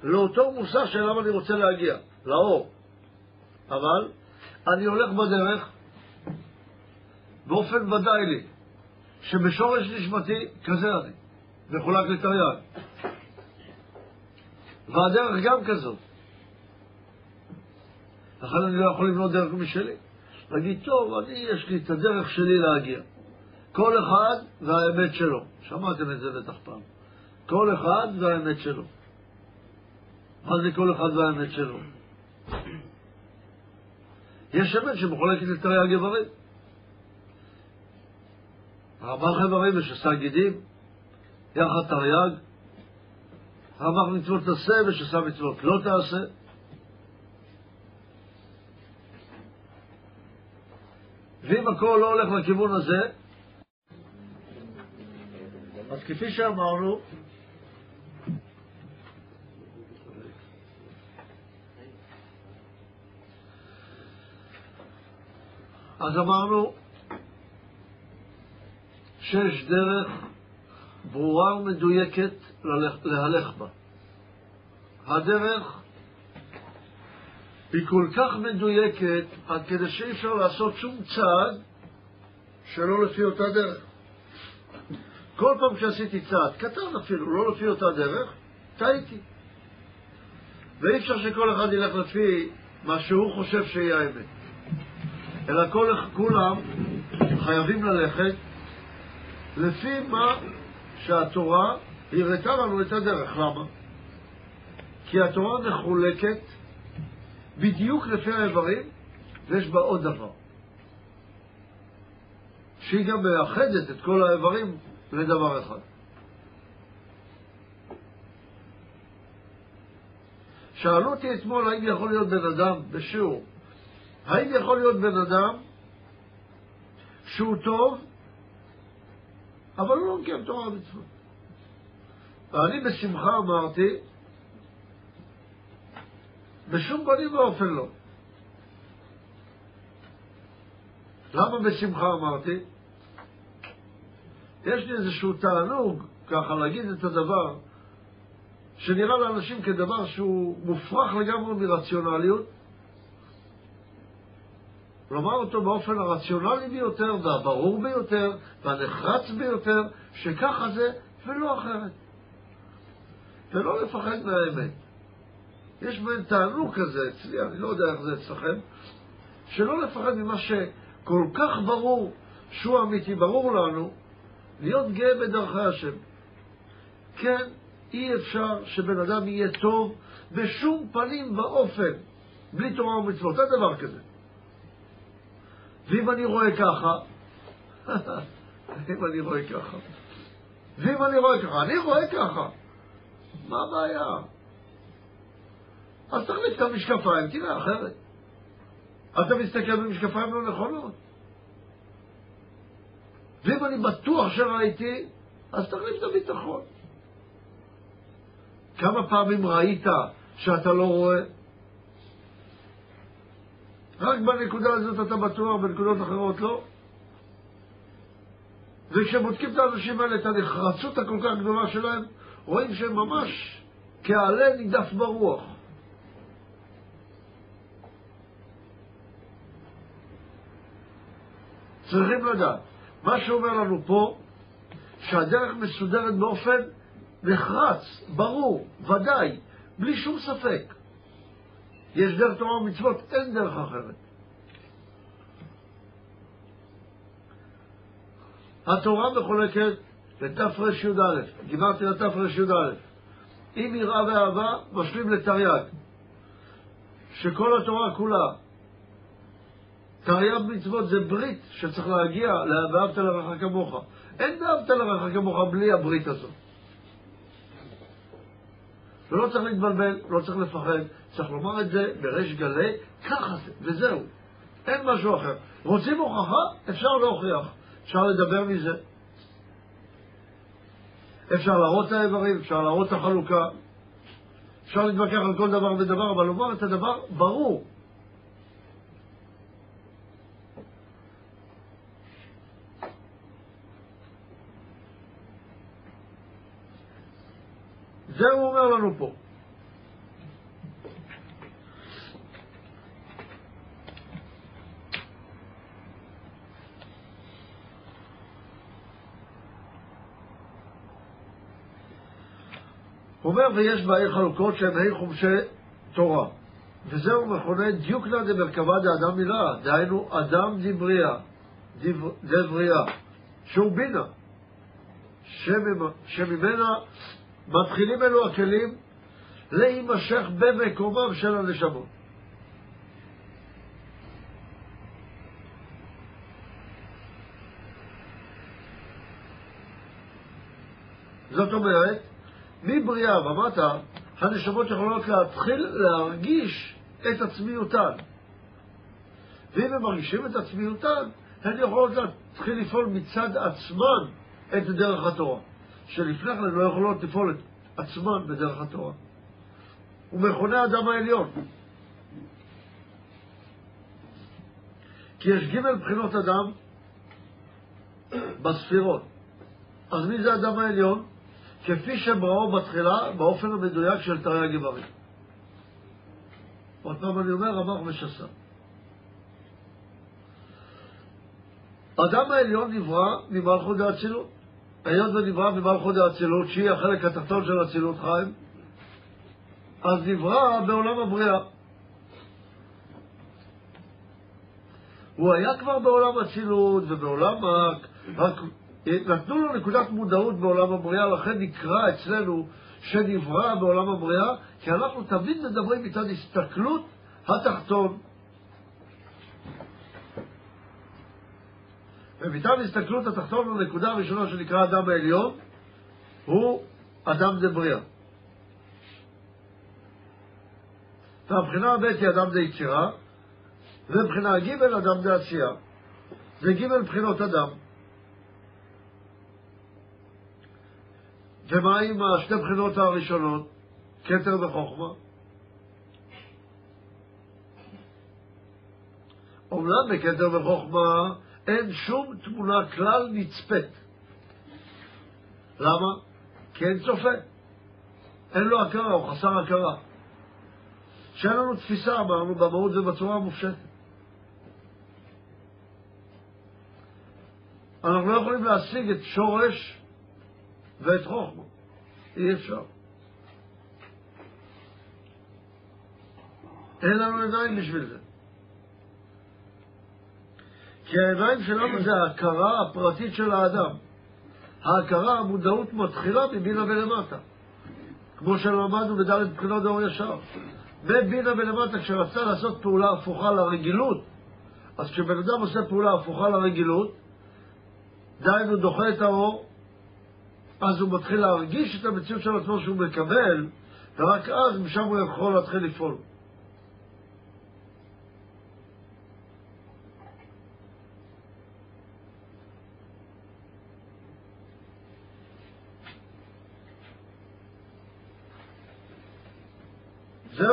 לאותו מושא שאליו אני רוצה להגיע, לאור. אבל אני הולך בדרך באופן ודאי לי, שבשורש נשמתי כזה אני, מחולק לתרי"ג. והדרך גם כזאת. לכן אני לא יכול לבנות דרך משלי. להגיד, טוב, אני, יש לי את הדרך שלי להגיע. כל אחד והאמת שלו. שמעתם את זה בטח פעם. כל אחד והאמת שלו. מה זה כל אחד והאמת שלו? יש אמת שמחולקת לתרי"ג איברים. רמ"ח איברים ושסה גידים, יחד תרי"ג. רמ"ח מצוות תעשה ושסה מצוות לא תעשה. ואם הכל לא הולך לכיוון הזה, אז כפי שאמרנו, אז אמרנו שיש דרך ברורה ומדויקת להלך בה. הדרך היא כל כך מדויקת עד כדי שאי אפשר לעשות שום צעד שלא לפי אותה דרך. כל פעם שעשיתי צעד, קטן אפילו, לא לפי אותה דרך, טעיתי. ואי אפשר שכל אחד ילך לפי מה שהוא חושב שיהיה האמת. אלא כל, כולם חייבים ללכת לפי מה שהתורה הראתה לנו את הדרך. למה? כי התורה מחולקת בדיוק לפי האיברים, ויש בה עוד דבר. שהיא גם מאחדת את כל האיברים לדבר אחד. שאלו אותי אתמול האם יכול להיות בן אדם בשיעור, האם יכול להיות בן אדם שהוא טוב, אבל הוא לא מקיים תורה ומצוות. ואני בשמחה אמרתי, בשום פנים ואופן לא. למה בשמחה אמרתי? יש לי איזשהו תענוג, ככה, להגיד את הדבר, שנראה לאנשים כדבר שהוא מופרך לגמרי מרציונליות, לומר אותו באופן הרציונלי ביותר והברור ביותר והנחרץ ביותר, שככה זה ולא אחרת. ולא לפחד מהאמת. יש בהן תענוג כזה אצלי, אני לא יודע איך זה אצלכם, שלא לפחד ממה שכל כך ברור שהוא אמיתי, ברור לנו, להיות גאה בדרכי השם. כן, אי אפשר שבן אדם יהיה טוב בשום פנים ואופן, בלי תורה ומצוות. אין דבר כזה. ואם אני רואה ככה, אם אני רואה ככה, ואם אני רואה ככה, אני רואה ככה, מה הבעיה? אז תחליף את המשקפיים, תראה אחרת. אתה מסתכל במשקפיים לא נכונות. ואם אני בטוח שראיתי, אז תחליף את הביטחון. כמה פעמים ראית שאתה לא רואה? רק בנקודה הזאת אתה בטוח, בנקודות אחרות לא. וכשבודקים את האנשים האלה, את הנחרצות הכל כך גדולה שלהם, רואים שהם ממש כעלה נידף ברוח. צריכים לדעת. מה שאומר לנו פה, שהדרך מסודרת באופן נחרץ, ברור, ודאי, בלי שום ספק. יש דרך תורה ומצוות, אין דרך אחרת. התורה מחולקת לתרי"א, גימרתי לתרי"א. אם יראה ואהבה, משלים לתרי"ג. שכל התורה כולה תרי"ג מצוות זה ברית שצריך להגיע ל"ואהבת לרעך כמוך". אין ואהבת לרעך כמוך בלי הברית הזאת. ולא צריך להתבלבל, לא צריך לפחד, צריך לומר את זה בריש גלי, ככה זה, וזהו. אין משהו אחר. רוצים הוכחה? אפשר להוכיח. אפשר לדבר מזה. אפשר להראות את האיברים, אפשר להראות את החלוקה. אפשר להתווכח על כל דבר ודבר, אבל לומר את הדבר ברור. זה הוא אומר לנו פה. הוא אומר, ויש בעיר חלוקות שהם ה' חומשי תורה. וזהו מכונה דיוקנא דמרכבה דאדם מילה, דהיינו אדם דבריאה, דבריאה, שהוא בינה, שממנה מתחילים אלו הכלים להימשך במקומם של הנשמות. זאת אומרת, מבריאה ומטה, הנשמות יכולות להתחיל להרגיש את עצמיותן. ואם הם מרגישים את עצמיותן, הן יכולות להתחיל לפעול מצד עצמן את דרך התורה, שלפני כן לא יכולות לפעול את עצמן בדרך התורה. הוא מכונה האדם העליון. כי יש ג' בחינות אדם בספירות. אז מי זה האדם העליון? כפי שבראו בתחילה באופן המדויק של תרי הגברים. עוד פעם אני אומר, רמ"ח ושסה. האדם העליון נברא ממלכות דאצילות. היות ונברא ממלכות דאצילות, שהיא החלק התחתון של אצילות חיים, אז נברא בעולם הבריאה. הוא היה כבר בעולם אצילות ובעולם רק נתנו לו נקודת מודעות בעולם הבריאה, לכן נקרא אצלנו שנברא בעולם הבריאה, כי אנחנו תמיד מדברים מצד הסתכלות התחתון. ומצד הסתכלות התחתון, הנקודה הראשונה שנקרא אדם העליון, הוא אדם דבריאה. והבחינה הבית היא אדם דיצירה, ובחינה ג' אדם דעשייה. זה ג' בחינות אדם. ומה עם השתי בחינות הראשונות, כתר וחוכמה? אומנם בכתר וחוכמה אין שום תמונה כלל נצפית. למה? כי אין צופה. אין לו הכרה, הוא חסר הכרה. שאין לנו תפיסה, אמרנו, במהות ובצורה המופשטת. אנחנו לא יכולים להשיג את שורש ואת חוכמה. אי אפשר. אין לנו עיניים בשביל זה. כי העיניים שלנו זה ההכרה הפרטית של האדם. ההכרה, המודעות מתחילה מבינה ולמטה. כמו שלמדנו בד' בחינות דור ישר. מבינה ולמטה, כשרצה לעשות פעולה הפוכה לרגילות, אז כשבן אדם עושה פעולה הפוכה לרגילות, דהיינו דוחה את האור, אז הוא מתחיל להרגיש את המציאות של עצמו שהוא מקבל, ורק אז משם הוא יכול להתחיל לפעול.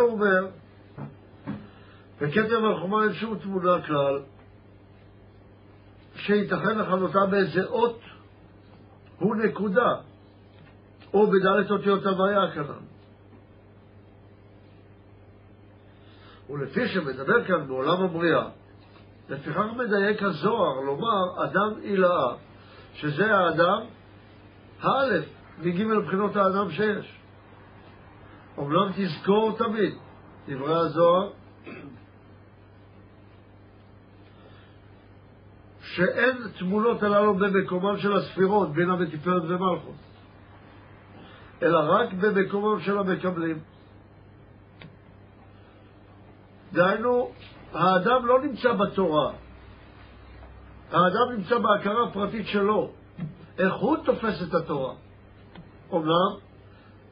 אומר, בכתב החומה אין שום תמונה כלל, שייתכן לכנותה באיזה אות הוא נקודה, או בדלת אותיות הוויה כנ"ל. ולפי שמדבר כאן בעולם הבריאה, לפיכך מדייק הזוהר לומר אדם עילאה, שזה האדם האלף מגימל בחינות האדם שיש. אומנם תזכור תמיד, דברי הזוהר, שאין תמונות הללו במקומם של הספירות, בינה ותפארת ומלכות, אלא רק במקומם של המקבלים. דהיינו, האדם לא נמצא בתורה, האדם נמצא בהכרה הפרטית שלו, איך הוא תופס את התורה. אומנם,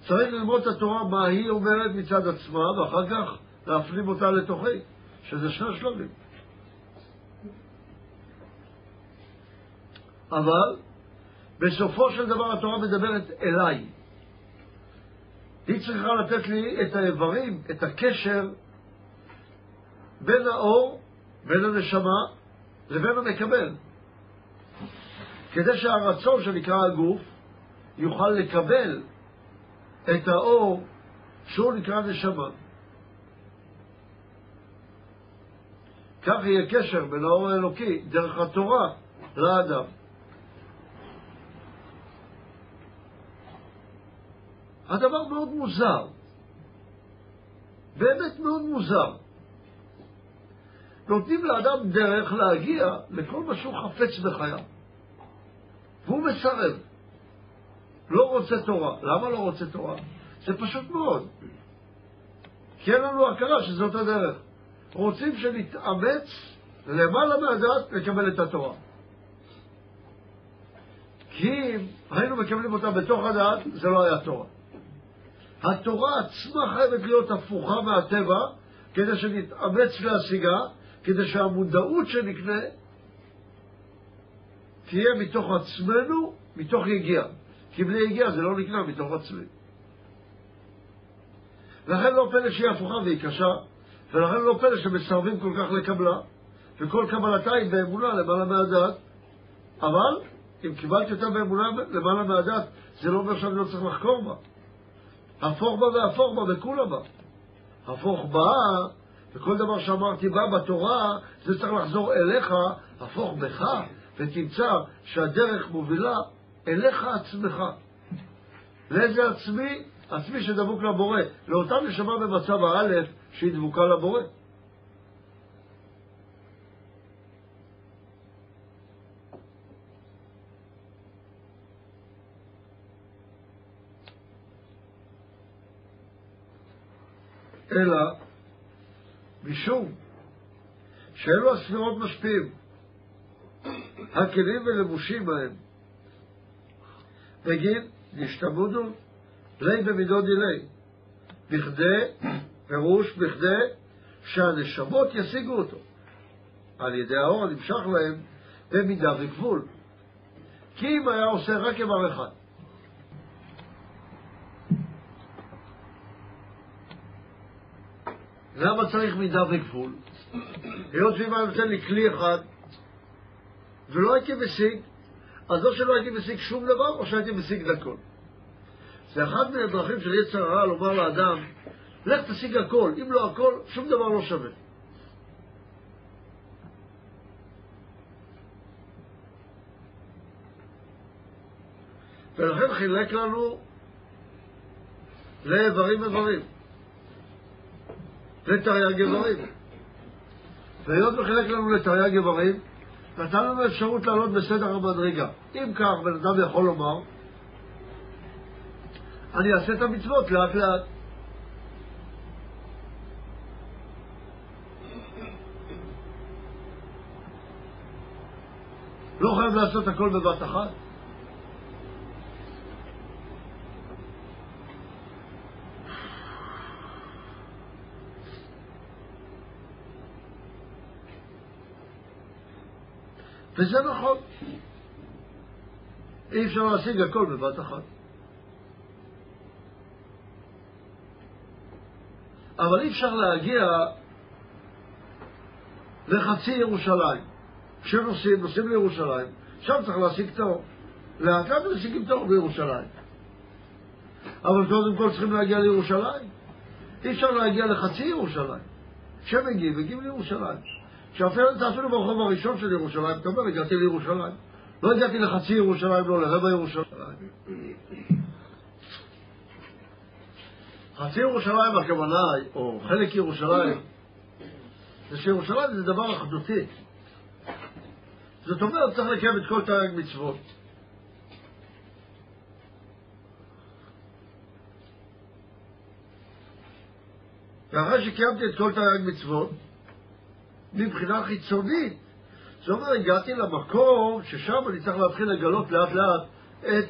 צריך ללמוד את התורה, מה היא אומרת מצד עצמה, ואחר כך להפנים אותה לתוכי, שזה שני שלבים. אבל בסופו של דבר התורה מדברת אליי. היא צריכה לתת לי את האיברים, את הקשר בין האור, בין הנשמה, לבין המקבל. כדי שהרצון שנקרא הגוף יוכל לקבל את האור שהוא נקרא נשמה. כך יהיה קשר בין האור האלוקי דרך התורה לאדם. הדבר מאוד מוזר, באמת מאוד מוזר. נותנים לאדם דרך להגיע לכל מה שהוא חפץ בחייו, והוא מסרב. לא רוצה תורה. למה לא רוצה תורה? זה פשוט מאוד. כי אין לנו הכרה שזאת הדרך. רוצים שנתאמץ למעלה מהדעת לקבל את התורה. כי אם היינו מקבלים אותה בתוך הדעת, זה לא היה תורה. התורה עצמה חייבת להיות הפוכה מהטבע, כדי שנתאמץ להשיגה, כדי שהמודעות שנקנה תהיה מתוך עצמנו, מתוך יגיעה. כי בלי יגיעה זה לא נקנה מתוך עצמי. לכן לא פלא שהיא הפוכה והיא קשה, ולכן לא פלא שמסרבים כל כך לקבלה, וכל קבלתה היא באמונה למעלה מהדעת. אבל אם קיבלתי אותה באמונה למעלה מהדעת, זה לא אומר שאני לא צריך לחקור בה. הפוך בה והפוך בה וכולה בה. הפוך בה, וכל דבר שאמרתי בה בתורה, זה צריך לחזור אליך, הפוך בך, ותמצא שהדרך מובילה אליך עצמך. לאיזה עצמי? עצמי שדבוק לבורא. לאותה נשמה במצב האלף שהיא דבוקה לבורא. אלא משום שאלו הספירות משפיעים, הכלים ולבושים בהם. בגין נשתמודו לי במידו דילי, בכדי, פירוש בכדי שהנשמות ישיגו אותו, על ידי האור הנמשך להם במידה וגבול. כי אם היה עושה רק איבר אחד, למה צריך מידה וגבול? היות שאם היה נותן לי כלי אחד ולא הייתי משיג, אז לא שלא הייתי משיג שום דבר, או שהייתי משיג הכל. זה אחת מן הדרכים של יצר הרע לומר לאדם, לך תשיג הכל, אם לא הכל, שום דבר לא שווה. ולכן חילק לנו לאיברים איברים. לתרי"ג איברים. והיות וחילק לנו לתרי"ג איברים, נתן לנו אפשרות לעלות בסדר המדרגה. אם כך, בן אדם יכול לומר, אני אעשה את המצוות לאט לאט. לא חייב לעשות הכל בבת אחת. וזה נכון. אי אפשר להשיג הכל בבת אחת. אבל אי אפשר להגיע לחצי ירושלים. כשנוסעים, נוסעים לירושלים, שם צריך להשיג תאור. לאט לאט משיגים תאור בירושלים. אבל קודם כל צריכים להגיע לירושלים. אי אפשר להגיע לחצי ירושלים. כשמגיעים, מגיעים לירושלים. שאפילו אפילו ברחוב הראשון של ירושלים, אתה אומר, הגעתי לירושלים. לא הגעתי לחצי ירושלים, לא לרבע ירושלים. חצי ירושלים הכוונה, או חלק ירושלים, זה שירושלים זה דבר אחדותי. זאת אומרת, צריך לקיים את כל תרי"ג מצוות. ואחרי שקיימתי את כל תרי"ג מצוות, מבחינה חיצונית. זאת אומרת, הגעתי למקום ששם אני צריך להתחיל לגלות לאט לאט את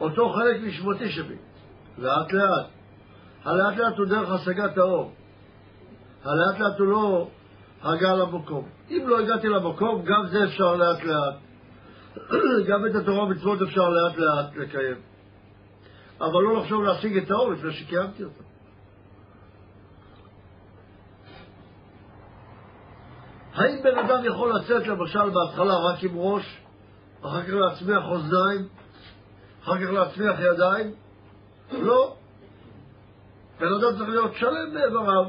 אותו חלק נשמתי שבי. לאט לאט. הלאט לאט הוא דרך השגת האור. הלאט לאט הוא לא הגעה למקום. אם לא הגעתי למקום, גם זה אפשר לאט לאט. גם את התורה ומצוות אפשר לאט לאט לקיים. אבל לא לחשוב להשיג את האור לפני שקיימתי אותו. האם בן אדם יכול לצאת למשל בהתחלה רק עם ראש, אחר כך להצמיח אוזניים, אחר כך להצמיח ידיים? לא. בן אדם צריך להיות שלם באיבריו.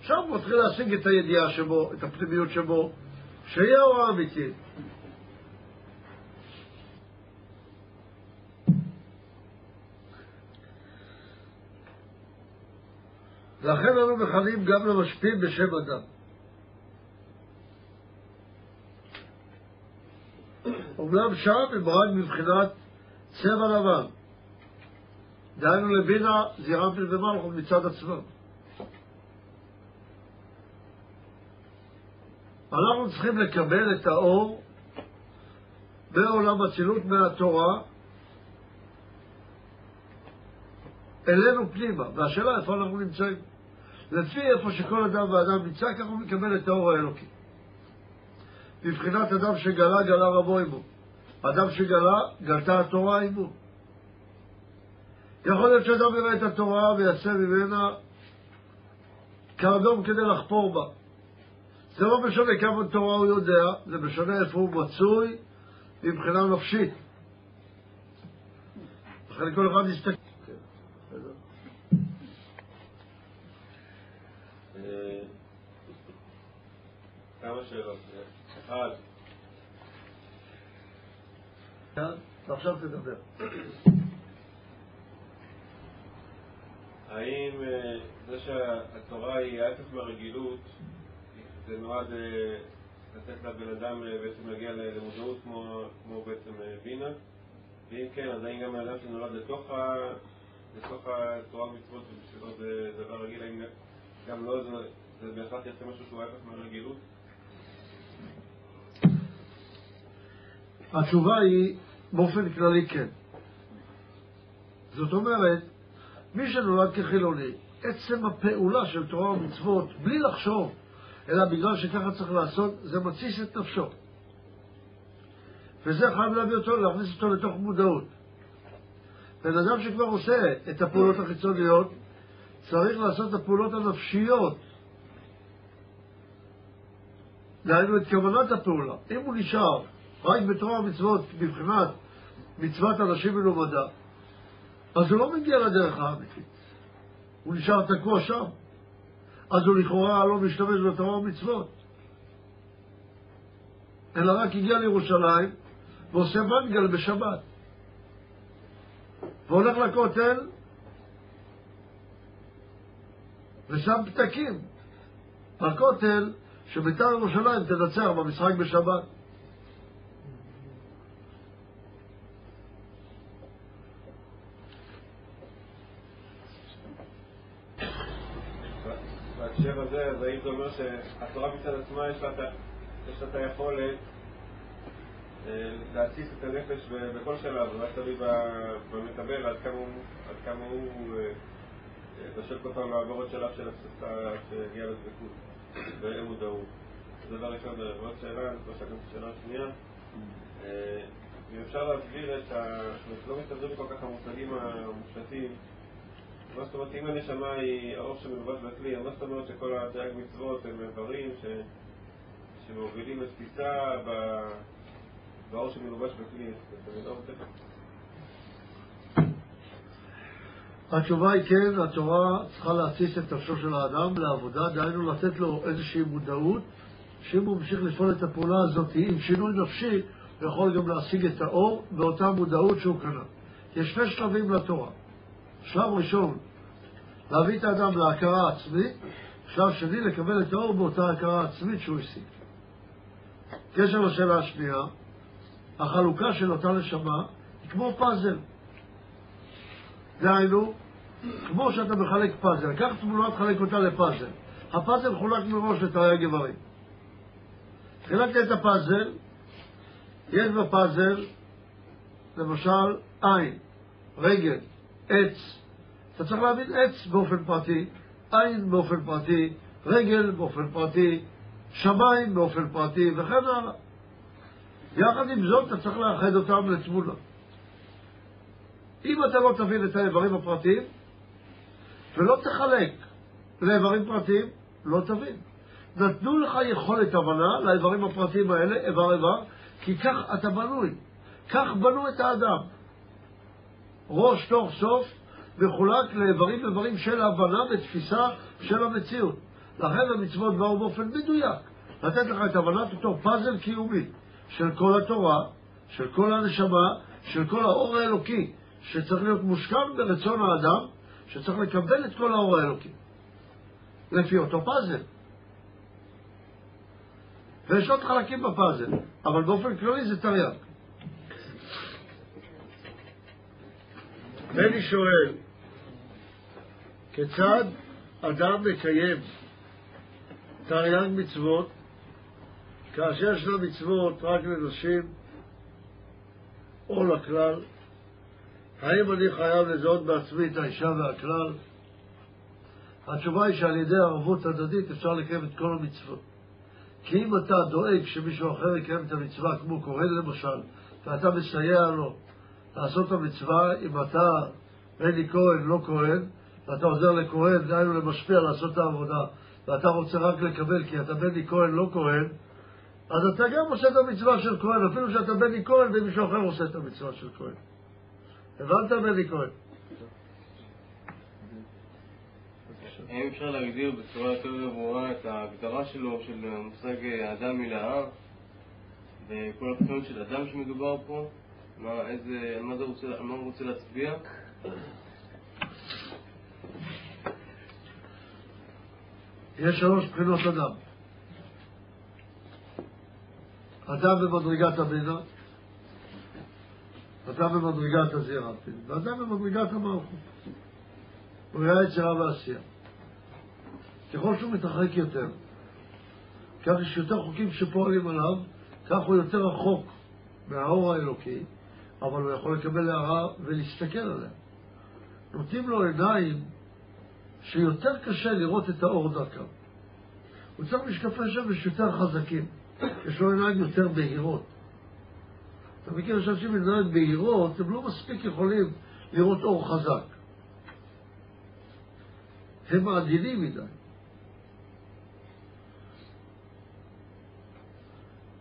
עכשיו הוא מתחיל להשיג את הידיעה שבו, את הפנימיות שבו, שיהיה הוראה אמיתית. לכן אנו מכנים גם למשפיעים בשם אדם. אומנם שם רק מבחינת צבע לבן. דהיינו לבינה זירמפל ומלכות מצד עצמם. אנחנו צריכים לקבל את האור בעולם אצילות מהתורה אלינו פנימה, והשאלה איפה אנחנו נמצאים. לפי איפה שכל אדם ואדם נמצא, ככה הוא מקבל את האור האלוקי. מבחינת אדם שגלה, גלה רבו עמו. אדם שגלה, גלתה התורה עמו. יכול להיות שאדם יראה את התורה ויעשה ממנה קרדום כדי לחפור בה. זה לא משנה כמה תורה הוא יודע, זה משנה איפה הוא מצוי מבחינה נפשית. לכן כל אחד יסתכל. אה, כמה שאלות. אחד, ועכשיו תדבר. האם אה, זה שהתורה היא ההפך מהרגילות, זה נועד אה, לתת לבן אדם אה, בעצם להגיע למודעות כמו, כמו בעצם בינה? ואם כן, אז האם גם האדם שנולד לתוך, ה, לתוך התורה ומצוות ובשבילו זה דבר רגיל, האם גם לא זה, זה בהכרח יעשה משהו שהוא ההפך מהרגילות? התשובה היא באופן כללי כן. זאת אומרת, מי שנולד כחילוני, עצם הפעולה של תורה ומצוות, בלי לחשוב, אלא בגלל שככה צריך לעשות, זה מתסיס את נפשו. וזה חייב להביא אותו, להכניס אותו לתוך מודעות. בן אדם שכבר עושה את הפעולות החיצוניות, צריך לעשות את הפעולות הנפשיות. דהיינו את כוונת הפעולה. אם הוא נשאר רק בתורה ומצוות מבחינת מצוות אנשים מלומדה, אז הוא לא מגיע לדרך האמיתית. הוא נשאר תקוע שם. אז הוא לכאורה לא משתמש בתורה ומצוות. אלא רק הגיע לירושלים ועושה מנגל בשבת. והולך לכותל ושם פתקים בכותל שביתר ירושלים תנצח במשחק בשבת. הזה, אז האם זה אומר שהתורה מצד עצמה יש לה את היכולת אה, להתסיס את הנפש בכל שלב, זה רק תלוי במקבל, עד כמה הוא, בשל כל פעם לעבור עוד שלב של הפסקה שהגיע לדבקות ואין מודעות. זה דבר ראשון, ועוד שאלה, אני חושב שגם השאלה השנייה. אה, אם אפשר להסביר את ה... אנחנו לא מסתדרים כל כך המושגים המופשטים מה זאת אומרת, אם הנשמה היא האור שמלובש בכלי, מה זאת אומרת שכל התרי"ג מצוות הם איברים ש... שמובילים לתפיסה ב... באור שמלובש בכלי? התשובה היא כן, התורה צריכה להתסיס את נפשו של האדם לעבודה, דהיינו לתת לו איזושהי מודעות, שאם הוא ממשיך לפעול את הפעולה הזאת עם שינוי נפשי, הוא יכול גם להשיג את האור באותה מודעות שהוא קנה. יש שני שלבים לתורה. שלב ראשון, להביא את האדם להכרה עצמית, שלב שני, לקבל את האור באותה הכרה עצמית שהוא השיג. קשר לשאלה השנייה, החלוקה של אותה נשמה היא כמו פאזל. דהיינו, כמו שאתה מחלק פאזל, קח תמונה, תחלק אותה לפאזל. הפאזל חולק מראש לתרי"ג איברים. חילקת את הפאזל, יש בפאזל, למשל, עין, רגל, עץ. אתה צריך להבין עץ באופן פרטי, עין באופן פרטי, רגל באופן פרטי, שמיים באופן פרטי וכן הלאה. יחד עם זאת אתה צריך לאחד אותם לתמונה. אם אתה לא תבין את האיברים הפרטיים ולא תחלק לאיברים פרטיים, לא תבין. נתנו לך יכולת הבנה לאיברים הפרטיים האלה, איבר איבר, כי כך אתה בנוי. כך בנו את האדם. ראש תוך סוף, מחולק לאיברים איברים של הבנה ותפיסה של המציאות. לכן המצוות באו באופן מדויק, לתת לך את הבנת אותו פאזל קיומי של כל התורה, של כל הנשמה, של כל האור האלוקי, שצריך להיות מושכם ברצון האדם, שצריך לקבל את כל האור האלוקי, לפי אותו פאזל. ויש עוד חלקים בפאזל, אבל באופן כללי זה תרי"ג. בני שואל, כיצד אדם מקיים תרי"ג מצוות כאשר ישנן מצוות רק לנשים או לכלל? האם אני חייב לזהות בעצמי את האישה והכלל? התשובה היא שעל ידי ערבות הדדית אפשר לקיים את כל המצוות. כי אם אתה דואג שמישהו אחר יקיים את המצווה, כמו כהן למשל, ואתה מסייע לו לעשות את המצווה, אם אתה בני כהן, לא כהן, ואתה עוזר לכהן, דהיינו למשפיע לעשות את העבודה, ואתה רוצה רק לקבל כי אתה בני כהן, לא כהן, אז אתה גם עושה את המצווה של כהן, אפילו שאתה בני כהן ומישהו אחר עושה את המצווה של כהן. הבנת, בני כהן? האם אפשר להגדיר בצורה יותר ברורה את ההגדרה שלו של המושג אדם מלהר וכל הבחינות של אדם שמדובר פה? מה, איזה, מה, זה רוצה, מה הוא רוצה להצביע? יש שלוש בחינות אדם. אדם במדרגת הבינה, אדם במדרגת הזירתין, ואדם במדרגת. הוא היה יצירה ועשייה. ככל שהוא מתרחק יותר, כך יש יותר חוקים שפועלים עליו, כך הוא יותר רחוק מהאור האלוקי, אבל הוא יכול לקבל הערה ולהסתכל עליה. נותנים לו עיניים שיותר קשה לראות את האור דרכם. הוא צריך משקפי שמש יותר חזקים, יש לו עיניים יותר בהירות. אתה מכיר שאנשים עם עיניים בהירות, הם לא מספיק יכולים לראות אור חזק. הם מעדינים מדי.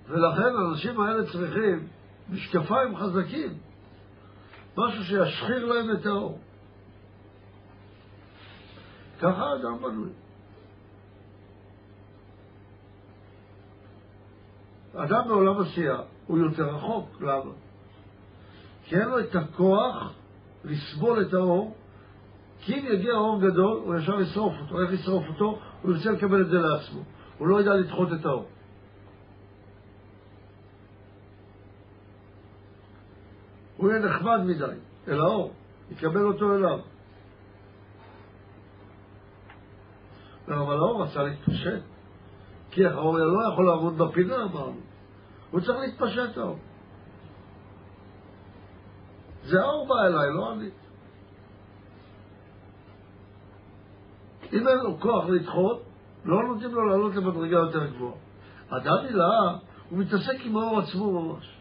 ולכן האנשים האלה צריכים משקפיים חזקים, משהו שישחיר להם את האור. ככה האדם בנוי. אדם בעולם עשייה הוא יותר רחוק, למה? כי אין לו את הכוח לסבול את האור, כי אם יגיע אור גדול, הוא ישר ישרוף אותו. איך ישרוף אותו? הוא ירצה לקבל את זה לעצמו. הוא לא ידע לדחות את האור. הוא יהיה נחמד מדי אל האור, יקבל אותו אליו. אבל האור רצה להתפשט, כי האור לא יכול לעמוד בפינה, אמרנו. הוא צריך להתפשט האור. זה האור בא אליי, לא אני. אם אין לו כוח לדחות, לא נותנים לו לעלות למדרגה יותר גבוהה. אדם נלאה, הוא מתעסק עם האור עצמו ממש.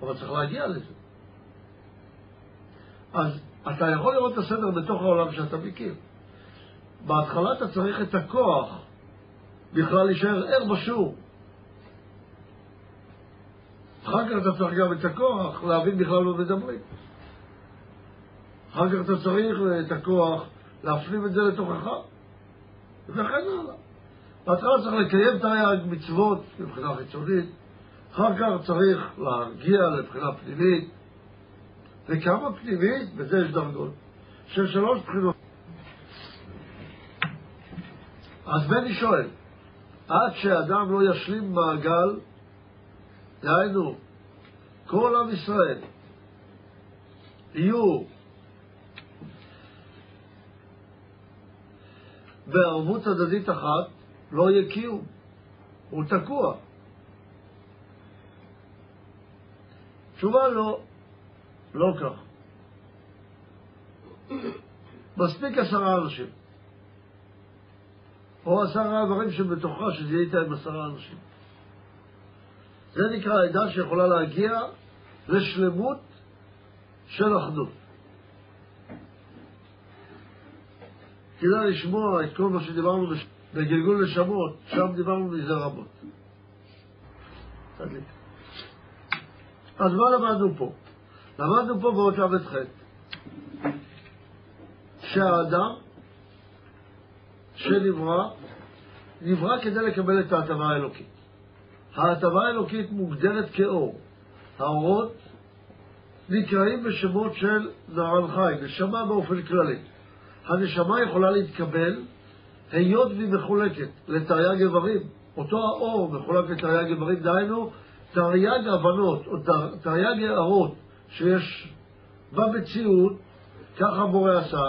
אבל צריך להגיע לזה. אז אתה יכול לראות את הסדר בתוך העולם שאתה מכיר. בהתחלה אתה צריך את הכוח בכלל להישאר ער בשיעור. אחר כך אתה צריך גם את הכוח להבין בכלל מה מדברים. אחר כך אתה צריך את הכוח להפנים את זה לתוכך, וכן הלאה. בהתחלה צריך לקיים תרי"ג מצוות מבחינה חיצונית, אחר כך צריך להגיע לבחינה פנימית, וכמה פנימית, בזה יש דרגות, של שלוש בחינות. אז בני שואל, עד שאדם לא ישלים מעגל, דהיינו, כל עם ישראל יהיו בערבות הדדית אחת, לא יהיה קיום, הוא תקוע. תשובה לא, לא כך. מספיק עשרה אנשים. או עשרה איברים שבתוכה, איתה עם עשרה אנשים. זה נקרא עדה שיכולה להגיע לשלמות של אחדות. כדאי לשמוע את כל מה שדיברנו בגלגול נשמות, שם דיברנו מזה רבות. אז מה למדנו פה? למדנו פה באות ל"ח. שהאדם שנברא, נברא כדי לקבל את ההטבה האלוקית. ההטבה האלוקית מוגדרת כאור. האורות נקראים בשמות של נערן חי, נשמה באופן כללי. הנשמה יכולה להתקבל היות והיא מחולקת לתרי"ג איברים. אותו האור מחולק לתרי"ג איברים, דהיינו תרי"ג הבנות או תרי"ג הערות שיש במציאות, ככה המורה עשה,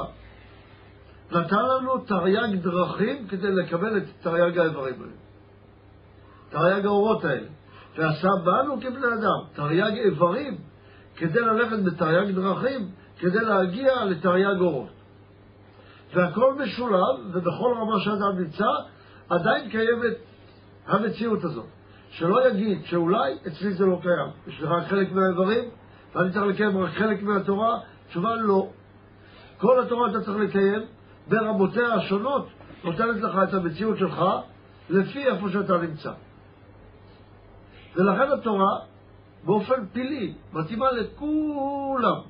נתן לנו תרי"ג דרכים כדי לקבל את תרי"ג האיברים האלה. תרי"ג האורות האלה. ועשה בנו כבני אדם תרי"ג איברים כדי ללכת בתרי"ג דרכים, כדי להגיע לתרי"ג אורות. והכל משולב, ובכל רמה שאדם נמצא, עדיין קיימת המציאות הזאת. שלא יגיד שאולי אצלי זה לא קיים, יש לי רק חלק מהאיברים, ואני צריך לקיים רק חלק מהתורה, תשובה לא. כל התורה אתה צריך לקיים ברמותיה השונות, נותנת לך את המציאות שלך לפי איפה שאתה נמצא. ולכן התורה באופן פילי מתאימה לכולם.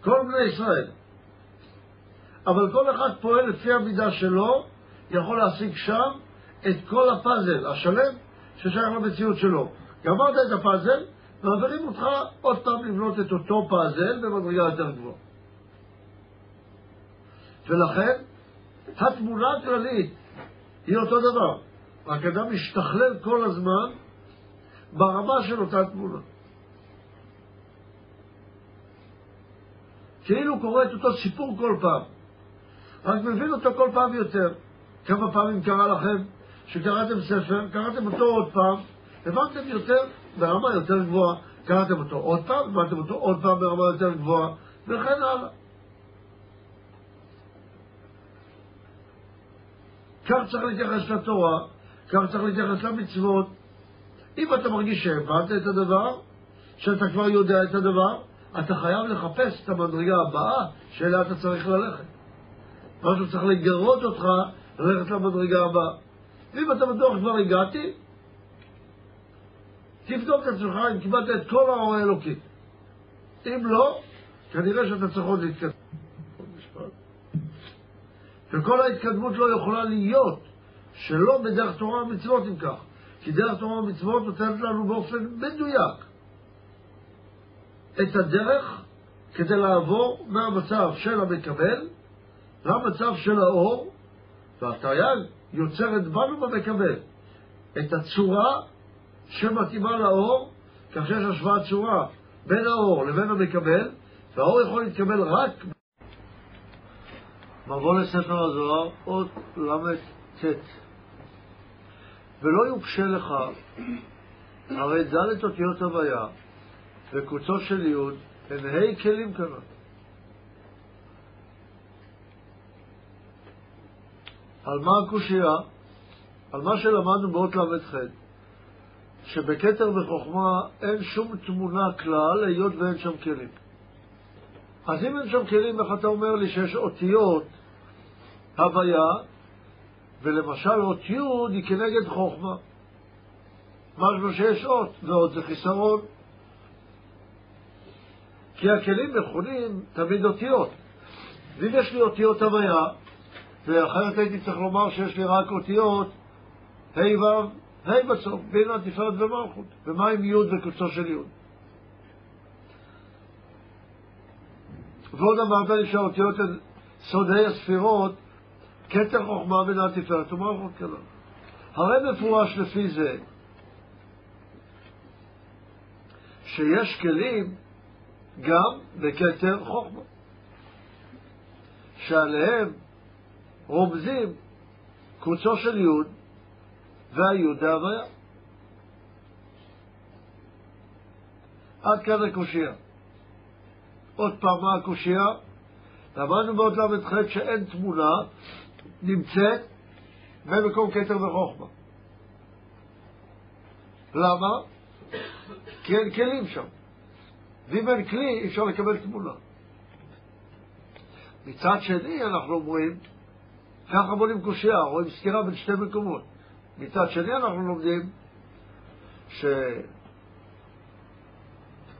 כל בני ישראל. אבל כל אחד פועל לפי המידה שלו, יכול להשיג שם את כל הפאזל השלם ששייך למציאות שלו. גמרת את הפאזל, מעבירים אותך עוד פעם לבנות את אותו פאזל במדרגה יותר גבוהה. ולכן, התמונה הכללית היא אותו דבר, רק אדם משתכלל כל הזמן ברמה של אותה תמונה. כאילו קורא את אותו סיפור כל פעם, רק מבין אותו כל פעם יותר. כמה פעמים קרה לכם שקראתם ספר, קראתם אותו עוד פעם, הבנתם יותר ברמה יותר גבוהה, קראתם אותו עוד פעם, הבנתם אותו עוד פעם ברמה יותר גבוהה, וכן הלאה. כך צריך להתייחס לתורה, כך צריך להתייחס למצוות. אם אתה מרגיש שהבנת את הדבר, שאתה כבר יודע את הדבר, אתה חייב לחפש את המדרגה הבאה שאליה אתה צריך ללכת. משהו צריך לגרות אותך ללכת למדרגה הבאה. ואם אתה בטוח כבר הגעתי, תבדוק את עצמך אם קיבלת את כל האור האלוקי. אם לא, כנראה שאתה צריך עוד להתקדם. וכל ההתקדמות לא יכולה להיות שלא בדרך תורה ומצוות אם כך. כי דרך תורה ומצוות נותנת לנו באופן מדויק את הדרך כדי לעבור מהמצב של המקבל למצב של האור, והתרי"ג יוצרת בנו במקבל את הצורה שמתאימה לאור, כך שיש השוואת צורה בין האור לבין המקבל, והאור יכול להתקבל רק... מבוא לספר הזוהר, אות ל"ט ולא יוקשה לך, הרי ד' אותיות הוויה וקוצו של י' הן ה' כלים כנראה. על מה הקושייה? על מה שלמדנו באות ל"ח, שבכתר וחוכמה אין שום תמונה כלל, היות ואין שם כלים. אז אם אין שם כלים, איך אתה אומר לי שיש אותיות הוויה, ולמשל אות י' היא כנגד חוכמה. משמע שיש אות, ועוד זה חיסרון. כי הכלים מכונים תמיד אותיות. ואם יש לי אותיות הוויה, ואחרת הייתי צריך לומר שיש לי רק אותיות ה' ו', ה' בסוף, בין התפארת ומלכות. ומה עם י' וקוצו של י'? ועוד אמרת לי שהאותיות הן סודי הספירות, כתר חוכמה בין התפארת ומלכות כלל. הרי מפורש לפי זה שיש כלים גם בכתר חוכמה, שעליהם רומזים קוצו של יוד דהוויה. עד כאן הקושייה. עוד פעם, מה הקושייה? למדנו בעוד ל"ח שאין תמונה נמצאת במקום כתר וחוכמה. למה? כי אין כלים שם. ואם אין כלי, אי אפשר לקבל תמונה. מצד שני, אנחנו אומרים, ככה בונים קושייה, רואים סתירה בין שתי מקומות. מצד שני אנחנו לומדים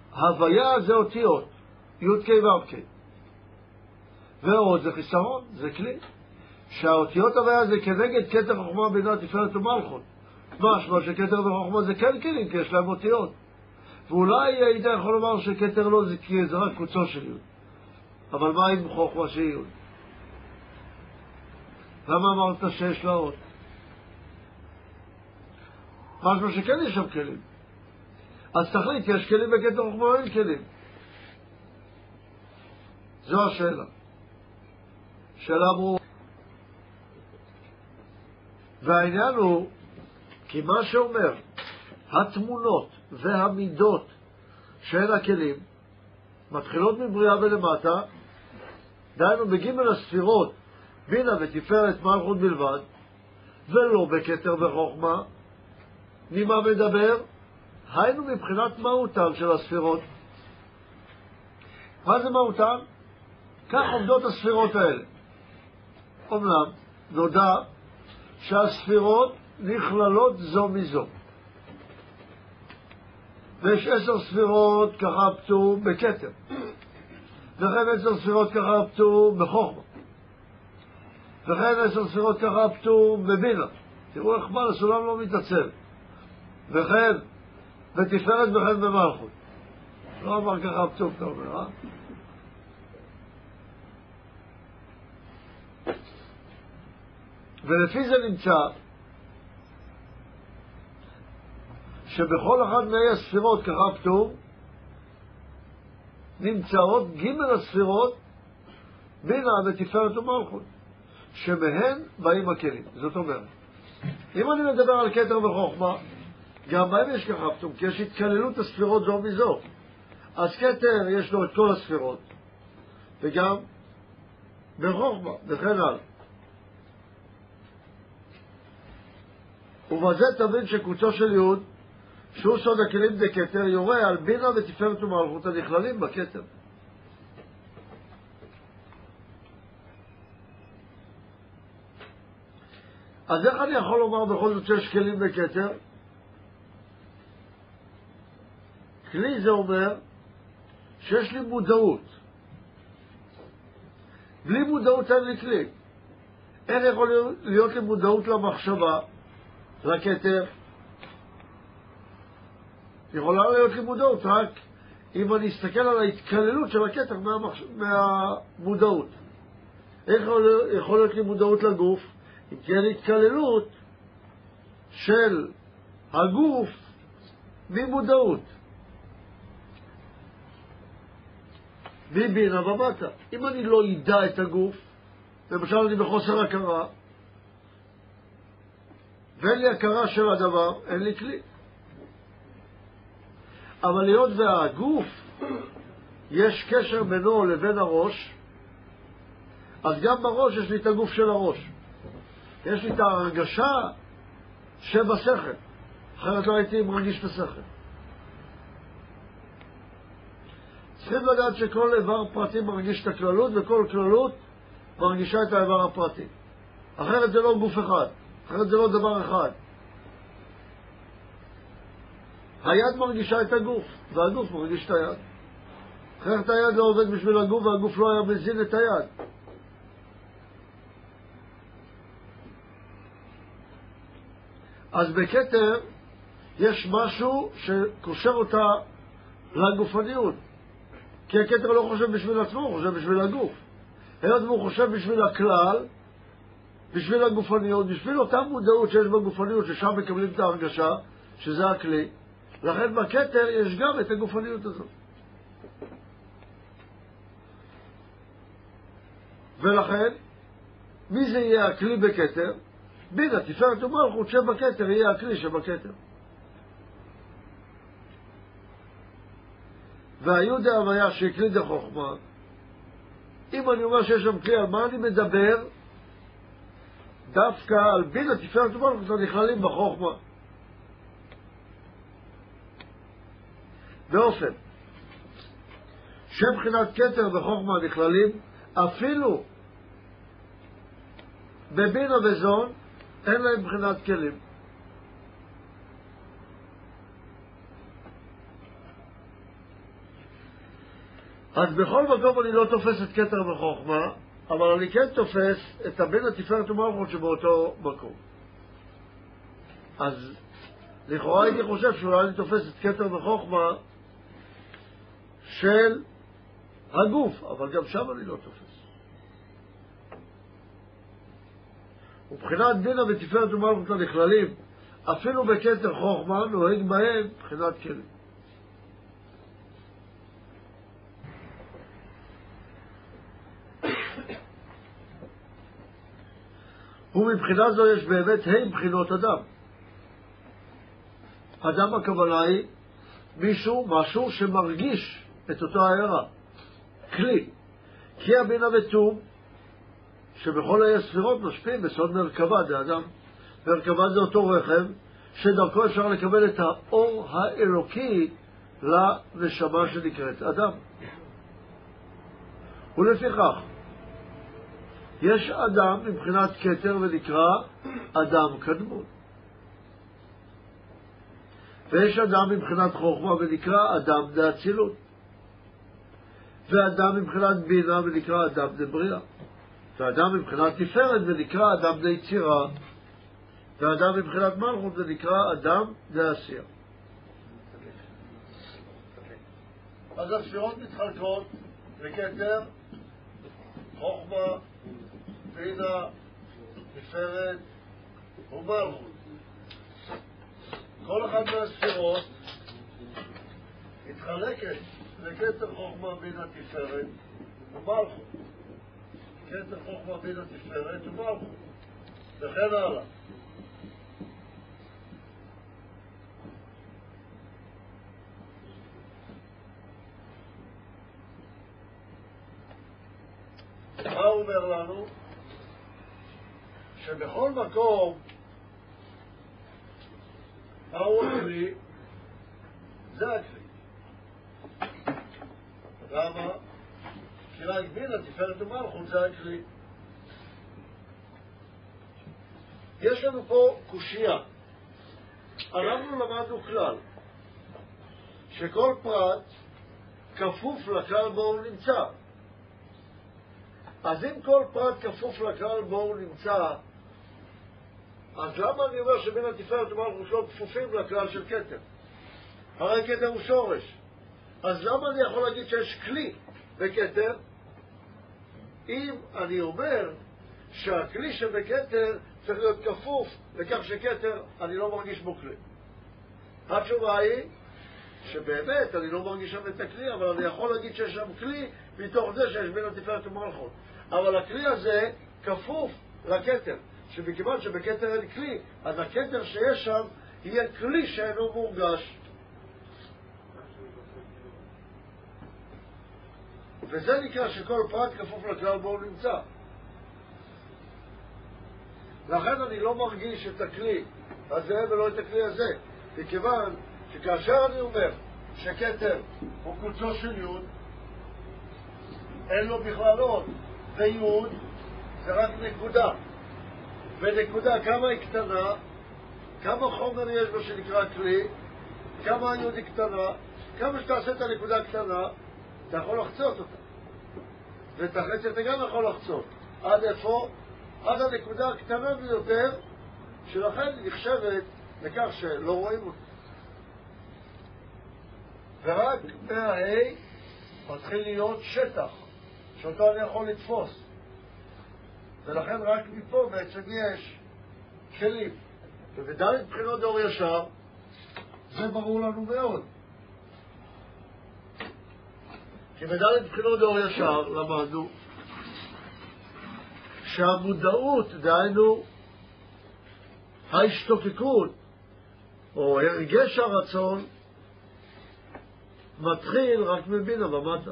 שהוויה זה אותיות, י"ק ו"ק. ועוד זה חיסרון, זה כלי. שהאותיות הוויה זה כנגד כתר חוכמה בינה תפארת ומלכות. משמע שכתר וחוכמה זה כן כלים, כי יש להם אותיות. ואולי היית יכול לומר שכתר לא זה כי זה רק קוצו של יוד. אבל מה עם חוכמה שהיא יוד? למה אמרת שיש לה עוד? משמע שכן יש שם כלים. אז תחליט, יש כלים בכתר חוכמה או אין כלים? זו השאלה. שאלה ברורה. והעניין הוא, כי מה שאומר, התמונות והמידות של הכלים מתחילות מבריאה ולמטה, דהיינו בגימל הספירות, בינה ותפארת מלכות בלבד, ולא בכתר וחוכמה. ממה מדבר? היינו מבחינת מהותן של הספירות. מה זה מהותן? כך עומדות הספירות האלה. אומנם נודע שהספירות נכללות זו מזו. ויש עשר ספירות ככה פטור בכתר, וכן עשר ספירות ככה פטור בחוכמה, וכן עשר ספירות ככה פטור בבינה. תראו איך בעל הסולם לא מתעצל. וכן בתפארת וכן במלכות. לא אמר ככה פטור, אתה אומר, אה? ולפי זה נמצא שבכל אחת מאי הספירות ככה פטור נמצאות ג' הספירות בינה ותפארת ומלכות, שמהן באים הכלים. זאת אומרת, אם אני מדבר על כתר וחוכמה, גם בהם יש פטור, כי יש התקללות הספירות זו מזו. אז כתר יש לו את כל הספירות, וגם בחוכמה, וכן הלאה. ובזה תבין שקוצו של יוד, שהוא סוד הכלים דקטר, יורה על בינה ותפארת ומלכות הנכללים בכתר. אז איך אני יכול לומר בכל זאת שיש כלים בכתר? כלי זה אומר שיש לי מודעות. בלי מודעות אין לי כלי. איך יכול להיות לי מודעות למחשבה? לכתר. יכולה להיות לי מודעות רק אם אני אסתכל על ההתקללות של הכתר מהמחש... מהמודעות. איך יכול להיות לי מודעות לגוף? אם תהיה לי התקללות של הגוף ממודעות. מבינה ומטה. אם אני לא אדע את הגוף, למשל אני בחוסר הכרה, ואין לי הכרה של הדבר, אין לי כלי. אבל היות והגוף, יש קשר בינו לבין הראש, אז גם בראש יש לי את הגוף של הראש. יש לי את ההרגשה שבשכל, אחרת לא הייתי מרגיש את השכל. צריכים לדעת שכל איבר פרטי מרגיש את הכללות, וכל כללות מרגישה את האיבר הפרטי. אחרת זה לא גוף אחד. אחרת זה לא דבר אחד. היד מרגישה את הגוף, והגוף מרגיש את היד. אחרת היד לא עובד בשביל הגוף, והגוף לא היה מזין את היד. אז בכתר יש משהו שקושר אותה לגופניות. כי הכתר לא חושב בשביל עצמו, הוא חושב בשביל הגוף. היות והוא חושב בשביל הכלל, בשביל הגופניות, בשביל אותה מודעות שיש בגופניות, ששם מקבלים את ההרגשה, שזה הכלי. לכן בכתר יש גם את הגופניות הזאת. ולכן, מי זה יהיה הכלי בכתר? בינה, תפארת ומלכות שבכתר יהיה הכלי שבכתר. והיהודה הוויה שהקליד החוכמה, אם אני אומר שיש שם כלי, על מה אני מדבר? דווקא על בינה תפארת ומלכות הנכללים בחוכמה. באופן שבחינת כתר וחוכמה נכללים אפילו בבינה וזון אין להם בחינת כלים. אז בכל מקום אני לא תופס את כתר וחוכמה, אבל אני כן תופס את הבן התפארת ומלכות שבאותו מקום. אז לכאורה הייתי חושב שאולי אני תופס את כתר וחוכמה של הגוף, אבל גם שם אני לא תופס. ובחינת בינה ותפארת ומלכות הנכללים, אפילו בכתר חוכמה נוהג בהם מבחינת כלים. ומבחינה זו יש באמת ה' בחינות אדם. אדם הכוונה היא מישהו, משהו שמרגיש את אותו הערה. כלי. כי הבינה ותום, שבכל האי הספירות משפיעים בסוד מרכבה דאדם. מרכבה זה אותו רכב, שדרכו אפשר לקבל את האור האלוקי לנשמה שנקראת אדם. ולפיכך, יש אדם מבחינת כתר ונקרא אדם קדמון. ויש אדם מבחינת חוכמה ונקרא אדם דאצילות. ואדם מבחינת בינה ונקרא אדם דבריאה. ואדם מבחינת תפארת ונקרא אדם דיצירה. ואדם מבחינת מלכות ונקרא אדם דעשייה. אז הספירות מתחלקות לכתר, חוכמה, בינה, תפארת ומלכות. כל אחת מהספירות מתחלקת לכתר חוכמה בינה תפארת ומלכות. כתר חוכמה בינה תפארת ומלכות. וכן הלאה. מה הוא אומר לנו? שבכל מקום מהו הכלי? זה הכלי. למה? כי רק בינה, תפארת ומלכות זה הכלי. יש לנו פה קושייה. אנחנו למדנו כלל, שכל פרט כפוף לכלל בו הוא נמצא. אז אם כל פרט כפוף לכלל בו הוא נמצא, אז למה אני אומר שבין התפארת ומלכות לא כפופים לכלל של כתר? הרי כתר הוא שורש. אז למה אני יכול להגיד שיש כלי בכתר, אם אני אומר שהכלי שבכתר צריך להיות כפוף לכך שכתר, אני לא מרגיש בו כלי. התשובה היא שבאמת אני לא מרגיש שם את הכלי, אבל אני יכול להגיד שיש שם כלי מתוך זה שיש בין התפארת ומלכות. אבל הכלי הזה כפוף לכתר. שמכיוון שבכתר אין כלי, אז הכתר שיש שם יהיה כלי שאינו מורגש. וזה נקרא שכל פרט כפוף לכלל בו הוא נמצא. לכן אני לא מרגיש את הכלי הזה ולא את הכלי הזה, מכיוון שכאשר אני אומר שכתר הוא קוצו של יוד, אין לו בכלל עוד, ויוד זה רק נקודה. ונקודה, כמה היא קטנה, כמה חומר יש בו שנקרא כלי, כמה היוד היא קטנה, כמה שתעשה את הנקודה הקטנה, אתה יכול לחצות אותה. ואת החצי אתה גם יכול לחצות. עד איפה? עד הנקודה הקטנה ביותר, שלכן היא נחשבת לכך שלא רואים אותה. ורק מה-A מתחיל להיות שטח, שאותו אני יכול לתפוס. ולכן רק מפה בעצם יש כלים. ובדלת בחינות דור ישר, זה ברור לנו מאוד. כי בדלת בחינות דור ישר למדנו שהמודעות, דהיינו ההשתוקקות, או הרגש הרצון, מתחיל רק מבינה ומטה.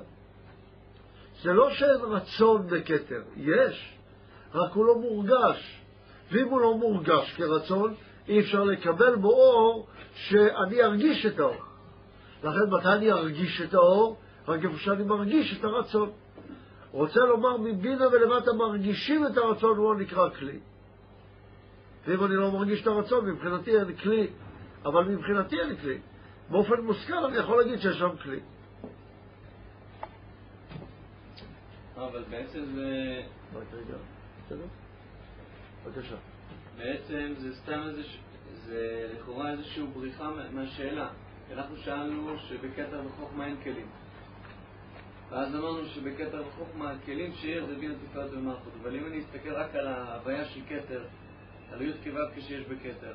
זה לא שאין רצון בכתר, יש, רק הוא לא מורגש. ואם הוא לא מורגש כרצון, אי אפשר לקבל בו אור שאני ארגיש את האור. לכן מתי אני ארגיש את האור? רק איפה שאני מרגיש את הרצון. רוצה לומר, מבינה ולמטה מרגישים את הרצון, הוא לא נקרא כלי. ואם אני לא מרגיש את הרצון, מבחינתי אין כלי, אבל מבחינתי אין כלי. באופן מושכל אני יכול להגיד שיש שם כלי. אבל בעצם זה... רק רגע? בבקשה. בעצם זה סתם איזה... זה לכאורה איזושהי בריחה מה- מהשאלה. אנחנו שאלנו שבכתר וחוכמה אין כלים. ואז אמרנו שבכתר וחוכמה הכלים שיש זה בינה תפארת ומלכות. אבל אם אני אסתכל רק על ההוויה של כתר, על י' כו' כשיש בכתר,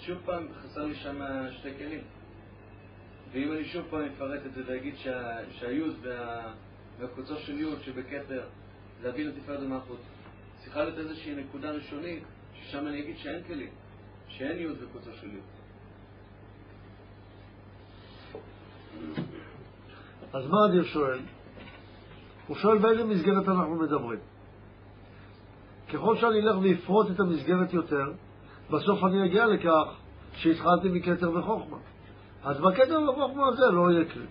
שוב פעם חסר לי שם שתי כלים. ואם אני שוב פעם אפרט את זה ואגיד שה- שהיוד וה... והקוצו של יוד שבכתר זה הבינה תפארת ומלכות, צריכה להיות איזושהי נקודה ראשונית ששם אני אגיד שאין כלים, שאין יוד וקוצו של יוד. אז מה אדיר שואל? הוא שואל באיזה מסגרת אנחנו מדברים. ככל שאני אלך ואפרוט את המסגרת יותר, בסוף אני אגיע לכך שהתחלתי מכתר וחוכמה. אז בכתר וחוכמה הזה לא יהיה כלי.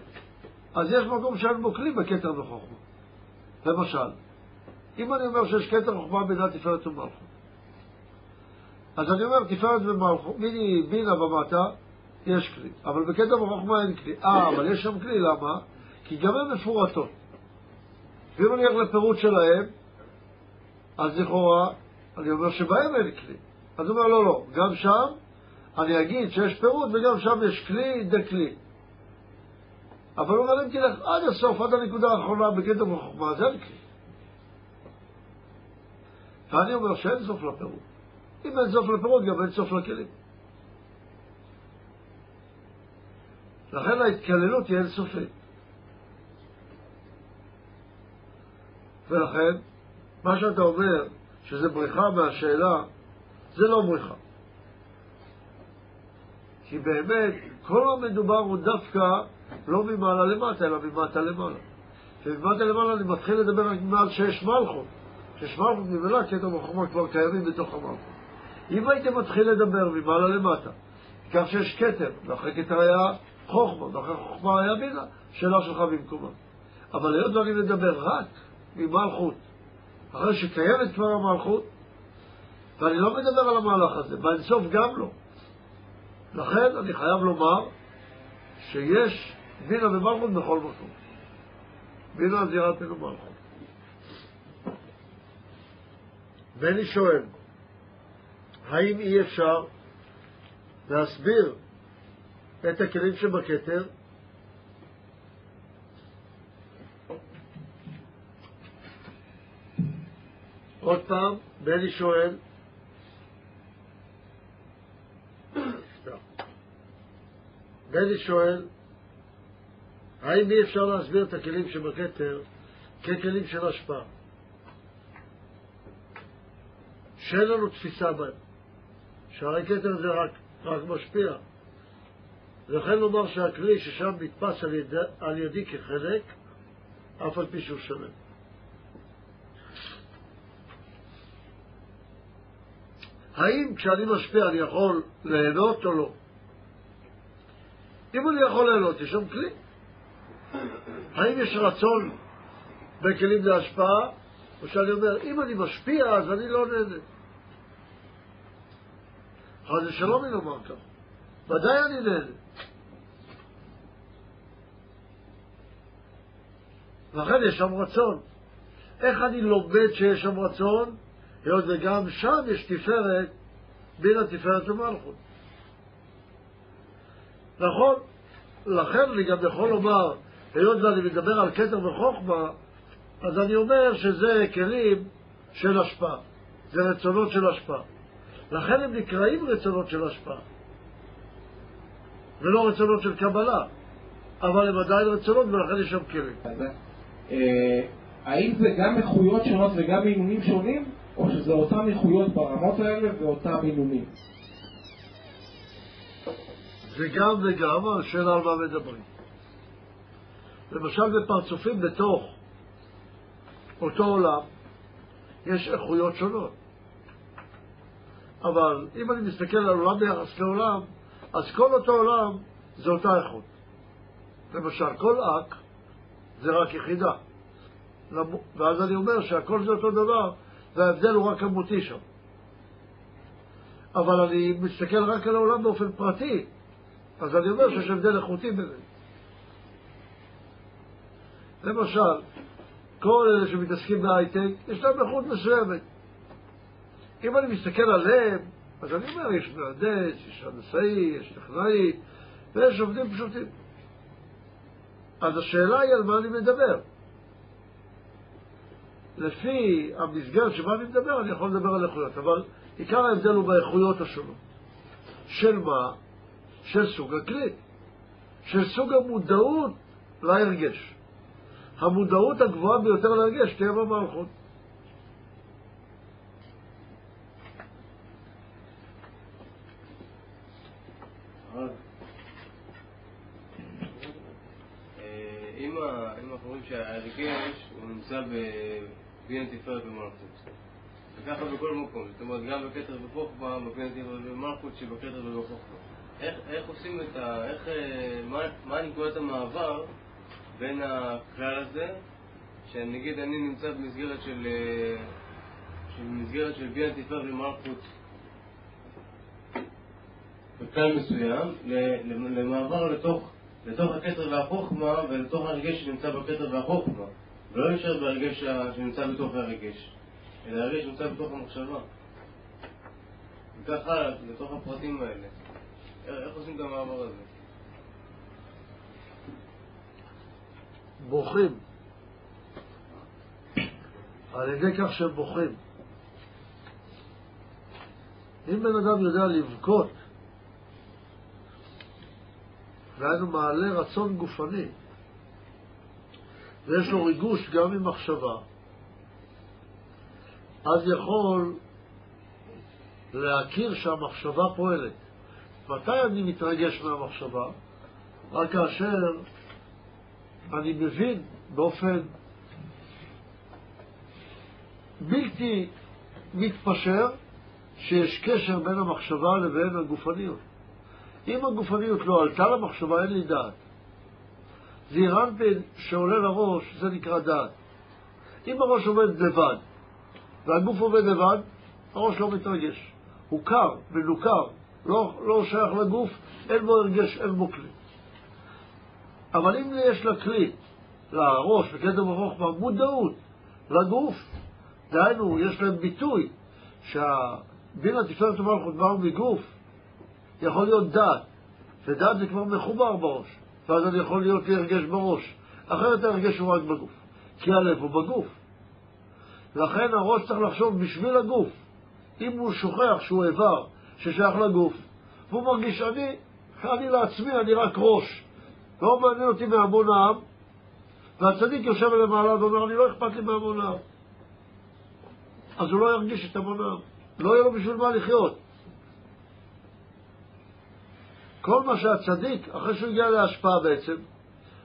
אז יש מקום שאין בו כלי בכתר וחוכמה. למשל, אם אני אומר שיש כתר וחוכמה בינה תפארת ומלכות, אז אני אומר תפארת ומלכות, מיני בינה ומטה, יש כלי, אבל בכתר וחוכמה אין כלי. אה, אבל יש שם כלי, למה? כי גם הן מפורטות. ואם אני הולך לפירוט שלהם, אז לכאורה, אני אומר שבהם אין כלי. אז הוא אומר, לא, לא, גם שם אני אגיד שיש פירוט וגם שם יש כלי דכלי. אבל הוא אומר, אם תלך עד הסוף, עד הנקודה האחרונה בקטע וחוכמה, אז אין כלי. ואני אומר שאין סוף לפירוט. אם אין סוף לפירוט, גם אין סוף לכלים. לכן ההתקללות היא אינסופית. ולכן, מה שאתה אומר, שזה בריחה מהשאלה, זה לא בריחה. כי באמת, כל המדובר הוא דווקא לא ממעלה למטה, אלא ממטה למעלה. וממטה למעלה אני מתחיל לדבר רק מעל שיש מלכות. מלכות ממילא קטע וחוכמה כבר קיימים בתוך המלכות. אם הייתי מתחיל לדבר ממעלה למטה, כך שיש כתר, ואחרי כתר היה חוכמה, ואחרי חוכמה היה בינה, שאלה שלך במקומה. אבל היות ואני מדבר רק ממלכות, אחרי שקיימת כבר המלכות, ואני לא מדבר על המהלך הזה, באינסוף גם לא. לכן אני חייב לומר שיש בינה ומלכות בכל מקום. בינה זירת בינה ומלכות. ואני שואל, האם אי אפשר להסביר את הכלים שבכתר עוד פעם, בני שואל, בני שואל, האם אי אפשר להסביר את הכלים שבכתר ככלים של השפעה? שאין לנו תפיסה בהם, שהרי כתר זה רק, רק משפיע. לכן לומר שהכלי ששם נתפס על, יד, על ידי כחלק, אף על פי שהוא שלם. האם כשאני משפיע אני יכול ליהנות או לא? אם אני יכול ליהנות, יש שם כלי. האם יש רצון בכלים להשפעה? או שאני אומר, אם אני משפיע אז אני לא נהנה. חס ושלום לומר כך. ודאי אני נהנה. לכן יש שם רצון. איך אני לומד שיש שם רצון? היות וגם שם יש תפארת בין התפארת ומלכות. נכון, לכן אני גם יכול לומר, היות ואני מדבר על כתר וחוכמה, אז אני אומר שזה כלים של השפעה, זה רצונות של השפעה. לכן הם נקראים רצונות של השפעה, ולא רצונות של קבלה, אבל הם עדיין רצונות ולכן יש שם כלים. אה, האם זה גם איכויות שונות וגם מינונים שונים, או שזה אותם איכויות ברמות האלה ואותם מינונים? זה גם וגם, השאלה על מה מדברים. למשל בפרצופים בתוך אותו עולם יש איכויות שונות. אבל אם אני מסתכל על עולם ביחס לעולם, אז כל אותו עולם זה אותה איכות. למשל, כל אק זה רק יחידה. ואז אני אומר שהכל זה אותו דבר, וההבדל הוא רק כמותי שם. אבל אני מסתכל רק על העולם באופן פרטי, אז אני אומר שיש הבדל איכותי ביניהם. למשל, כל אלה שמתעסקים בהייטק, יש להם איכות מסוימת. אם אני מסתכל עליהם, אז אני אומר, יש מהנדס, יש הנדסאי, יש טכנאי, ויש עובדים פשוטים. אז השאלה היא על מה אני מדבר. לפי המסגרת שבה אני מדבר, אני יכול לדבר על איכויות, אבל עיקר ההבדל הוא באיכויות השונות. של מה? של סוג הכלי. של סוג המודעות להרגש. המודעות הגבוהה ביותר להרגש תהיה במערכות. אה, אם שההרגש הוא נמצא בבין תפארת במלכות. וככה בכל מקום, זאת אומרת גם בכתר וחוכמה, בבין תפארת במלכות שבכתר ובחוכמה. איך, איך עושים את ה... איך... אה, מה, מה נקודת המעבר בין הכלל הזה, שנגיד אני נמצא במסגרת של... אה, של בין תפארת ומלכות בכלל מסוים, למעבר לתוך, לתוך הכתר והחוכמה ולתוך הרגש שנמצא בכתר והחוכמה. ולא נשאר ברגש שנמצא בתוך הרגש, אלא הרגש שנמצא בתוך המחשבה. וככה לתוך הפרטים האלה. איך עושים את המעבר הזה? בוכים. על ידי כך שהם בוכים. אם בן אדם יודע לבכות והיינו מעלה רצון גופני, ויש לו ריגוש גם ממחשבה, אז יכול להכיר שהמחשבה פועלת. מתי אני מתרגש מהמחשבה? רק כאשר אני מבין באופן בלתי מתפשר שיש קשר בין המחשבה לבין הגופניות. אם הגופניות לא עלתה למחשבה, אין לי דעת. זעירנטין שעולה לראש, זה נקרא דעת. אם הראש עובד לבד, והגוף עובד לבד, הראש לא מתרגש. הוא קר, מנוכר, לא, לא שייך לגוף, אין בו הרגש, אין בו כלי. אבל אם יש לכלי, לראש, בקטע וחוכמה, מודעות לגוף, דהיינו, יש להם ביטוי שהדין התפארת ומלכות באו מגוף, יכול להיות דעת, ודעת זה כבר מחובר בראש, ואז אני יכול להיות לי הרגש בראש, אחרת ההרגש הוא רק בגוף, כי הלב הוא בגוף. לכן הראש צריך לחשוב בשביל הגוף. אם הוא שוכח שהוא איבר ששייך לגוף, והוא מרגיש, אני, אני לעצמי, אני רק ראש, לא מעניין אותי מהמון העם, והצדיק יושב למעלה ואומר, אני לא אכפת לי מהמון העם. אז הוא לא ירגיש את המון העם, לא יהיה לו בשביל מה לחיות. כל מה שהצדיק, אחרי שהוא הגיע להשפעה בעצם,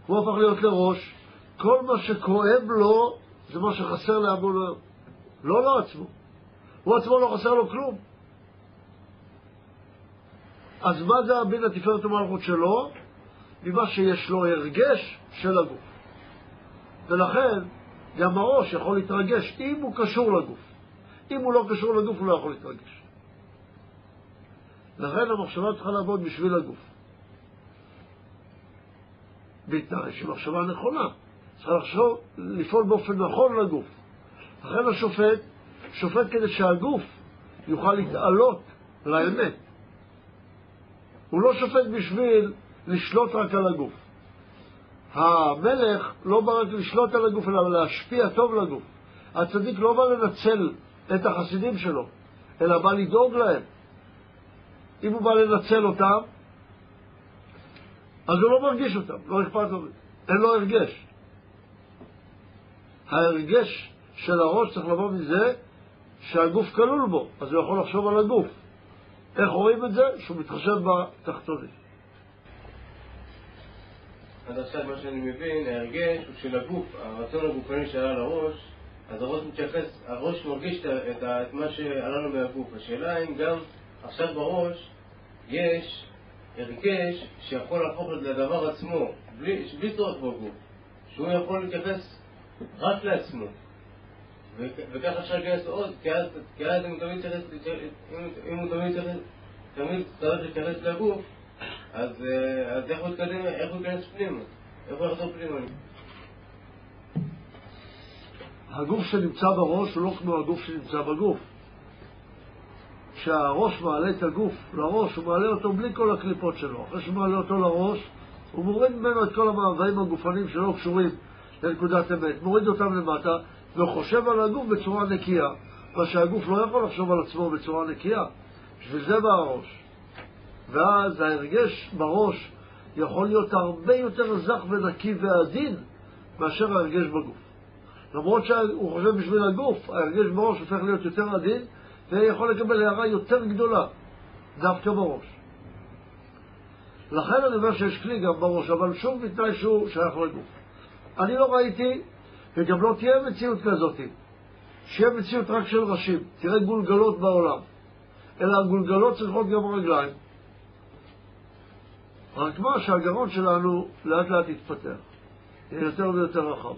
הוא הפך להיות לראש, כל מה שכואב לו זה מה שחסר להמון העם. לא לו עצמו. הוא עצמו לא חסר לו כלום. אז מה זה הבין התפארת המלכות שלו? ממה שיש לו הרגש של הגוף. ולכן גם הראש יכול להתרגש אם הוא קשור לגוף. אם הוא לא קשור לגוף הוא לא יכול להתרגש. לכן המחשבה צריכה לעבוד בשביל הגוף. בתנאי שהיא מחשבה נכונה. צריכה לחשוב, לפעול באופן נכון לגוף. לכן השופט שופט כדי שהגוף יוכל להתעלות לאמת. הוא לא שופט בשביל לשלוט רק על הגוף. המלך לא בא רק לשלוט על הגוף, אלא להשפיע טוב לגוף. הצדיק לא בא לנצל את החסידים שלו, אלא בא לדאוג להם. אם הוא בא לנצל אותם, אז הוא לא מרגיש אותם, לא אכפת לו, אין לו הרגש. ההרגש של הראש צריך לבוא מזה שהגוף כלול בו, אז הוא יכול לחשוב על הגוף. איך רואים את זה? שהוא מתחשב בתחתונים. עד עכשיו מה שאני מבין, ההרגש הוא של הגוף, הרצון הגופני שעלה לראש, אז הראש מתייחס, הראש מרגיש את, את מה שעלה לו מהגוף. השאלה אם גם עכשיו בראש יש הרגש שיכול להפוך לדבר עצמו, בלי, בלי צורך בגוף, שהוא יכול להתייחס רק לעצמו. וככה אפשר לגייס עוד, כי אז אם תמיד צריך, אם הוא תמיד צריך, תמיד צריך להיכנס לגוף, אז איך הוא יתקדם, איך הוא ייכנס פנימה? איך הוא יחזור פנימה? הגוף שנמצא בראש הוא לא כמו הגוף שנמצא בגוף. כשהראש מעלה את הגוף לראש, הוא מעלה אותו בלי כל הקליפות שלו. אחרי שהוא מעלה אותו לראש, הוא מוריד ממנו את כל המאוויים הגופניים שלא קשורים לנקודת אמת, מוריד אותם למטה, וחושב על הגוף בצורה נקייה, מה שהגוף לא יכול לחשוב על עצמו בצורה נקייה. בשביל זה בא הראש. ואז ההרגש בראש יכול להיות הרבה יותר זך ונקי ועדין מאשר ההרגש בגוף. למרות שהוא חושב בשביל הגוף, ההרגש בראש הופך להיות יותר עדין ויכול לקבל הערה יותר גדולה, דווקא בראש. לכן אני אומר שיש כלי גם בראש, אבל שוב בתנאי שהוא שייך לגוף. אני לא ראיתי, וגם לא תהיה מציאות כזאת, שיהיה מציאות רק של ראשים. תראה גולגלות בעולם. אלא הגולגלות צריכות גם רגליים. רק מה שהגרון שלנו לאט לאט יתפתח, יהיה יותר ויותר רחב.